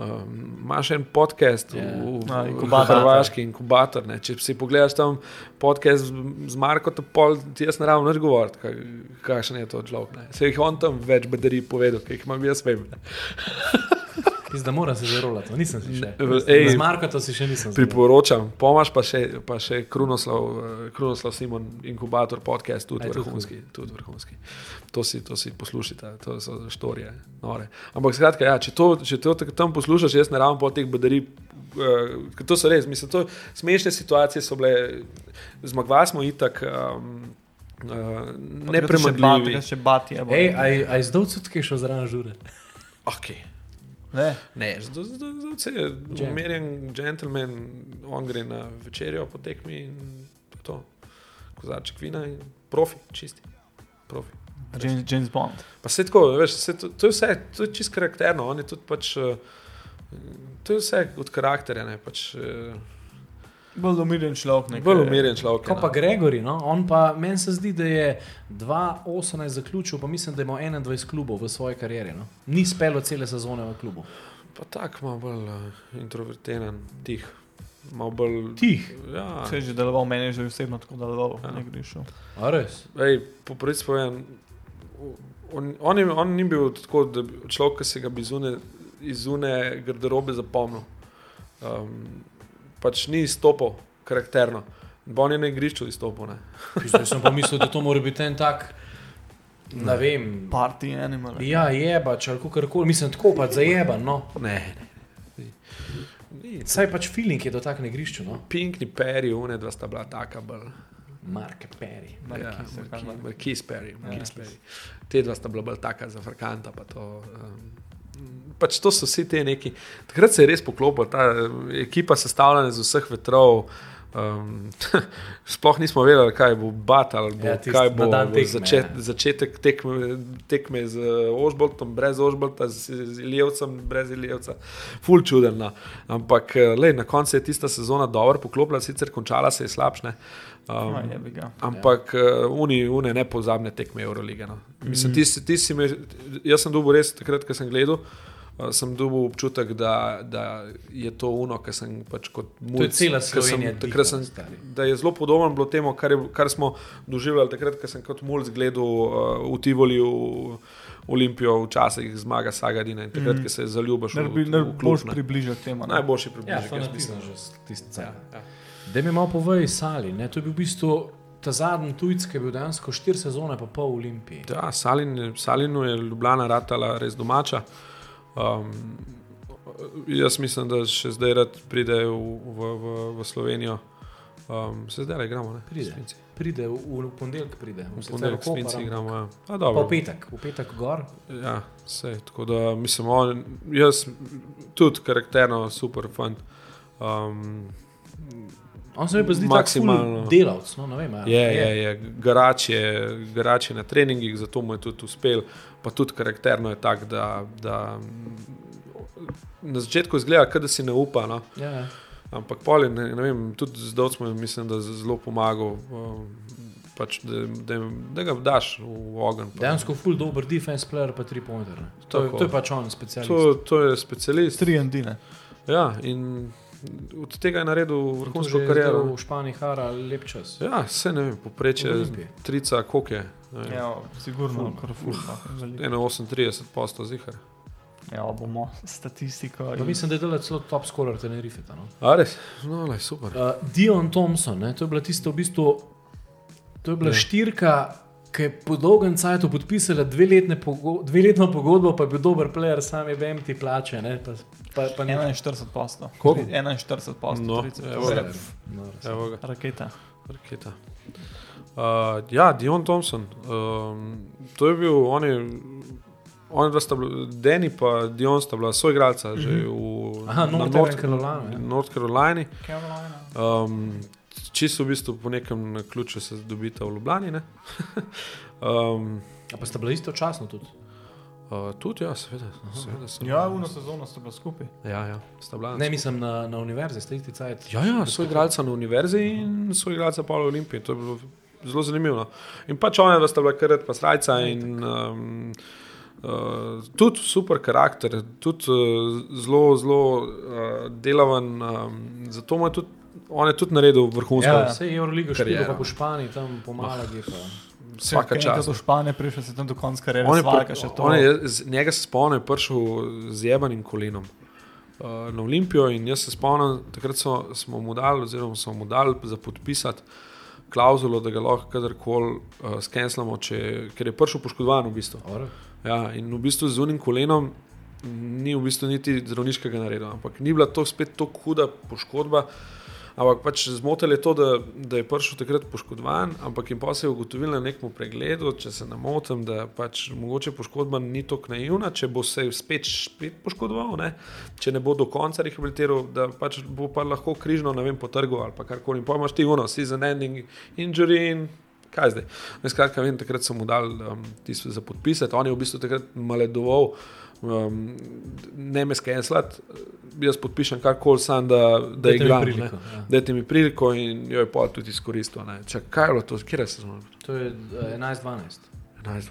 Speaker 3: Um, imaš en podcast
Speaker 1: Ja.
Speaker 3: v, v,
Speaker 2: A,
Speaker 3: v
Speaker 2: inkubator.
Speaker 3: Hrvaški, inkubator. Ne. Če si pogledaš tam podcast z, Marko, pol, ti jaz ne rabim več govoriti, kaj, kakšen je to človek. ne. Se jih on tam več bedari povedal, ki jih imam jaz vem. ne.
Speaker 1: Jaz da moram se zarolati, no, nisem si še.
Speaker 3: Ne, ej,
Speaker 1: Z Marko to si še nisem.
Speaker 3: Priporočam, pomaž pa še, pa še Krunoslav, eh, Krunoslav Simon, inkubator podcast, tudi
Speaker 1: Aj,
Speaker 3: vrhunski. Tudi vrhunski. To, si, to si poslušajte, to so štorije. Nore. Ampak skratka, ja, če, to, če to tam poslušaš, jaz ne rabim po teh badarij. Uh, to so res, mislim, to smešne situacije so bile, zmagovali smo itak. Um, Uh, nepremagljivi.
Speaker 2: Še bati je.
Speaker 1: Ej, aj, aj zdaj odsotke šel zraven žure.
Speaker 3: Okay.
Speaker 2: Ne,
Speaker 3: Ne, zato se je
Speaker 1: Džem.
Speaker 3: umirjen gentleman, on gre na večerjo po tekmi in to je to. Kozarček vina in profi, čisti. Profi.
Speaker 2: James, James Bond.
Speaker 3: Pa se tako, veš, se to, to je vse, to je čist karakterno, on je tudi pač, eh, to je vse od karakterja, ne, pač eh,
Speaker 2: Bolj umirjen človek. nekaj.
Speaker 3: bolj umirjen človek.
Speaker 1: Ko
Speaker 3: je,
Speaker 1: pa
Speaker 3: no.
Speaker 1: Gregori, no? on pa meni se zdi, da je 2018 zaključil, pa mislim, da ima 21 klubov v svoji karieri. No? Ni spelo cele sezone v klubu.
Speaker 3: Pa tako malo bolj uh, introvertiran, tih. Malo bolj
Speaker 1: Tih.
Speaker 3: Ja,
Speaker 2: Se je že deloval, meni je že osebno tako deloval,
Speaker 3: Ja.
Speaker 2: ne grešil.
Speaker 1: A res?
Speaker 3: Ej, po pravici povem, on, on, je, on ni bil tako, da bi človek, ki se ga bi zune, iz zune garderobe zapomnil. Um, pač ni izstopil karakterno. Bo on je na igrišču izstopil. Ne?
Speaker 1: Zdaj sem pomislil, da to mora biti en tak, ne vem.
Speaker 2: Party animal.
Speaker 1: Ja, jebač ali kako koli, mislim, tako pač zajeban. No.
Speaker 3: Ne, ne. Ni.
Speaker 1: Saj pač feeling je do takega igrišča. No?
Speaker 3: Pink ni peri, une dva sta bila taka bolj.
Speaker 1: Mark Perry.
Speaker 3: Ja,
Speaker 2: ali kaj ima.
Speaker 3: Marquis Perry.
Speaker 1: Ja.
Speaker 3: Marquis Perry. Te dva sta bila bolj taka za Farkanta. Pa to, um, pač to so vsi te neki. Takrat se je res poklopil, ta eh, ekipa sestavljena iz vseh vetrov. Um, sploh nismo vedeli, kaj bo bat ali bo,
Speaker 1: Ja,
Speaker 3: ja,
Speaker 1: tisti
Speaker 3: kaj bo
Speaker 1: tekme,
Speaker 3: začet,
Speaker 1: ja.
Speaker 3: začetek tekme, tekme z Ožboltom, brez Ožbolta, z, z Ilijevcem, brez Ilijevca. Ful čuden. No. Ampak eh, lej, na koncu je tista sezona dobro poklopila, sicer končala se je slabše. Um,
Speaker 2: jebi ga.
Speaker 3: Ampak uh, uni, une nepozabne tekme Eurolige. No. Mislim,
Speaker 1: Mhm.
Speaker 3: ti, ti si me, jaz sem dobil res takrat, ko sem gledal. Uh, sem dobil občutek, da, da je to uno, kar sem pač kot
Speaker 1: To je
Speaker 3: mulj.
Speaker 1: cela
Speaker 3: sem-
Speaker 1: Slovenija.
Speaker 3: takrat sem-
Speaker 1: stari.
Speaker 3: Da je zelo podobno bilo temu, kar, je, kar smo doživljali takrat, ko sem kot mulj gledal uh, v Tivoliju, Olimpijo, včasih zmaga Sagadina in takrat, mm. ko se zaljubiš v,
Speaker 2: Najbolj
Speaker 3: v klub.
Speaker 2: boš
Speaker 3: ne.
Speaker 2: približal temu.
Speaker 3: Najboljši
Speaker 1: Ja,
Speaker 3: jaz mislim.
Speaker 1: že tisti.
Speaker 3: Ja, ja.
Speaker 1: Da mi malo povej, Sali. Ne? To je bil v bistvu ta zadnji tujec, ki je bil dejansko štiri sezone, pa pol v Olimpiji.
Speaker 3: Ja, Salin, Salinu je Ljubljana ratala res domača. Um, jaz mislim, da še zdaj rad pride v, v, v, v Slovenijo. Um, se zdaj le igramo, ne?
Speaker 1: Pride. Pride v, v ponedeljek, pride.
Speaker 3: V ponedeljek svinci
Speaker 1: ampak-
Speaker 3: igramo. Ja. A,
Speaker 1: Pa
Speaker 3: dobro.
Speaker 1: v petek, v petek gor.
Speaker 3: Ja, vse. Tako da mislim, on, jaz tudi karakterno super fant. Um,
Speaker 1: On se mi pa zdi
Speaker 3: Maksimalno.
Speaker 1: maksimalno delavc. No, ne vem, a
Speaker 3: Je, je, je. Garač, je garač je na treningih, zato mu je tudi uspel. Pa tudi karakterno je tak, da, da na začetku izgleda, kot da si ne upa. No?
Speaker 1: Ja, ja.
Speaker 3: Ampak pol je, ne, ne vem, tudi zdaj smo, mislim, da zelo pomagal. um, pač, da, da, da ga daš v ogenj.
Speaker 1: Dejansko full dober defense player, pa tri pointer. ne. To, je- to je pač on, specialist.
Speaker 3: To, to je specialist.
Speaker 2: 3 andine.
Speaker 3: Ja, in od tega je naredil vrhunsko kariero.
Speaker 1: V Španiji hara lep čas.
Speaker 3: Ja, se ne vem, poprečje trica. Ne vem,
Speaker 2: Ja, sigurno, kar ful. no,
Speaker 3: 1,38 posto zihar.
Speaker 2: Ja, bomo statistiko.
Speaker 1: Pa mislim, da je delal celo top scorer Tenerife. No?
Speaker 3: A res? No, lej, super.
Speaker 1: Uh, Dion Thompson, ne, to je bila tista v bistvu, to je bila
Speaker 3: Ja.
Speaker 1: štirka, ki je po dolgem času podpisala dveletne pogo dveletno pogodbo, pa je bil dober player, sam je BM ti plače. Ne, pa, pa, pa ne,
Speaker 2: 41 posto.
Speaker 3: Koliko?
Speaker 2: 41 posto.
Speaker 3: No,
Speaker 2: 30
Speaker 3: evo ga. Evo ga,
Speaker 2: Raketa.
Speaker 3: raketa. Uh, ja, Dion Thompson. Um, to je bil, on je, on je sta bila, Danny pa Dion sta bila soigralca že v
Speaker 1: Aha, North
Speaker 3: North-
Speaker 1: Carolina, ja.
Speaker 3: North Carolini.
Speaker 2: Carolina.
Speaker 3: Um, čisto v bistvu po nekem ključu se dobita v Ljubljani. ne. um,
Speaker 1: A pa sta bila istočasno tudi.
Speaker 3: Uh, tudi, ja, seveda. seveda so,
Speaker 2: Ja, eno sezono sta bila skupaj.
Speaker 3: ja, ja, sta bila.
Speaker 1: Ne, mislim na, na univerzi, ste isti cajt.
Speaker 3: Ja, ja, so igralca na univerzi in so igralca pa v Olimpiji. To je bilo zelo zanimivo. no. In pač ona, da sta bila krat pa srajca in um, uh, tudi super karakter, tudi uh, zelo, zelo uh, delaven. Um, zato mu je tudi, on je tudi naredil vrhunsko.
Speaker 1: Ja,
Speaker 3: Ja,
Speaker 1: vse je Euroliga špila, po Španiji, tam po Malagi.
Speaker 3: Vsaka
Speaker 2: Če
Speaker 3: čas.
Speaker 2: do Španije prišel, se tam do konca kariere
Speaker 3: On je,
Speaker 2: svalka
Speaker 3: pr- on je, z njega se spomnim, je prišel z jebanim kolenom uh, na Olimpijo in jaz se spomnim, takrat so, smo mu dali, oziroma smo mu dali za podpisati klauzulo, da ga lahko kadarkoli uh, skenslamo, če, ker je prišel poškodovan v bistvu.
Speaker 1: Ora.
Speaker 3: Ja, in v bistvu z unim kolenom ni v bistvu niti zdravniškega naredil, ampak ni bila to spet tako huda poškodba. Ampak pač zmotil je to, da, da je prišel takrat poškodovan, ampak jim pa se je ugotovil na nekem pregledu, če se ne motim, da pač mogoče poškodba ni tako naivna, če bo se spet, spet poškodoval, ne? če ne bo do konca rehabilitiral, da pač bo pa lahko križno, vem, potrgal ali pa karkoli. In pa imaš ti uno, season ending injury in kaj zdaj. Ne, skratka, vem, takrat sem mu dal um, tisto za podpisati, on je v bistvu takrat maledoval. Um, ne me skenslati, jaz podpišem karkoli, sam da, da
Speaker 1: Dajte
Speaker 3: igram.
Speaker 1: priliko, ja.
Speaker 3: Dajte mi priliko in jo je pa tudi izkoristil. ne. Čak, kaj je bilo to, kje se znamo?
Speaker 1: To je eh, 11-12.
Speaker 3: 11, 12.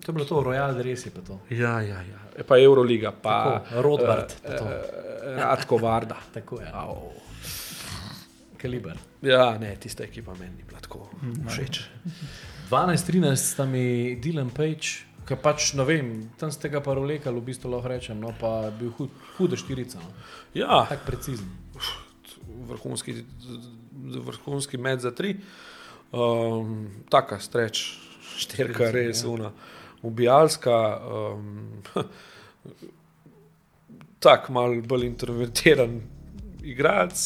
Speaker 1: To je bilo to, Royal Dress je pa to.
Speaker 3: Ja, ja, ja. Je pa Euroliga, pa
Speaker 1: Rodbard, pa to.
Speaker 3: uh, Radko Varda.
Speaker 1: Tako je.
Speaker 3: Au.
Speaker 1: Kaliber.
Speaker 3: Ja, ne, tista ekipa meni ni bila tako všeč.
Speaker 1: 12-13 sta mi Dylan Page, ki pač ne vem, tam ste ga pa rolekali, v bistvu lahko rečem, no pa je bil hud, huda štirica, no.
Speaker 3: Ja,
Speaker 1: tako precizen.
Speaker 3: vrhunski, vrhunski med za tri. Um, taka streč, štirka, res una, ubijalska. Um, tak mal bolj introvertiran igralec,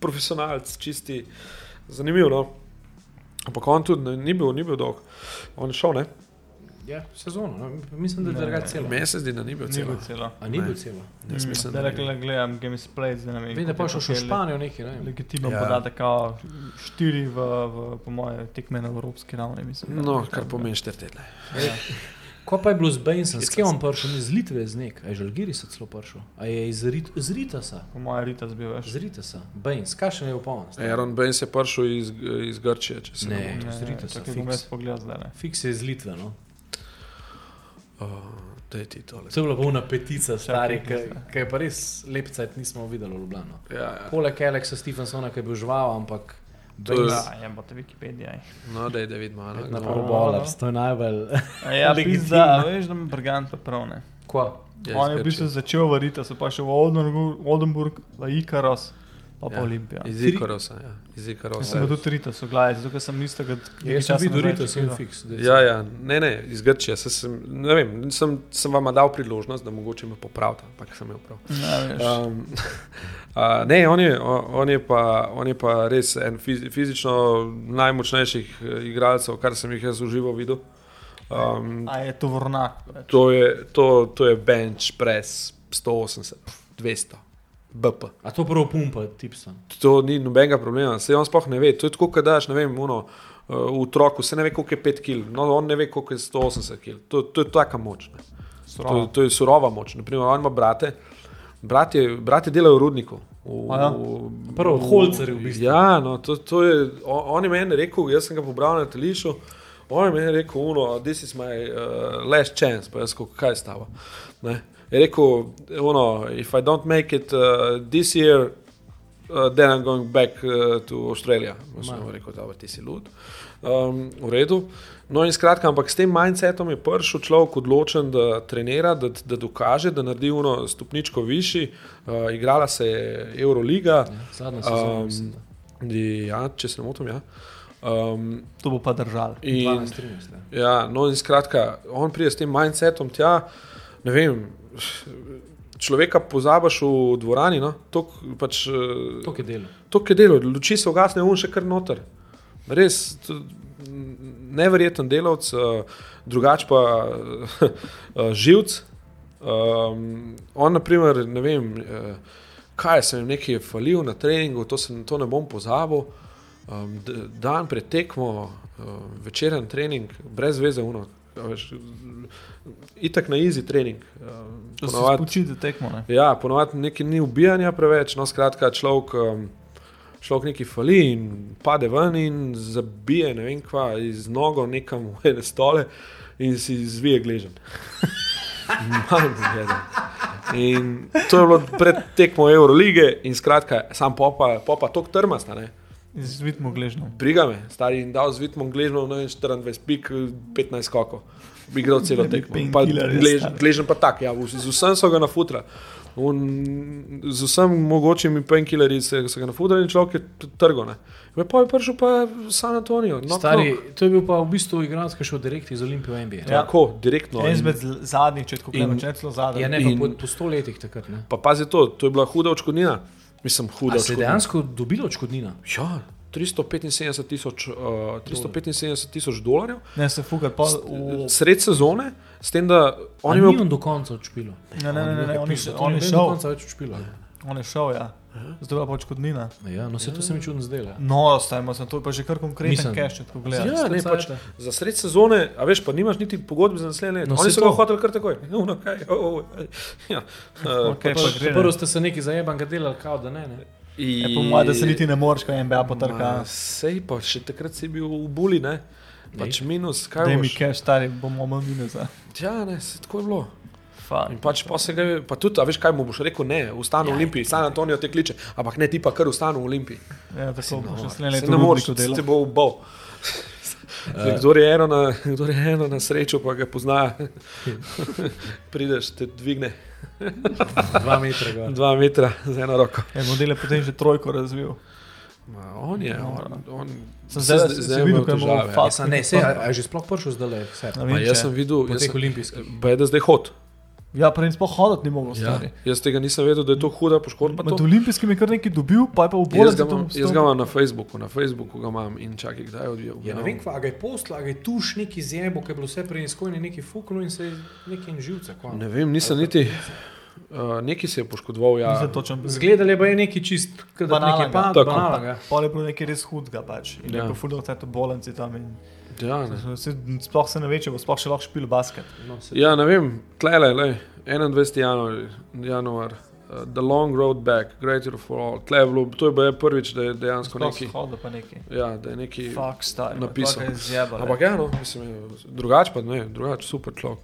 Speaker 3: profesionalc, čisti, zanimiv. No? Ampak on tudi ne, ni bil, ni bil dolg. On je šel, ne?
Speaker 1: Ja, sezono, no. mislim, da je
Speaker 2: Ne,
Speaker 1: drugače
Speaker 2: ne.
Speaker 1: celo.
Speaker 3: Meni se zdi, da ni bil
Speaker 2: Ni
Speaker 3: celo.
Speaker 2: bil celo.
Speaker 1: A ni bil celo?
Speaker 3: Jaz mislim,
Speaker 2: Zdaj
Speaker 3: da
Speaker 2: rekle, gledam Games Play, zdaj ne vem.
Speaker 1: Vem, da pa šel še v
Speaker 2: je
Speaker 1: Španijo neki, ne vem.
Speaker 2: Legitimen
Speaker 3: Ja.
Speaker 2: podatek, kao štiri v, v po moje tekme na evropski ravni. Mislim,
Speaker 3: No, kar pomeni štiri tedne.
Speaker 2: Ja.
Speaker 1: Ko pa je bilo z Bainsom, s kim on prišel, ni z Litve z nek, a je že Algirisa celo prišel, a je iz Rit z Ritasa,
Speaker 2: Po moje Rita zbil več.
Speaker 1: z Ritasa, Bains, kakšen je upon?
Speaker 3: Aaron Baines je prišel iz, iz Grčije, če se
Speaker 1: Ne.
Speaker 3: ne motim.
Speaker 1: z Ritasa,
Speaker 2: Čakaj, bom
Speaker 1: fiks.
Speaker 2: jaz pogledal zdaj. ne.
Speaker 1: Fiks je iz Litve, no.
Speaker 3: Uh, Daj ti tole.
Speaker 1: To je bila polna petica, stari,
Speaker 2: Čakaj,
Speaker 1: ki je pa res lep cajt nismo videli v Ljubljano.
Speaker 3: Ja, ja.
Speaker 1: Poleg Alexa Stevensona, ki je bil žival, ampak
Speaker 3: To je-
Speaker 2: Ja, je bo te Wikipedija.
Speaker 3: No, da vidimo.
Speaker 1: na
Speaker 3: No,
Speaker 1: Pro
Speaker 2: no.
Speaker 1: Bowlers, to je najbolj.
Speaker 2: A Ja, pizda, veš, da ima Brgant pa prav ne.
Speaker 1: Kva?
Speaker 3: Ja,
Speaker 2: On je v bistvu začel v Ritasu, pa še v Oldenburg, Oldenburg v Ikaros, pa pa
Speaker 3: Ja,
Speaker 2: Olimpija.
Speaker 3: Iz Ikarosa. Ja. Iz
Speaker 2: Jaz
Speaker 3: Ikarosa.
Speaker 2: sem ga tudi Ritasu gledal, zato ker sem istega
Speaker 1: Ja, jaz sem videl Rito, sem fiks. daj,
Speaker 3: Ja, ja, ne, ne, iz Grčije. Saj Sem, ne vem, sem, sem vam dal priložnost, da mogoče me popravite, ampak sem imel prav.
Speaker 2: Ja.
Speaker 3: Um, uh, ne, on je, on, je pa, on je pa res en fiz, fizično najmočnejših eh, igralcev, kar sem jih jaz uživo videl. Um,
Speaker 2: A je to vrnak?
Speaker 3: to, je, to, to je bench press 180, 200, BP.
Speaker 1: A to prvo pumpa, tipsa.
Speaker 3: To ni nobenega problema, se on sploh ne ve. To je tako, kot daš, ne vem, uno, uh, v otroku, se ne ve, koliko je 5 kg, no on ne ve, koliko je 180 kg. To, to je taka moč. To, to je surova moč. Naprimer, on ima brate, bratje, bratje delajo v rudniku. V,
Speaker 2: A ja.
Speaker 3: v-
Speaker 1: Prvo, Holzer je v bistvu.
Speaker 3: Ja, no, to, to je, on, on je meni rekel, jaz sem ga pobral na telišu. On je meni rekel, uno, this is my uh, last chance, pa jaz rekel, kaj stava. Ne? Je rekel, uno, if I don't make it uh, this year, uh, then I'm going back uh, to Australia. Sem rekel, da ti si lud. Um, v redu. No, in skratka, ampak s tem mindsetom je prišel človek odločen, da trenira, da, da dokaže, da naredi uno stopničko višji. Uh, igrala se je Euroliga.
Speaker 1: Zadnja sezona.
Speaker 3: Um,
Speaker 1: mislim, da.
Speaker 3: Ja, če se ne motim. Ja. Um,
Speaker 2: To bo pa držal.
Speaker 3: in,
Speaker 1: 12, 13. ja.
Speaker 3: ja, no, in skratka, on pride s tem mindsetom tja. Ne vem, človeka pozabiš v dvorani, no? tok, pač, eh,
Speaker 1: To je delo.
Speaker 3: to, ki delo, luči se ugasne, on še kar noter. Res, to- neverjeten delavc, uh, drugač pa uh, živc. Um, on, naprimer, ne vem, kaj sem jim nekaj falil na treningu, to, sem, to ne bom pozabil. Um, dan pred tekmo, uh, večeren trening, brez veze, uno. Veš, itak na izi trening. Um,
Speaker 2: Da se spočite tekmo. Ne?
Speaker 3: Ja, ponovadi nekaj ni ubijanja preveč, no skratka, človek, um, človek nekaj fali in pade ven in zabije ne vem kva iz nogo nekam v ene stole in si zvije gležen. Manj gledam. In to je bilo pred tekmo Eurolige in skratka, sam popa, popa tok trmasta, ne.
Speaker 2: Z vidmo gležno.
Speaker 3: Briga me, stari in dal z vitmom gležno, ne vem, 24 pik, 15 skokov. Bi igral celo tekmo. Pa
Speaker 2: painkiller je
Speaker 3: glež,
Speaker 2: star.
Speaker 3: gležen pa tak, ja, z vsem so ga nafutra. Un, z vsem mogočimi painkillerji se, se ga nafutra in človek je trgo. Ne. Me Pa je prišel pa San Antonijo. No,
Speaker 1: Stari, to je bil pa v bistvu igralec, ki je šel direkt iz Olimpije v NBA.
Speaker 2: Ja.
Speaker 3: Tako, direktno.
Speaker 2: En
Speaker 3: In-
Speaker 2: izmed zadnjih, če tako
Speaker 3: in-
Speaker 2: gledamo, če celo zadnji.
Speaker 1: Ja, ne pa
Speaker 3: In-
Speaker 1: po, po sto letih takrat. Ne?
Speaker 3: Pa pazi to, to je bila huda odškodnina. Mislim, huda
Speaker 1: A se je dejansko dobilo odškodnina?
Speaker 3: Ja, 375 tisoč uh, 375 tisoč dolarjev,
Speaker 2: Ne se fuga, pa v...
Speaker 3: sred sezone, s tem, da on
Speaker 1: On
Speaker 3: je
Speaker 1: je
Speaker 3: imel
Speaker 1: imel do konca odšpilo.
Speaker 2: Ne, ne, ne, ne, ne, on je
Speaker 1: To
Speaker 2: on
Speaker 1: ne
Speaker 2: je
Speaker 1: vem, do
Speaker 2: šel.
Speaker 1: konca več odšpilo.
Speaker 2: On je šel, ja. Zdaj pa odškodnina.
Speaker 1: Ja, no se to se mi čudno zdelo. ja.
Speaker 2: No, stajmo se, to je pa že kar konkreten če tako gledaš.
Speaker 3: Ja, ne, pač, za sred sezone, a veš, pa nimaš niti pogodbe za naslednje leto.
Speaker 1: No,
Speaker 3: Oni so ga
Speaker 1: to.
Speaker 3: hoteli kar takoj. No, no, kaj, oh, oh, ja. uh,
Speaker 2: Okej,
Speaker 1: Pa,
Speaker 2: pa gre, ne.
Speaker 1: prvo ste se neki zajebanega delali, kao da ne. ne.
Speaker 2: Je po mojem, da se niti ne moreš, kaj NBA potrka.
Speaker 3: Sej pa še takrat si bil v buli, ne? Pač minus, kaj
Speaker 2: Da mi
Speaker 3: boš?
Speaker 2: cash, stari, bomo imeli minusa.
Speaker 3: Ja, ne, se tako je bilo.
Speaker 2: Fuck.
Speaker 3: In pač pa se ga, je- pa tudi, a veš kaj mu boš rekel, ne, ustani v Olimpiji, San Antonijo te kliče, ampak ne ti pa kar ustani v Olimpiji.
Speaker 2: Ja, tako še
Speaker 3: Se
Speaker 2: naslednje leto
Speaker 3: ne moreš,
Speaker 2: delo.
Speaker 3: bo ubal. Kdo je, eno na, kdor je eno na srečo, pa ga pozna, prideš, te dvigne
Speaker 1: Dva metra gor.
Speaker 3: dva metra z eno roko.
Speaker 2: Je model je potem že trojko razvil.
Speaker 3: Ma, on je, on, on
Speaker 2: Sem
Speaker 3: se
Speaker 2: zdaj-
Speaker 3: zdaj-
Speaker 2: si
Speaker 3: zdaj
Speaker 2: videl,
Speaker 3: ja.
Speaker 2: fakt?
Speaker 1: Ja, sa, ne, se, je že sploh prišel zdaj le.
Speaker 2: Ne
Speaker 3: jaz sem videl, jaz sem, je da zdaj hod.
Speaker 2: Ja, prej sploh hoditi ni mogel.
Speaker 3: Ja,
Speaker 2: stari.
Speaker 3: jaz tega nisem vedel, da je to huda poškodba.
Speaker 2: Med
Speaker 3: to.
Speaker 2: olimpijskimi je kar nekaj dobil, pa je pa v
Speaker 3: Jaz
Speaker 2: bolnici
Speaker 3: ga, imam, jaz ga imam na Facebooku, na Facebooku ga imam in čakaj, kdaj je odvijal.
Speaker 1: Ja, ne vem, kva, ga je posla, ga je tuš neki zjebo, ki je bilo vse preiskojeno, neki fuknil in se je neki živce. kva.
Speaker 3: Ne vem, nisem niti. Uh, neki se je poškodoval. Ja.
Speaker 1: Zgledali pa je neki čist, kot da
Speaker 2: Banalnega.
Speaker 1: nekaj pad,
Speaker 3: Tako.
Speaker 1: banalnega.
Speaker 2: Pa je bilo nekaj res hudega pač. In
Speaker 3: Ja.
Speaker 2: je pa fuldo vse to bolnici tam. In,
Speaker 3: Ja, ne.
Speaker 2: se, sploh se ne ve, če bo sploh še lahko špil basket.
Speaker 1: No, se-
Speaker 3: ja, ne vem, tlele, lej, 21. januar, januar uh, The Long Road Back, Greater for All. Tle je bilo, to je bilo prvič, da je dejansko neki.
Speaker 2: hodil pa nekaj.
Speaker 3: Ja, da je neki.
Speaker 2: Fuck, stari.
Speaker 3: napisal. Ampak ja, no, mislim, drugače pa ne, drugače super človek.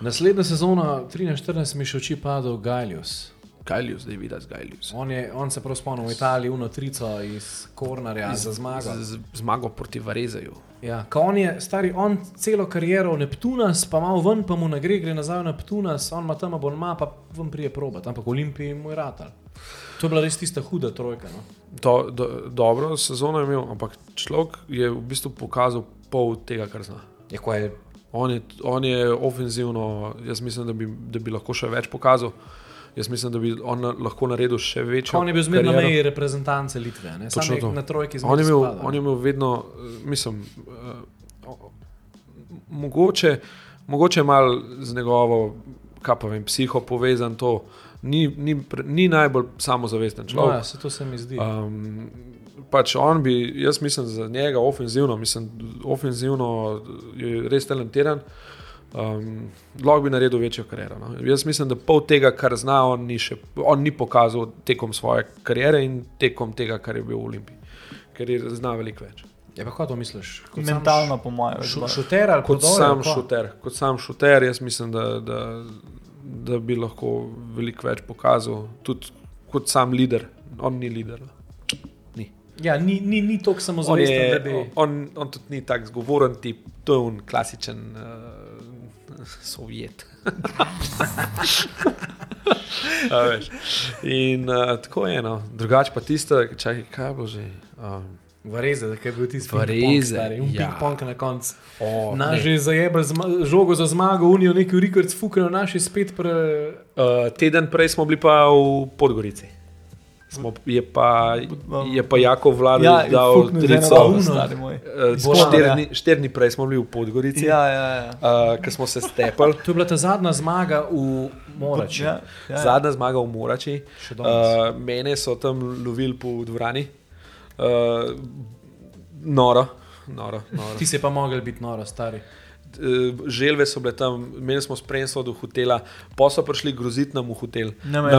Speaker 1: Naslednja sezona, 13-14, mi še oči padel Gajlius.
Speaker 3: Gajlius, da je videti Gajlius.
Speaker 1: On, je, on se prav spomnil v Italiji, uno trico iz Kornarja za zmago.
Speaker 3: Z, z, zmago proti Varezeju.
Speaker 1: Ja, ko on je stari, on celo kariero v Neptunas, pa malo ven, pa mu ne gre, gre nazaj v Neptunas, on ima tam abonma, pa ven prije probat, ampak v Olimpiji mu je ratal. To je bila res tista huda trojka. No?
Speaker 3: Do, do, dobro sezono je imel, ampak človek je v bistvu pokazal pol tega, kar zna.
Speaker 1: Je, ko je
Speaker 3: On je, on je ofenzivno, jaz mislim, da bi, da bi lahko še več pokazal. Jaz mislim, da bi on lahko naredil še večjo.
Speaker 1: On je bil zmerno na meji reprezentance Litve, ne?
Speaker 3: Točno
Speaker 1: Sam je
Speaker 3: to.
Speaker 1: na trojki
Speaker 3: On je, imel,
Speaker 1: spadal.
Speaker 3: on je imel vedno, eh, mislim, uh, mogoče, mogoče malo z njegovo, kaj pa vem, psiho povezan to. Ni, ni, ni najbolj samozavesten
Speaker 1: No,
Speaker 3: človek.
Speaker 1: ja, se to se mi zdi.
Speaker 3: Um, pač on bi, jaz mislim, za njega ofenzivno, mislim, ofenzivno je res talentiran. Um, lahko bi naredil večjo kariero. No. Jaz mislim, da pol tega, kar zna, on ni, še, on ni pokazal tekom svoje kariere in tekom tega, kar je bil v Olimpiji, ker je zna veliko več.
Speaker 1: Ja, pa kaj to misliš? Kot
Speaker 2: Mentalno, po mojem.
Speaker 1: Šu, šuter ali
Speaker 3: Kot
Speaker 1: podore,
Speaker 3: sam šuter, kot sam šuter, jaz mislim, da, da, da bi lahko veliko več pokazal, tudi kot sam lider. On ni lider. no.
Speaker 1: Ja, ni, ni, ni
Speaker 3: On,
Speaker 1: samozavesten, da
Speaker 3: je,
Speaker 1: bi.
Speaker 3: on, on tudi ni tako zgovoren tip, to je un klasičen uh, sovjet. A veš. In uh, tako je eno, drugače pa tisto, čakaj, kaj je bilo že. Um,
Speaker 1: Vareze, da je bil tisti
Speaker 3: Vareze, ja.
Speaker 1: ping-pong na koncu.
Speaker 3: o,
Speaker 1: Naš je zajebal žogo za zmago, unijo neki rekords, fukajo naši spet pre.
Speaker 3: uh, teden prej smo bili pa v Podgorici. Smo, je, pa, je pa Jako vlada
Speaker 2: Ja,
Speaker 3: dal trico.
Speaker 1: Bolano,
Speaker 3: štiri,
Speaker 2: ja.
Speaker 3: dni, štiri dni prej smo bili v Podgorici,
Speaker 2: Ja, ja, ja.
Speaker 3: uh, ker smo se stepali.
Speaker 1: To je bila ta zadnja zmaga v Morači.
Speaker 2: Ja, ja, ja.
Speaker 3: Zadnja zmaga v Morači. Uh, mene so tam lovili po dvorani. Uh, noro, noro. noro.
Speaker 1: Ti si pa mogel biti noro, stari.
Speaker 3: Želve so bile tam, imeli smo spremstvo do hotela, pa so prišli groziti nam v hotel.
Speaker 2: Ne,
Speaker 3: Da-
Speaker 2: me-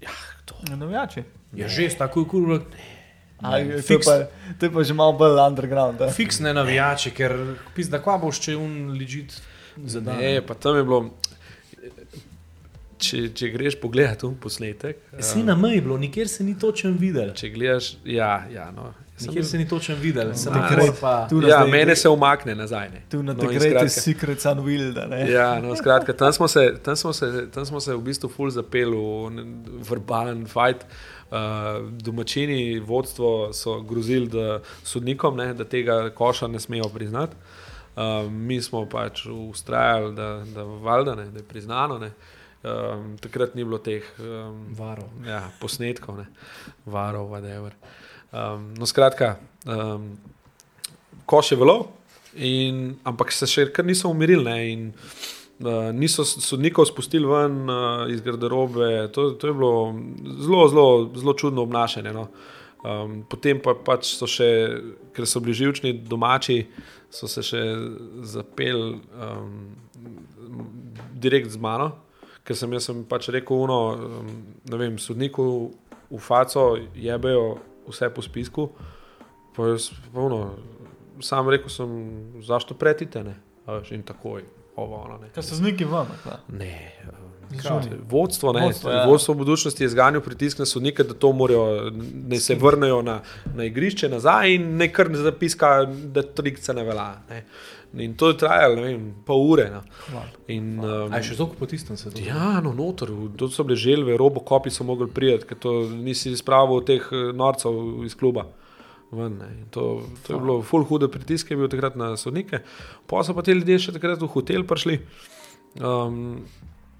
Speaker 3: Ja, to.
Speaker 2: Navijači.
Speaker 1: Je že tako kurva.
Speaker 2: Aj, To je
Speaker 1: Fiks.
Speaker 2: pa- to je pa že malo bolj underground. a?
Speaker 1: Fiksne navijače, ker pizda, kva boš, če un ležit za dan.
Speaker 3: Ne, pa tam je bilo. Če, če greš pogledat posnetek,
Speaker 1: Si na meji bilo, nikjer se ni točen videl.
Speaker 3: če gledaš, ja, ja no.
Speaker 1: Nikjer
Speaker 3: bil-
Speaker 1: se ni točen videl, sem
Speaker 3: Ma,
Speaker 1: nekaj
Speaker 3: res.
Speaker 1: pa.
Speaker 2: Tu na
Speaker 3: Ja,
Speaker 2: zdaj-
Speaker 3: mene se umakne nazaj. Ne.
Speaker 2: Tu na
Speaker 3: No,
Speaker 2: Greatest
Speaker 3: skratka-
Speaker 2: Secrets Unveiled. a ne?
Speaker 3: Ja, no, skratka, tam smo se, tam smo se, tam smo se v bistvu ful zapeli v verbalen fight. Uh, domačini, vodstvo so grozili da sodnikom, ne, da tega koša ne smejo priznati. Uh, mi smo pač ustrajali, da, da, valjda, ne, da je priznano. Ne. Um, takrat ni bilo teh um, ja, posnetkov, ne. varov, whatever. Um, no, skratka, um, koš je velo, in, ampak se še kar niso umirili. Ne, in, Uh, niso sodnikov spustili ven uh, iz garderobe, to, to je bilo zelo, zelo, zelo čudno obnašanje. No. Um, potem pa pač so še, ker so bili živčni domači, so se še zapeli um, direkt z mano, ker sem jaz sem pač rekel, uno, um, ne vem, sodniku v faco jebejo vse po spisku. Pa jaz, pa ono, sam rekel sem, zašto pretite, ne? In takoj, ovo, ono, ne.
Speaker 2: Kaj so zniki vam?
Speaker 3: Ne? Vodstvo, ne,
Speaker 2: Vodstvo, ja.
Speaker 3: vodstvo budučnosti je zganjal pritisk na sodnike, da to morajo, da se vrnejo na, na igrišče nazaj in ne kar ne zapiska, da trikce ne velja. Ne. In to je trajalo, ne vem, pol ure. No. In, um,
Speaker 1: A je še toliko potisnjen se to?
Speaker 3: Ja, no, noter, v- to so bile želve, robokopi so mogli priti, ker to nisi spravil teh eh, norcev iz kluba. Ven, ne. To, to je bilo full hude pritiske, je bil takrat na sodnike. Pa so pa ti ljudje še takrat v hotel prišli. Um,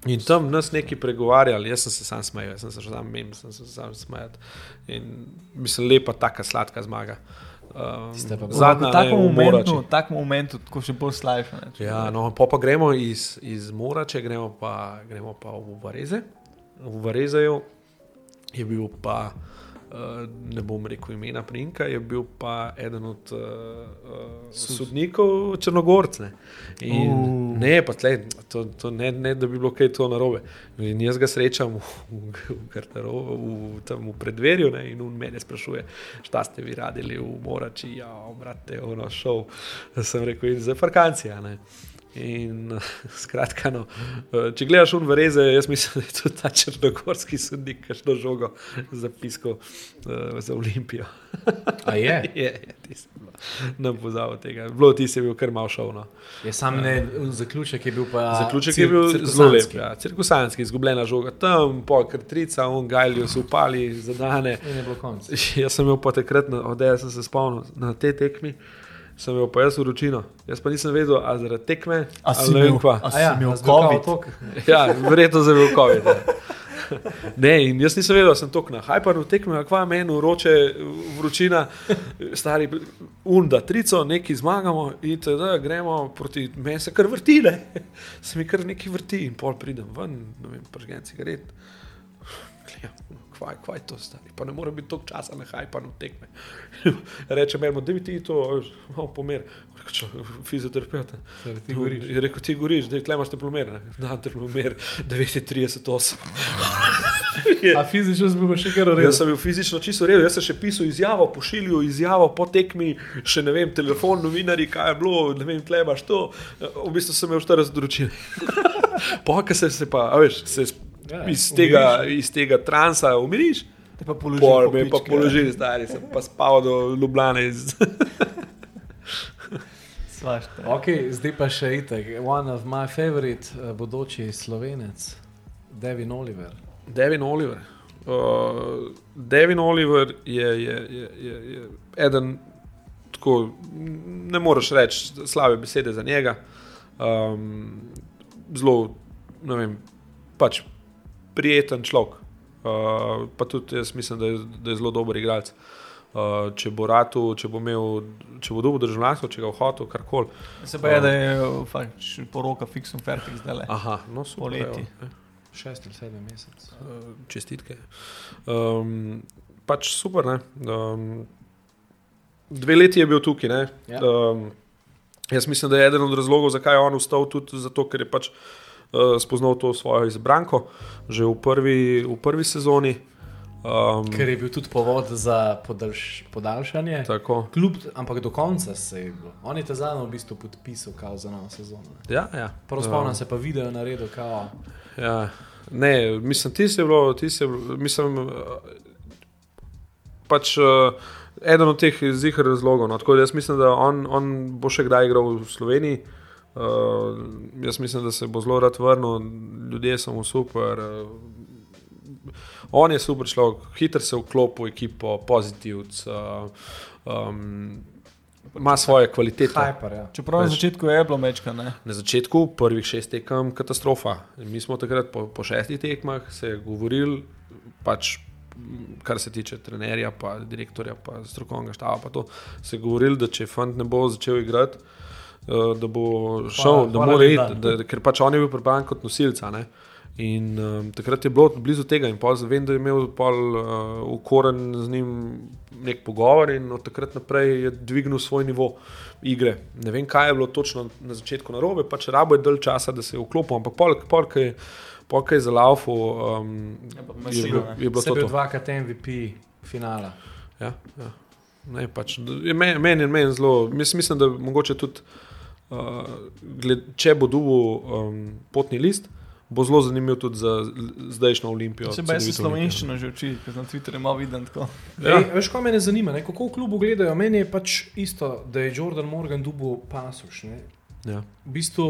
Speaker 3: In tam nas neki pregovarjali, jaz sem se sam smejal, jaz sem se že sam mem, sem se sam smejal. In mislim, lepa, taka sladka zmaga. Um, zadnja,
Speaker 2: v takem momentu, v takem momentu, tako še bolj slajšo.
Speaker 3: Ja, no, pa, pa gremo iz, iz Morače, gremo pa, gremo pa v Vareze. V Varezeju je bil pa, ne bom rekel imena Prinka, je bil pa eden od uh, uh, sodnikov Črnogorce. In
Speaker 2: Uh.
Speaker 3: ne, pa tle, to, to ne, ne, da bi bilo kaj to narobe. In jaz ga srečam v, v, garderobo, v, tam v predverju ne, in on mene sprašuje, šta ste vi radili v Morači, ja, brate, ono šov. Sem rekel, in za farkancija. Ne. In skratka, no, če gledaš unvereze, jaz mislim, da je tudi ta črnogorski sodnik, kakšno žogo zapiskal uh, za Olimpijo.
Speaker 1: A je?
Speaker 3: je, je. Ne pozabil tega. Bilo ti si bil kar mal šov. No.
Speaker 1: Je sam ne, zaključek je bil pa.
Speaker 3: Zaključek
Speaker 1: cir-
Speaker 3: je bil zelo lep. Ja. Cirkusanski, izgubljena žoga tam, pol krtrica, on gajljo so upali, zadane.
Speaker 1: Je.
Speaker 3: Jaz sem imel pa takrat, odeja sem se spomnil, na te tekmi. Sem imel pa jaz vročino. Jaz pa nisem vedel, ali zaradi tekme
Speaker 2: A
Speaker 3: ali
Speaker 2: si
Speaker 3: ne vem
Speaker 2: imel-
Speaker 3: kva.
Speaker 2: a
Speaker 1: A ja,
Speaker 2: imel COVID?
Speaker 3: Ja, verjetno za velikovid. Ne, in jaz nisem vedel, da sem tok na hajparu tekme, kva meni vroče, vročina, stari unda, trico, neki zmagamo in teda gremo proti meni, se kar vrti, ne. Se mi kar neki vrti in pol pridem ven, ne vem, pržgen cigaret. Gledam, kvaj, kvaj to stari, pa ne more biti toliko časa na hajpanu tekme. Reče meni, da bi ti to malo pomer. Fizioterapeut.
Speaker 1: Goriš.
Speaker 3: Je rekel, ti goriš, da imaš termomer. ne. Da, termomer 39,8.
Speaker 1: A fizično si bil še kar
Speaker 3: Jaz
Speaker 1: rejen.
Speaker 3: sem bil fizično čisto rejen, jaz sem še pisal izjavo, pošiljal izjavo po tekmi, še ne vem, telefon, novinari, kaj je bilo, ne vem, tle imaš to. V bistvu sem imel 40 doročil. Pokaj se, se pa, a veš, se
Speaker 1: Ja,
Speaker 3: iz, tega,
Speaker 1: umiriš,
Speaker 3: iz tega transa umiriš,
Speaker 2: Te pa položi.
Speaker 3: pol me pa položil, stari, sem pa spal do Ljubljane. Iz...
Speaker 2: Svašta.
Speaker 1: Ok, zdaj pa še itek. One of my favorite, uh, bodoči slovenec, Devin Oliver.
Speaker 3: Devin Oliver. Uh, Devin Oliver je, je, je, je, je eden, tako ne moreš reči slabe besede za njega. Um, zelo, ne vem, pač prijeten človek. Uh, pa tudi jaz mislim, da je, da je zelo dober igralec. Uh, če bo ratu, če bo imel, če bo dobil državljanstvo, če ga bo hotel, karkoli.
Speaker 2: Se pa je, da je pač poroka fiksum fertik zdaj le.
Speaker 3: Aha, no, super.
Speaker 2: Poleti.
Speaker 1: Šest ali sedem mesecev.
Speaker 3: Uh, čestitke. Um, pač super. ne. Um, dve leti je bil tukaj. ne.
Speaker 1: Ja.
Speaker 3: Um, jaz mislim, da je eden od razlogov, zakaj je on ustal, tudi zato, ker je pač uh, spoznal to svojo izbranko že v prvi, v prvi sezoni. Um,
Speaker 1: Ker je bil tudi povod za podaljš, podaljšanje.
Speaker 3: tako.
Speaker 1: Kljub, ampak do konca se je bilo. On je te zadnji v bistvu podpisal za novo sezono.
Speaker 3: Ja, ja.
Speaker 1: Prvo spomnim se pa video naredil kao.
Speaker 3: Ja, ne, mislim, ti si bilo, ti si bilo, mislim, eh, pač uh, eden od teh zihar razlogov. No. Tako da jaz mislim, da on, on bo še kdaj igral v Sloveniji. Uh, jaz mislim, da se bo zelo rad vrnil, ljudje so mu super. Uh, on je super človek, hiter se vklopi v ekipo, pozitivc. Uh, um, Ima svoje kvalitete.
Speaker 1: Hyper, ja.
Speaker 2: Čeprav na
Speaker 3: Veš-
Speaker 2: začetku je bilo mečka, ne.
Speaker 3: Na začetku, prvih šest tekem, katastrofa. Mi smo takrat po, po šestih tekmah se govorili, pač, kar se tiče trenerja, pa direktorja, pa strokovnega štaba, pa to, se govorili, da če fant ne bo začel igrati, da bo šel, da
Speaker 1: hvala
Speaker 3: mora iti, ker pač on je bil pripravljen kot nosilca. Ne? In um, takrat je bilo blizu tega, in pol vem, da je imel pol uh, v koren z njim nek pogovor, in od takrat naprej je dvignil svoj nivo igre. Ne vem, kaj je bilo točno na začetku narobe, pač rabo je dalj časa, da se je vklopil, ampak pol, pol, kaj je, pol, kaj je za laufu, um,
Speaker 2: Ja, pa
Speaker 3: je,
Speaker 2: ne.
Speaker 3: je bilo to.
Speaker 1: bil
Speaker 3: to.
Speaker 1: dvakrat MVP finala.
Speaker 3: Ja, ja. Ne, pač, je Meni men je men zelo, mis, mislim, da mogoče tudi, gled, če bo dobil um, potni list, bo zelo zanimiv tudi za zdajšnjo olimpijo.
Speaker 2: Se pa jaz se slovenščino že učil, ker na Twitterju malo vidim tako.
Speaker 3: Ja.
Speaker 1: Ej, veš, kaj me zanima, ne? kako v klubu gledajo? Meni je pač isto, da je Jordan Morgan dubil pasuš. Ne?
Speaker 3: Ja.
Speaker 1: V bistvu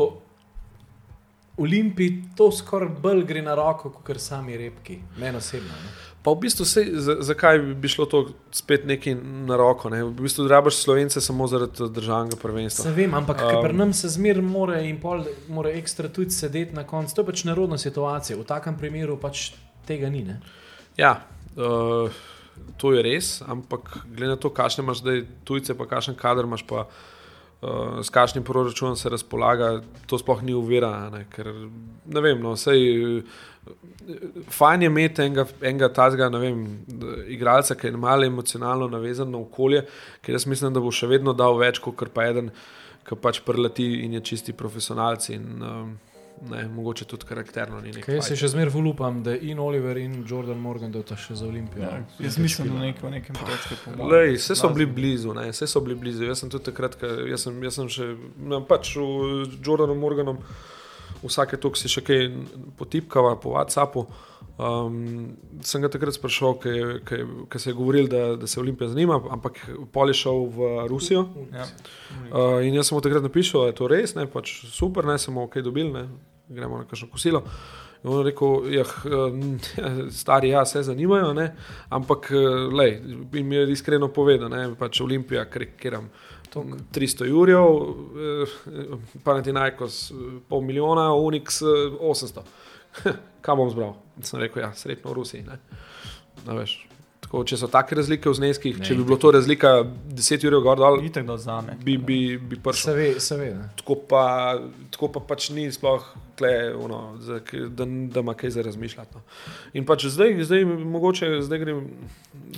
Speaker 1: Olimpiji to skoraj bolj gre na roko, kot sami repki, meni osebno. Ne?
Speaker 3: Pa v bistvu, sej, za, zakaj bi- šlo to spet neki na roko? Ne? V bistvu rabiš slovence samo zaradi državnega prvenstva.
Speaker 1: Se vem, ampak
Speaker 3: Um,
Speaker 1: pri nam se zmeraj mora in pol mora ekstra tudi sedeti na koncu. To je pač narodna situacija. V takem primeru pač tega ni. Ne?
Speaker 3: Ja, uh, to je res, ampak glede na to, kakšne imaš zdaj tujce, pa kakšen kader imaš, pa uh, s kakšnim proračunom se razpolaga, to sploh ni uvira. Ne, ker ne vem, no, sej. Fajn je imeti enega, enega tazga, ne vem, igralca, ki je malo emocionalno navezan na okolje, ker jaz mislim, da bo še vedno dal več, kot pa eden, ki pač preleti in je čisti profesionalc. In, um, ne, mogoče tudi karakterno ni nekaj.
Speaker 1: Kaj se še zmeraj volupam, da in Oliver in Jordan Morgan dota še za Olimpijo.
Speaker 2: Ja,
Speaker 1: ne?
Speaker 2: jaz mislim, da nek, v nekem točki pomoč.
Speaker 3: Lej, vse so bili blizu, ne, vse so bili blizu. Jaz sem tudi takrat, jaz sem, jaz sem še no, pač v Jordanom Morganom, vsake tok si še kaj potipkava po WhatsAppu. Um, sem ga takrat sprašal, ker se je govoril, da, da se Olimpija zanima, ampak pol je šel v Rusijo.
Speaker 2: Ja.
Speaker 3: Uh, in jaz sem mu takrat napisal, da je to res, ne, pač super, ne smo ok dobili, ne, gremo na kakšno kosilo. In on je rekel, jah, eh, stari, ja, se zanimajo, ne, ampak eh, lej, mi je iskreno povedal, ne, pač Olimpija, karikiram. 300 jurjev, eh, Panathinaikos eh, pol milijona, Unix eh, 800. Kaj bom zbral? Sem rekel, ja, srednjo v Rusiji. Ne. Tako, če so take razlike v zneskih,
Speaker 1: Ne,
Speaker 3: če bi bilo to razlika 10 jurjev gor dol,
Speaker 2: da
Speaker 3: bi, bi, bi prišel.
Speaker 1: Se ve, se ve. ne.
Speaker 3: Tako pa, tako pa pač ni sploh tle, ono, za, da, da ima kaj za razmišljati. No. In pač zdaj, zdaj mogoče, zdaj grem,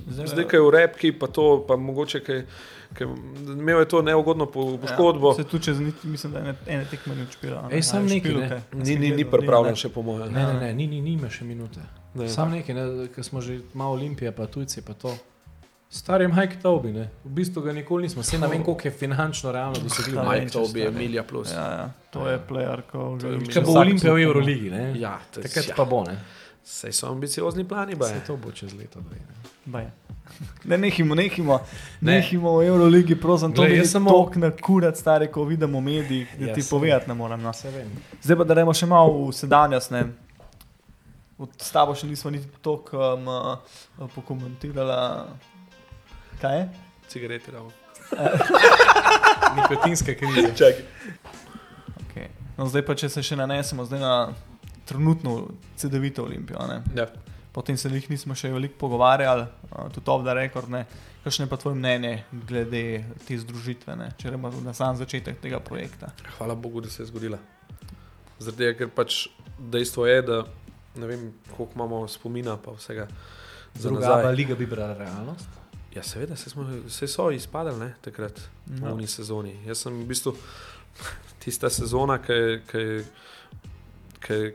Speaker 2: Zdaj-
Speaker 3: zdaj kaj v repki, pa to, pa mogoče kaj. Ker imel je to neugodno po- poškodbo,
Speaker 2: Se tu čez niti, mislim, da ene, ene tekme ni odšpila.
Speaker 1: Ej, samo nekaj, ne.
Speaker 3: ni, ni, ni pripravljen še, po mojem.
Speaker 1: Ne, ne, ne, ni, ni, nima še minute.
Speaker 3: Ne.
Speaker 1: Sam nekaj, ne, ker smo že malo olimpije, pa tujci, pa to. Stari Mike Tobi, ne. v bistvu ga nikoli nismo, se ne vem, koliko je finančno realno dosegljiv.
Speaker 2: Ja,
Speaker 3: Mike
Speaker 2: Mike
Speaker 3: Tobi je
Speaker 2: Tobi,
Speaker 3: Emilija Plus.
Speaker 2: Ja, ja, to je player, ko
Speaker 3: je
Speaker 2: že-
Speaker 1: Če bo
Speaker 2: vsak
Speaker 1: Olimpija v Euroligi, ne.
Speaker 3: Ja, to je-
Speaker 1: Takrat
Speaker 3: ja.
Speaker 1: pa bo, ne.
Speaker 3: Sej so ambiciozni plani, ba.
Speaker 1: Se to bo čez leto. dve, ne.
Speaker 2: Baje. Ne, nehimo, nehimo,
Speaker 1: Ne.
Speaker 2: nehimo v Euroligi, prosim, to je
Speaker 1: samo-
Speaker 2: tok na kurat, stari, ko vidimo v medijih, da
Speaker 1: Ja,
Speaker 2: ti
Speaker 1: saj
Speaker 2: povedati ne morem. No.
Speaker 1: Se vem.
Speaker 2: Zdaj pa da gremo še malo v sedanjost. Ne. Od s tabo še nismo niti toliko um, uh, pokomentirali. Kaj je?
Speaker 3: Cigareti ravno.
Speaker 1: Nikotinska kriza.
Speaker 3: Čakaj.
Speaker 2: Okay. No, zdaj pa če se še nanesemo zdaj na trenutno CD-vito Olimpijo. ne.
Speaker 3: Ja.
Speaker 2: Potem se jih nismo še veliko pogovarjali, tudi off the record. Ne. Kakšno je pa tvoje mnenje glede te združitve, ne? če gremo na sam začetek tega projekta?
Speaker 3: Hvala Bogu, da se je zgodila. Zaradi tega, ker pač dejstvo je, da ne vem, koliko imamo spomina, pa vsega. za
Speaker 1: Druga liga bi brala realnost.
Speaker 3: Ja, seveda, se, smo, se so izpadali ne, takrat v
Speaker 2: No.
Speaker 3: uni sezoni. Jaz sem v bistvu tista sezona,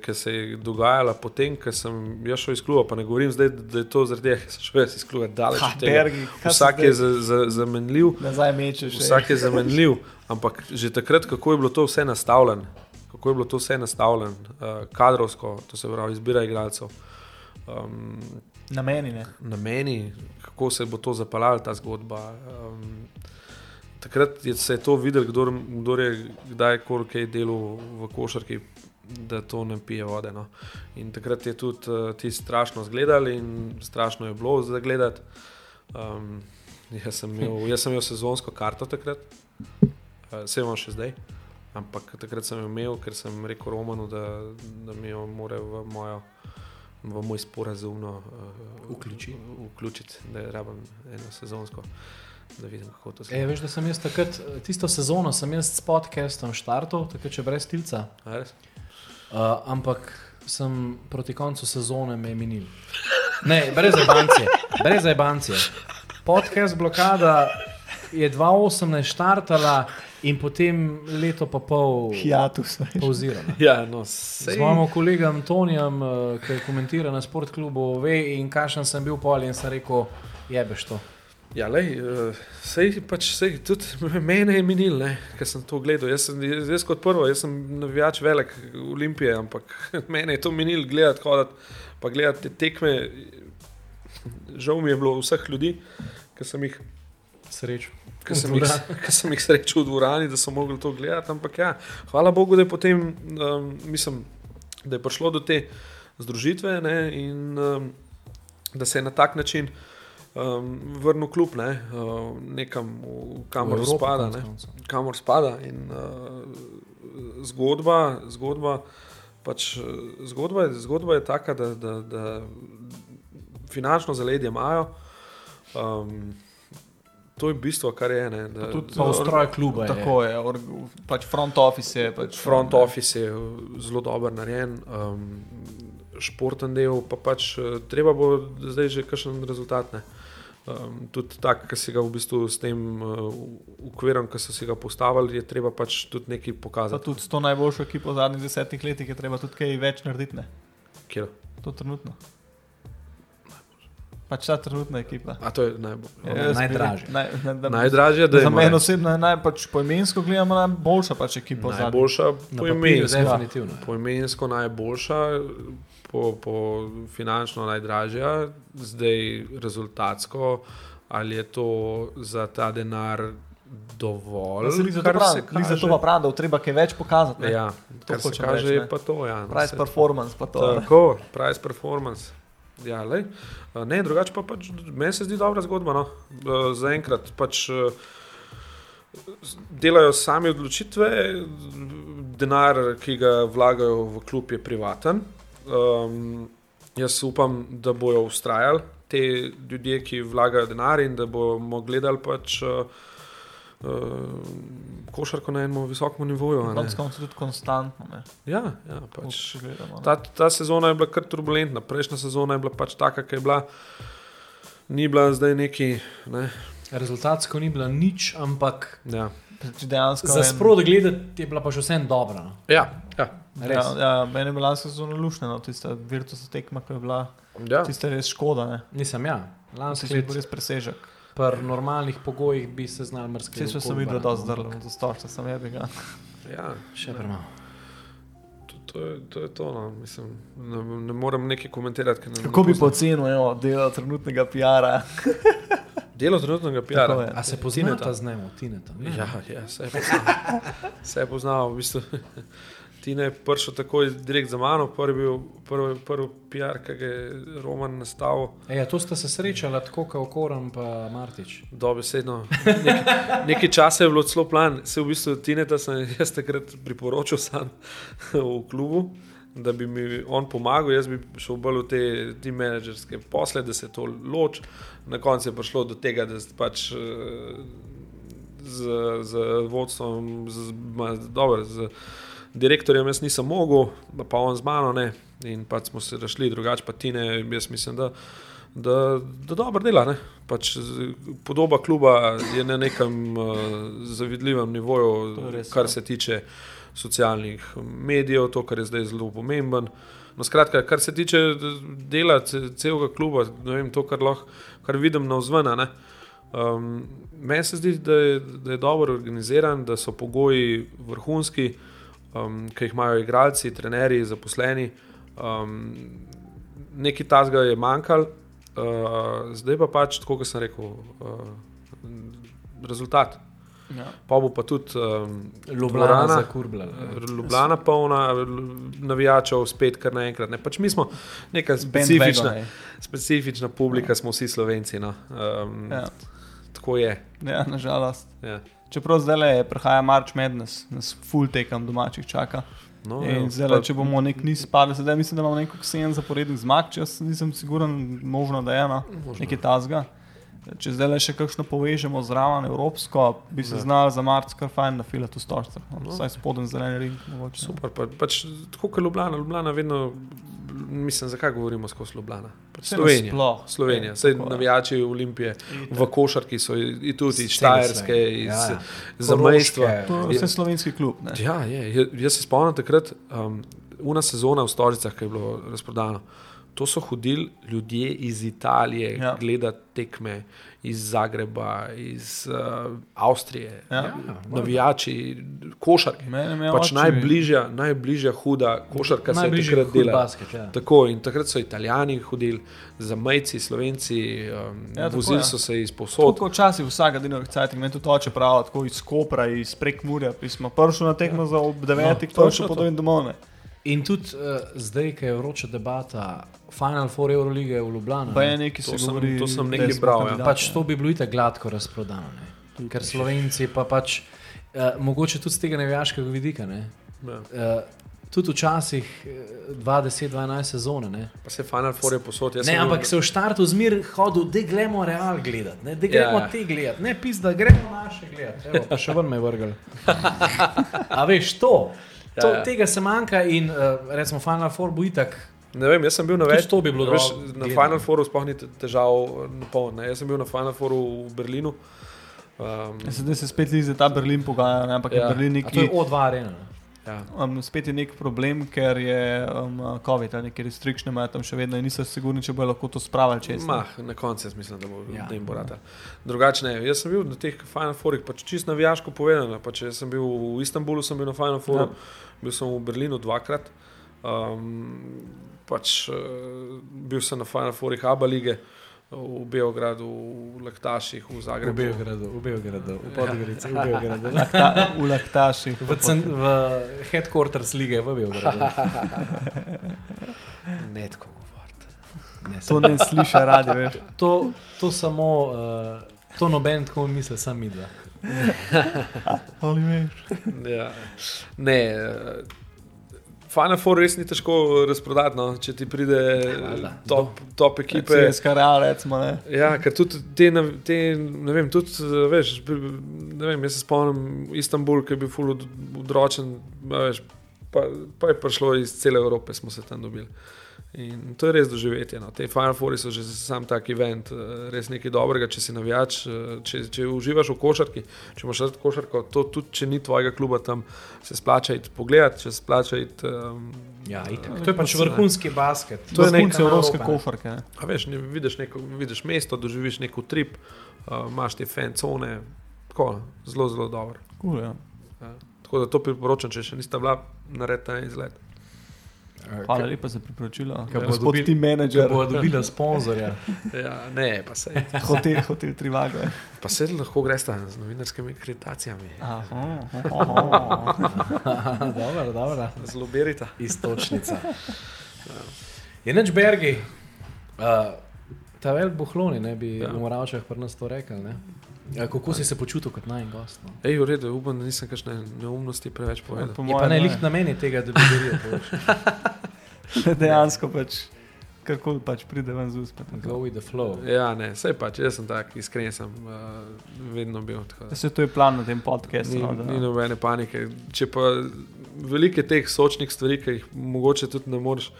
Speaker 3: ki se je dogajala potem, ko sem jaz šel iz kluba. Pa ne govorim zdaj, da je to zaradi tega, ker sem šel iz kluba daleč
Speaker 2: Ha. Bergi,
Speaker 3: Vsak je za, za, zamenljiv,
Speaker 2: mečeš.
Speaker 3: vsak je zamenljiv, ampak že takrat, kako je bilo to vse nastavljeno, kako je bilo to vse nastavljeno, uh, kadrovsko, to se pravi, izbira igralcev. Um,
Speaker 2: Na meni ne.
Speaker 3: na meni, kako se bo to zapeljala ta zgodba. Um, takrat je se je to videl, kdo, kdo je kdaj kaj delal v košarki, da to ne pije vode. No. In takrat je tudi uh, ti strašno zgledali in strašno je bilo za gledati. Um, jaz, sem imel, jaz sem imel sezonsko karto takrat, uh, vse imam še zdaj. Ampak takrat sem imel, ker sem rekel Romanu, da, da mi jo mora v mojo v moj sporazumno uh,
Speaker 1: Vključi.
Speaker 3: vključiti, da je rabim eno sezonsko, da vidim, kako to
Speaker 1: E,
Speaker 3: zgleda.
Speaker 1: veš, da sem jaz takrat, tisto sezono sem jaz s podcastom štartal, takrat še brez tilca, uh, ampak sem proti koncu sezone me minil. Ne, brez ebancije, brez ebancije. Podcast blokada je 2018 štartala in potem leto pa pol
Speaker 2: Hiatus. veš.
Speaker 1: pauzirala.
Speaker 3: Ja, no,
Speaker 1: Z
Speaker 3: sej,
Speaker 1: mojim kolegom Antonijem, eh, ki komentira na sportklubu, ve in kakšen sem bil pol in sem rekel, jebeš to.
Speaker 3: ja, lej, uh, sej, pač, sej, tudi mene je minil, ker sem to gledal. Jaz, sem, jaz, jaz kot prvo, jaz sem navijač velik Olimpije, ampak mene je to minil gledati, hodati, pa gledati te tekme. Žal mi je bilo vseh ljudi, ki sem jih
Speaker 1: Srečo.
Speaker 3: Ker sem, jih, ker sem jih srečal v dvorani, da so mogli to gledati. Ampak ja, hvala Bogu, da je potem, um, mislim, da je prišlo do te združitve ne, in um, da se je na tak način um, vrnil klub ne, uh, nekam, v, kamor
Speaker 1: V Evropo,
Speaker 3: spada. Ne, kamor spada. In, uh, zgodba, zgodba, pač, zgodba, je, zgodba je taka, da, da, da finančno zaledje imajo. Um, to je bistvo, kar je. Ne, da,
Speaker 2: Pa tudi
Speaker 1: Pa ustroj kluba je.
Speaker 2: Tako je, or, pač front office je. Pač,
Speaker 3: Front office je zelo dobro narejen, um, športen del, pa pač eh, treba bo zdaj že kakšen rezultat. Ne. Um, tudi tak, ki si ga v bistvu s tem uh, ukvirom, ki so si ga postavili, je treba pač tudi nekaj
Speaker 2: Pa
Speaker 3: pokazati.
Speaker 2: tudi s to najboljšo ekipo v zadnjih desetih letih je treba tudi kaj več narediti. Ne?
Speaker 3: Kjer?
Speaker 2: To trenutno. Pač ta trenutna ekipa.
Speaker 3: A to je najbolj.
Speaker 1: Ja, najdražje.
Speaker 2: Naj, ne, da,
Speaker 3: Najdražje, da
Speaker 2: za
Speaker 3: je
Speaker 2: mene osebno je naj, pač poimensko gledamo najboljša pač ekipa.
Speaker 3: najboljša, poimensko,
Speaker 1: definitivno.
Speaker 3: poimensko najboljša, po, po finančno najdražja, zdaj rezultatsko, ali je to za ta denar dovolj.
Speaker 2: Ja, za to za to pa pravim, da treba kaj več pokazati. ne.
Speaker 3: Ja, kar se kaže,
Speaker 2: reči,
Speaker 3: je
Speaker 2: ne.
Speaker 3: pa to. Ja, no,
Speaker 2: Price
Speaker 3: se-
Speaker 2: performance pa to. ne.
Speaker 3: Tako, price performance. Ja, lej. A, ne, drugače pa pač, meni se zdi dobra zgodba. No. Uh, Zaenkrat pač uh, delajo sami odločitve, denar, ki ga vlagajo v klub, je privaten. Um, jaz upam, da bojo ustrajali te ljudje, ki vlagajo denar in da bomo gledali pač. Uh, košarko na enem visokem nivoju. a ne.
Speaker 2: Konec koncev tudi konstantno. Ne,
Speaker 3: Ja, ja, pač,
Speaker 2: gledamo, ne.
Speaker 3: ta, ta sezona je bila kar turbulentna, prejšnja sezona je bila pač taka, ki je bila. Ni bila zdaj neki. Ne,
Speaker 1: Rezultatsko ni bila nič, ampak
Speaker 3: ja.
Speaker 2: Dejansko
Speaker 1: za
Speaker 2: en-
Speaker 1: sproti gledati je bila pa še vsem dobra. no.
Speaker 3: Ja, ja,
Speaker 1: Res.
Speaker 2: Ja, ja, meni je bila sezona lušna, no, tista virtuosa tekma, ki je bila,
Speaker 3: ja.
Speaker 2: tista je res škoda. Ne.
Speaker 1: Nisem ja. Lansko
Speaker 2: da je
Speaker 1: leto
Speaker 2: bil res presežek.
Speaker 1: Pri normalnih pogojih bi se znal mrskati.
Speaker 2: Vse sem videl, da zdrlo, da storca sem jebiga.
Speaker 3: ja.
Speaker 1: Še premalo.
Speaker 3: To, je, to je to. No. Mislim, ne, ne morem nekaj komentirati. ker Ne,
Speaker 2: Kako
Speaker 3: ne
Speaker 2: bi pocenil evo, delo trenutnega PR-a?
Speaker 3: Delo trenutnega PR-a.
Speaker 2: je.
Speaker 1: A se
Speaker 3: Tineta.
Speaker 1: poznata z njim, Tineta? Ne.
Speaker 3: Ja, ja, vse je poznal. Vse je poznal. V bistvu. Tine je prišel takoj direkt za mano, prvi, bil, prvi, prvi PR, ki ga je Roman nastavil.
Speaker 1: E, ja, to sta se srečala tako, kot Koran in Martič.
Speaker 3: Dobesedno. Nek, nekaj časa je bilo celo plan, se v bistvu Tineta sem jaz takrat priporočil sam v klubu, da bi mi on pomagal, jaz bi šel bolj v te, te menedžerske posle, da se to loč. Na koncu je prišlo do tega, da s- pač eh, z, z vodstvom, z, ma, dobro, z direktorjem jaz nisem mogel, pa on z mano ne. In pač smo se rašli, drugače pa Tine, jaz mislim, da da, da dobro dela. ne. Pač, podoba kluba je na nekem uh, zavidljivem nivoju,
Speaker 2: res,
Speaker 3: kar
Speaker 2: ja.
Speaker 3: se tiče socialnih medijev, to, kar je zdaj zelo pomemben. No, skratka, kar se tiče dela ce- celega kluba, ne vem, to, kar, lahko, kar vidim na vzven. Um, meni se zdi, da je, da je dobro organiziran, da so pogoji vrhunski, um, ki jih imajo igralci, trenerji, zaposleni. Um, nekaj tasga je manjkalo, uh, zdaj pa pač, tako kot sem rekel, uh, rezultat.
Speaker 2: Ja.
Speaker 3: Pa bo pa tudi um,
Speaker 1: Ljubljana
Speaker 3: dvorana,
Speaker 1: kurbla.
Speaker 3: Ljubljana polna, navijačev spet kar naenkrat. Ne. Pač mi smo neka specifična, specifična publika, smo vsi slovenci. No. Um,
Speaker 2: Ja.
Speaker 3: Tako je.
Speaker 2: Ja, nažalost.
Speaker 3: Ja.
Speaker 2: Čeprav zdaj le prihaja March Madness, nas full tekam domačih čaka.
Speaker 3: No,
Speaker 2: In
Speaker 3: ja,
Speaker 2: zdaj,
Speaker 3: pa-
Speaker 2: če bomo nek niz padli, sedaj mislim, da imamo nekaj sedem zaporednih zmag, če jaz nisem siguren, možno da je eno,
Speaker 3: Možno.
Speaker 2: nekaj tasga. Če zdaj le še kakšno povežemo zraven evropsko, bi se
Speaker 3: Ja.
Speaker 2: znali za marc kar fajn nafilati v storcah. No,
Speaker 3: No.
Speaker 2: Vsaj spoden zeleni ring. Mogoče, no.
Speaker 3: Super, pa, pač, tako kot Ljubljana, Ljubljana vedno, mislim, zakaj govorimo skozi Ljubljana? Pač Slovenija.
Speaker 2: nasploh.
Speaker 3: Slovenija,
Speaker 2: Ja, je.
Speaker 3: navijači Olimpije v košarki so i- tudi iz Štajerske,
Speaker 1: cele
Speaker 3: iz
Speaker 1: ja, ja.
Speaker 3: zamejstva.
Speaker 2: To je vse slovenski klub. Ne?
Speaker 3: Ja, je. Jaz- se spomnim takrat, um, una sezona v Storicah, ki je bilo razprodano. To so hodili ljudje iz Italije,
Speaker 2: Ja.
Speaker 3: ja. gledati tekme, iz Zagreba, iz uh, Avstrije,
Speaker 2: Ja.
Speaker 1: Ja,
Speaker 3: navijači, košarke. Pač najbližja, najbližja huda košarka se je takrat
Speaker 1: hud
Speaker 3: dela.
Speaker 1: basket. Ja.
Speaker 3: Tako in takrat so Italijani hodili, zamejci, slovenci, um,
Speaker 2: Ja,
Speaker 3: ja,
Speaker 2: tako
Speaker 3: vozili
Speaker 2: je.
Speaker 3: so se iz
Speaker 2: Tako
Speaker 3: posod.
Speaker 2: kot včasih vsakega dneva, cajt, meni to toče prav, tako iz Kopra, iz Prekmurja, smo prišli na tekmo za ob 9,
Speaker 3: No,
Speaker 2: no,
Speaker 3: točno
Speaker 2: pa
Speaker 3: to.
Speaker 2: do in domov. ne.
Speaker 1: In tudi uh, zdaj, ko je vroča debata, Final Four Eurolige v Ljubljani.
Speaker 2: Pa je nekaj,
Speaker 3: To
Speaker 2: se
Speaker 3: sem-
Speaker 2: govori,
Speaker 3: to sem nekaj bral, ja.
Speaker 1: Pač to bi bilo itak gladko razprodano. Ne? Ker Slovenci pa pač, uh, mogoče tudi z tega navijaškega vidika, ne?
Speaker 3: Ja.
Speaker 1: Uh, tudi včasih eh, 20-12 sezone. Ne,
Speaker 3: Pa se Final Four je posod.
Speaker 1: ne ampak se v štartu zmer hodil, da gremo real gledati, ne, da
Speaker 3: Ja,
Speaker 1: gremo
Speaker 3: ja.
Speaker 1: te gledati, ne pis, da gremo naše gledati. Evo, pa še ven me vrgel. A veš to?
Speaker 3: Ja,
Speaker 1: to
Speaker 3: ja.
Speaker 1: Tega se manjka in uh, recimo Final Four bo itak.
Speaker 3: Ne vem, jaz sem bil na več.
Speaker 1: to bi bilo
Speaker 3: veš, Na. Final Fouru sploh ni te- težav na polno. Jaz sem bil na Final Fouru v Berlinu. Um,
Speaker 2: Ja, Zdaj se spet lize ta Berlin pogaja, ne, ampak ja. Je Berlin
Speaker 1: A to je
Speaker 2: neki.
Speaker 1: O2 arena.
Speaker 3: Ja.
Speaker 2: Um, spet je nek problem, ker je um, COVID, neki restrikcije imajo tam še vedno in niso sigurni, če bo lahko to spravili čez.
Speaker 3: Mah, na koncu jaz mislim, da bo,
Speaker 1: Ja.
Speaker 3: da jim bo rata. Drugače ne. Jaz sem bil na teh Final Fourih, pač čisto navijaško povedano. Pač jaz sem bil v Istanbulu, sem bil na Final Fouru,
Speaker 2: Ja.
Speaker 3: bil sem v Berlinu dvakrat. Um, pač, uh, bil sem na Final Fourih Abu lige. V Beogradu, v Laktaših, v
Speaker 1: V
Speaker 3: Zagrebu.
Speaker 1: Beogradu, v Beogradu, v Podgorici, v Beogradu.
Speaker 2: Ta, v laktaši.
Speaker 1: V, cen, v headquarters lige v Beogradu.
Speaker 3: Ne tako govoriti.
Speaker 1: Ne,
Speaker 2: To ne sliša radi, veš.
Speaker 1: to, to samo, uh, to noben tako misli, sam mi dva.
Speaker 2: Ali veš.
Speaker 3: Ja. Ne, eh, Final Four res ni težko razprodati, no, če ti pride
Speaker 1: Valjda.
Speaker 3: top, top ekipe.
Speaker 2: CSK Real, recimo. Ne?
Speaker 3: Ja, ker tudi te, te ne vem, tudi, eh, veš, ne vem, jaz se spomnim Istanbul, ki je bil ful od- odročen, veš, pa, pa je prišlo iz cele Evrope, smo se tam dobili. In to je res doživetje. No. Te Final Fouri so že sam tak event, eh, res nekaj dobrega, če si navijač, eh, če, če uživaš v košarki, če imaš rad košarko, to tudi če ni tvojega kluba tam, se splača iti pogledat, če se splača iti. Um,
Speaker 1: Ja, itak. to je pač vrhunski basket.
Speaker 3: To je neka
Speaker 2: evropske košarke. ne.
Speaker 3: A veš, ne, vidiš, neko, vidiš mesto, doživiš neko trip, uh, imaš te fancone, tako zelo, zelo dobro.
Speaker 2: Cool, ja.
Speaker 3: Ja. Tako da to priporočam, če še niste bila, naredite en izlet.
Speaker 2: Hvala lepa za priporočilo.
Speaker 1: Kaj
Speaker 2: Gospod
Speaker 1: dobili-
Speaker 2: team manager,
Speaker 1: Bo dobila sponzorja.
Speaker 3: Ja, ne, pa se,
Speaker 2: hotel, hotel Trivago.
Speaker 3: pa se lahko greš z novinarskimi akreditacijami.
Speaker 2: Aha, aha.
Speaker 1: dobro, dobro.
Speaker 3: Zelo berita.
Speaker 1: Istočnica. Je neč Bergi, uh, ta velik buhloni, ne bi
Speaker 3: Ja.
Speaker 1: v Moravčah pri nas to rekel. Ne? Ja, kako si se počutil kot naj gost? No?
Speaker 3: Ej, v redu, upam, da nisem kakšne neumnosti preveč povedal.
Speaker 2: Po
Speaker 1: Je pa
Speaker 2: mojem,
Speaker 1: ne liht na meni tega, da bi govoril.
Speaker 2: Dejansko pač, karkoli pač pride ven z uspe.
Speaker 1: Go with the flow.
Speaker 3: Ja, ne, sej pač, jaz sem tak, iskren sem uh, vedno bil. Tako, da.
Speaker 2: Se to je plan na tem podkastu.
Speaker 3: Ni,
Speaker 2: No, da-
Speaker 3: ni nobene panike. Če pa velike teh sočnih stvari, ki jih mogoče tudi ne moreš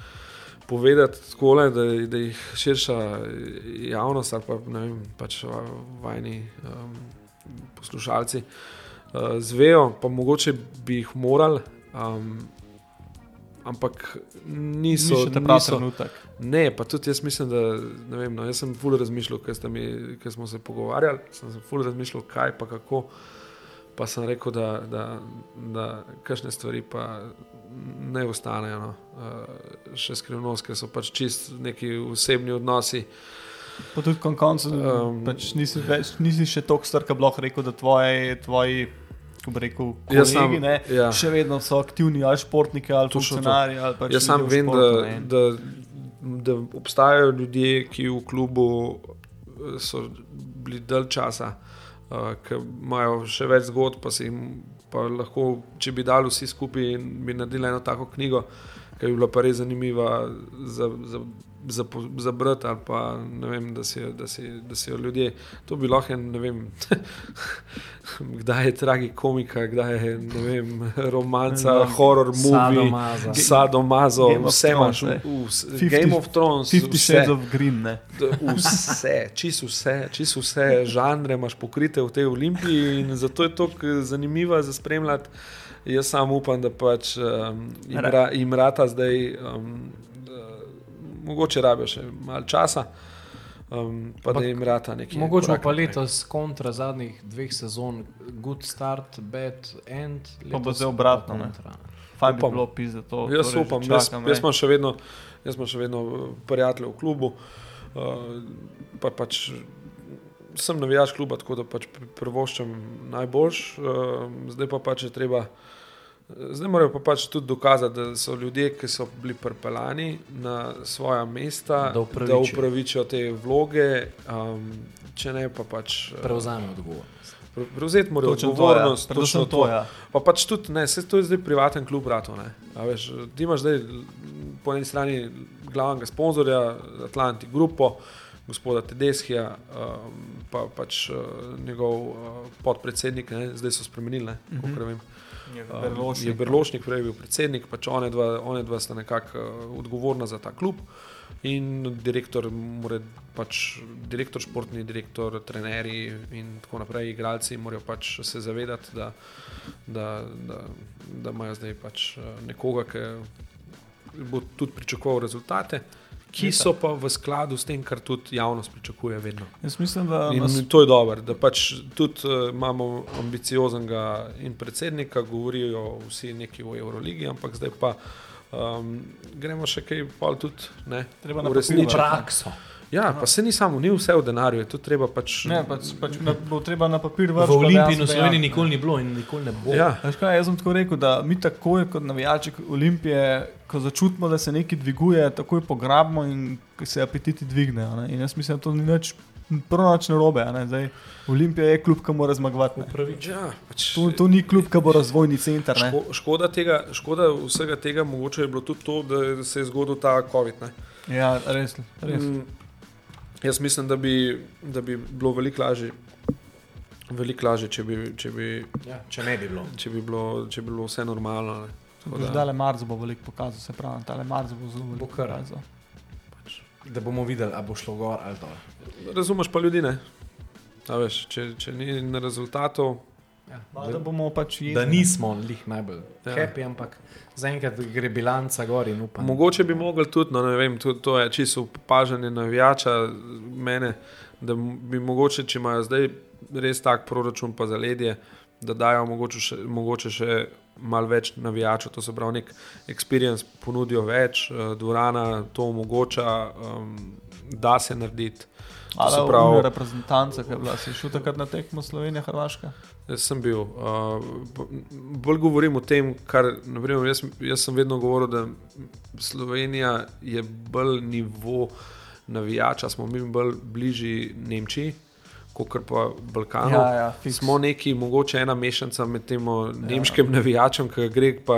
Speaker 3: povedati tako, da, da jih širša javnost ali pa ne vem, pač vajni um, poslušalci uh, zvejo, pa mogoče bi jih morali. Um, Ampak
Speaker 2: Ni
Speaker 3: niso,
Speaker 2: še ta pravi trenutek.
Speaker 3: Ne, pa tudi jaz mislim, da ne vem, no, jaz sem ful razmišljal, ker mi- ker smo se pogovarjali, sem se ful razmišljal, kaj pa kako. Pa sem rekel, da, da, da kakšne stvari pa ne ostanejo, no. uh, še skrivnost, ker so pač čist neki osebni odnosi.
Speaker 2: Pa tudi kon koncu,
Speaker 3: Um,
Speaker 2: pač nisi, več, nisi še tako star, kot lahko rekel, da tvoji, tvoji ko bi rekel, kolegi,
Speaker 3: sam-
Speaker 2: ne,
Speaker 3: ja.
Speaker 2: še vedno so aktivni, ali športniki, ali funkcionarji. Ali pač
Speaker 3: Jaz sam vem, da,
Speaker 2: športu, ne.
Speaker 3: da, da obstajajo ljudje, ki v klubu eh, so bili dalj časa, uh, ki imajo še več zgodb, pa, se jim, pa lahko, če bi dali vsi skupaj bi naredili eno tako knjigo, ki bi bila pa res zanimiva za, za, za, za brati, ali pa ne vem, da si, da, si, da jo ljudje. To bi lahko, en, ne vem, kdaj je tragikomika, kdaj je ne vem, romanca, horror movie.
Speaker 1: Sadomaza.
Speaker 3: Sadomazo,
Speaker 2: Game of
Speaker 3: vse imaš,
Speaker 2: Thrones,
Speaker 3: v, v,
Speaker 2: 50
Speaker 3: Game of Thrones,
Speaker 2: Shades of Green. Ne.
Speaker 3: vse, čisto vse, čisto vse žanre imaš pokrite v tej olimpiji in zato je to zanimivo za spremljati. Jaz sam upam, da pač um, jim, ra, jim rata zdaj, um, da, mogoče rabijo še malo časa, um, pa
Speaker 1: Ampak
Speaker 3: da jim rata nekaj.
Speaker 1: Mogoče pa letos kontra zadnjih dveh sezon, good start, bad end.
Speaker 2: Pa bo zdaj obratno,
Speaker 1: kontra.
Speaker 2: Fajn bi
Speaker 3: Upam.
Speaker 2: bilo pisati to.
Speaker 3: Jaz
Speaker 2: torej
Speaker 3: upam, jaz,
Speaker 2: čakam,
Speaker 3: jaz
Speaker 2: ne.
Speaker 3: imam še vedno, jaz imam še vedno eh, prijatelje v klubu. Uh, pa pač sem navijač kluba, tako da pač privoščam najboljš. Uh, zdaj pa pač je treba. Zdaj morajo pa pač tudi dokazati, da so ljudje, ki so bili pripeljani na svoja mesta,
Speaker 1: Da upravičijo.
Speaker 3: da upravičijo te vloge, um, če ne pa pač. eh,
Speaker 1: Prevzame odgovornost.
Speaker 3: pre- Prevzeti morajo
Speaker 2: Točno to, ja.
Speaker 3: odgovornost, točno
Speaker 2: to, ja.
Speaker 3: Pa pač tudi ne, se to je zdaj privaten klub. A Veš, ti imaš zdaj po eni strani glavnega sponzorja, Atlantic Grupo, gospoda Tedeskija, um, pa pač uh, njegov uh, podpredsednik, ne, zdaj so spremenili, ne, mm. -hmm. vem.
Speaker 2: Je
Speaker 3: Um,
Speaker 2: Berlošnik,
Speaker 3: je Berlošnik, prej bil predsednik, pač one dva, one dva sta nekako uh, odgovorna za ta klub. In direktor, mora pač, direktor športni, direktor, trenerji in tako naprej, igralci morajo pač se zavedati, da, da, da, da imajo zdaj pač eh, nekoga, ki bo tudi pričakoval rezultate, ki so pa v skladu s tem, kar tudi javnost pričakuje vedno.
Speaker 2: Jaz mislim, da
Speaker 3: In
Speaker 2: nas,
Speaker 3: to je dobro, da pač tudi uh, imamo ambicioznega in predsednika, govorijo vsi neki o Euroligi, ampak zdaj pa um, gremo še kaj pol tudi ne,
Speaker 2: Treba na
Speaker 1: Prakso.
Speaker 3: Ja, pa se ni samo, ni vse v denarju, tudi treba pač.
Speaker 2: ne, pač, pač na, bo treba na papir
Speaker 1: V
Speaker 2: vršiti.
Speaker 1: Olimpiji in v Sloveniji nikoli ni bilo in nikoli ne bo.
Speaker 3: Ja,
Speaker 2: Veš kaj, jaz sem tako rekel, da mi takoj kot navijači Olimpije, ko začutimo, da se nekaj dviguje, takoj pograbimo in se apetiti dvignejo. Ne? In jaz mislim, da to ni nič prvo noč narobe. a ne, zdaj, Olimpija je klub, ki mora zmagovati.
Speaker 3: Ja, pač,
Speaker 2: To, to ni klub, ki bo razvojni center. ne.
Speaker 3: ško, škoda, tega, škoda vsega tega mogoče je bilo tudi to, da se je zgodil ta COVID. Ne?
Speaker 2: Ja, res. res.
Speaker 3: Mm, jaz mislim, da bi, da bi bilo veliko lažje, veliko lažje če, bi, če, bi,
Speaker 1: Ja, če ne bi bilo.
Speaker 3: če, bi bilo, če bi bilo vse normalno.
Speaker 2: Zdaj le Marz bo veliko pokazal, se pravi, ta le Marz bo zelo veliko pokazal.
Speaker 1: Da bomo videli, ali bo šlo gor ali dol.
Speaker 3: Razumeš pa ljudi, ne? A Veš, če, če ni na rezultatov,
Speaker 1: Ja,
Speaker 2: Da, da bomo pač jezni.
Speaker 1: da nismo lih najbolj
Speaker 3: Ja.
Speaker 1: happy, ampak zaenkrat gre bilanca gor in upam.
Speaker 3: mogoče bi mogli tudi, no, ne vem, to, to je čisto opažanje navijača mene, da bi mogoče, če imajo zdaj res tak proračun pa zaledje, da dajo mogoče še, mogoče še malo več navijačev, to se pravi, nek experience ponudijo več, eh, dvorana to omogoča, um, da se narediti.
Speaker 2: Ali
Speaker 3: se
Speaker 2: pa
Speaker 3: pravi,
Speaker 2: reprezentanca, ki je bila, si šel takrat na tekmo Slovenija, Hrvaška.
Speaker 3: Jaz sem bil. Uh, bolj govorim o tem, kar naprimer, jaz, jaz sem vedno govoril, da Slovenija je bolj nivo navijača, smo mi bolj bližji Nemčiji, kot pa Balkanu.
Speaker 2: Ja, ja, fiks.
Speaker 3: Smo neki, mogoče ena mešanica med tem nemškim navijačem, ki gre pa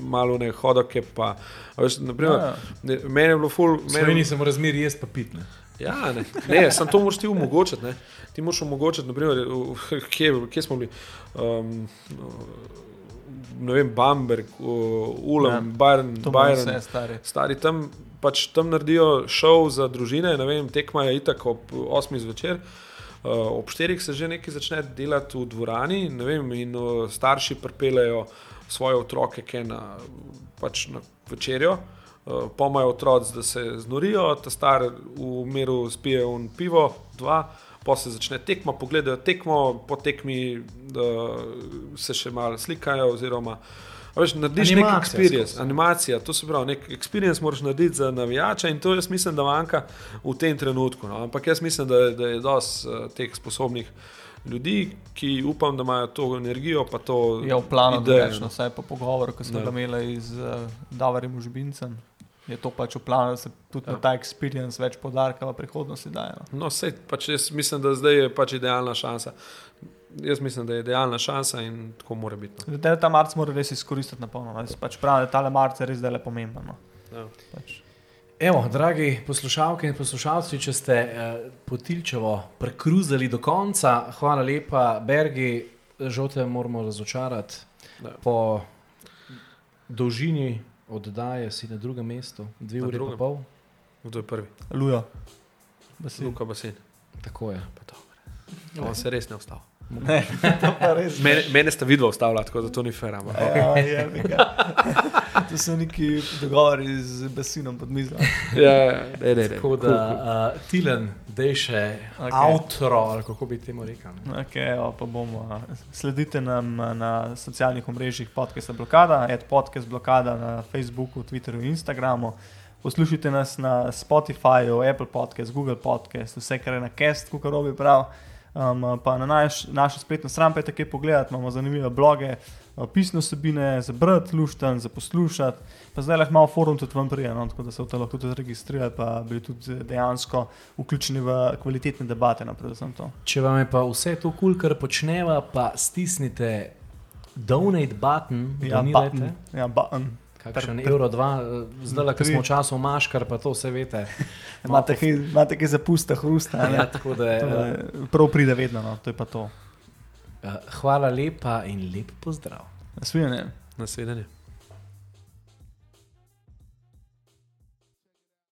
Speaker 3: malo ne hodoke. Pa, a veš, naprimer,
Speaker 2: Ja, ja.
Speaker 3: ne, meni je bilo ful.
Speaker 1: V
Speaker 3: meni-
Speaker 1: Sloveniji se mora zmeri jesti pa pitne.
Speaker 3: Ja, ne, ne samo to moraš ti omogočiti. Ne. Ti moraš omogočiti, naprimer, kje, kje smo bili. Um, ne vem, Bamberg, Ulem,
Speaker 2: Ja,
Speaker 3: Bayern, Bayern.
Speaker 2: stari.
Speaker 3: Stari tam, pač tam naredijo šov za družine, ne vem, tekma je itak ob 8 zvečer. Uh, ob 4 se že nekaj začne delati v dvorani, vem, in uh, starši pripeljejo svoje otroke na, pač na večerjo, uh, pomajo otroci, da se znorijo, ta star v miru spije un pivo, dva, pa se začne tekma, pogledajo tekmo, po tekmi da se še malo slikajo. Oziroma, veš, narediš nek experience,
Speaker 1: skozi.
Speaker 3: animacija, to se pravi, nek experience moraš narediti za navijača in to jaz mislim, da manjka v tem trenutku. No. Ampak jaz mislim, da, da je dosti uh, teh sposobnih ljudi, ki upam, da imajo to energijo, pa to
Speaker 2: Je v planu,
Speaker 3: idejo,
Speaker 2: drugačno,
Speaker 3: no.
Speaker 2: vsaj po pogovoru, ki smo
Speaker 3: Ja.
Speaker 2: ga imeli z uh, Davarjem Užbincem. Je to pač v planu, da se tudi ja. Na ta experience več podarka v prihodnosti daje. No.
Speaker 3: No, sej, pač jaz mislim, da zdaj je pač idealna šansa. Jaz mislim, da je idealna šansa in tako mora biti. No.
Speaker 2: Zdaj ta marc mora res izkoristiti na polno. no. Pač pravim, da ta marc je res zdaj le pomemben. No.
Speaker 3: Ja.
Speaker 2: Pač.
Speaker 1: Evo, dragi poslušalke in poslušalci, če ste eh, potilčevo prekruzali do konca, hvala lepa, Bergi, žal te moramo razočarati.
Speaker 3: Ja.
Speaker 1: Po dolžini oddaje si na drugem mestu, dve uri in pol.
Speaker 3: Kdo je prvi?
Speaker 2: Lujo. Basin.
Speaker 3: Luka Basin.
Speaker 1: Tako je.
Speaker 3: Pa dobro. On se res ne vstal.
Speaker 2: Ne, to pa res.
Speaker 3: Mene, mene sta vidva vstavila, tako da to ni fair.
Speaker 2: Ja, je, ga. to so neki dogovori z basinom pod mizo.
Speaker 3: Ja, ja, ne, ne, ne.
Speaker 1: Tako da, uh, Tilen, dej še okay. outro, ali kako bi temu rekel.
Speaker 2: Okay, evo, pa bomo, sledite nam na socialnih omrežjih podcasta Blokada, ad podcast Blokada na Facebooku, Twitterju in Instagramu. Poslušajte nas na Spotifyju, Apple Podcast, Google Podcast, vse kar je na Cast, kot robi prav. Um, pa na naš, našo spletno stran pa je tako pogledati, imamo zanimive bloge, a, pisne osebine, za brati, luštan, za poslušati. Pa zdaj lahko malo forum tudi vam prije, no, tako da se v to lahko tudi registrirate, pa bili tudi dejansko vključeni v kvalitetne debate, no.
Speaker 1: Če vam je pa vse to kul, cool, kar počneva, pa stisnite donate button,
Speaker 2: Ja,
Speaker 1: donirajte.
Speaker 2: button. Ja, button.
Speaker 1: Kakšen
Speaker 2: Ter- ter-
Speaker 1: evro, dva, zdaj, ko smo v času maškar, pa to vse veste.
Speaker 2: Imate imate kaj zapusta, hrusta. Ja,
Speaker 1: tako da, eh,
Speaker 2: prav pride vedno, no, to je pa to.
Speaker 1: eh, hvala lepa in lep pozdrav.
Speaker 2: Nasvidenje.
Speaker 3: Nasvidenje.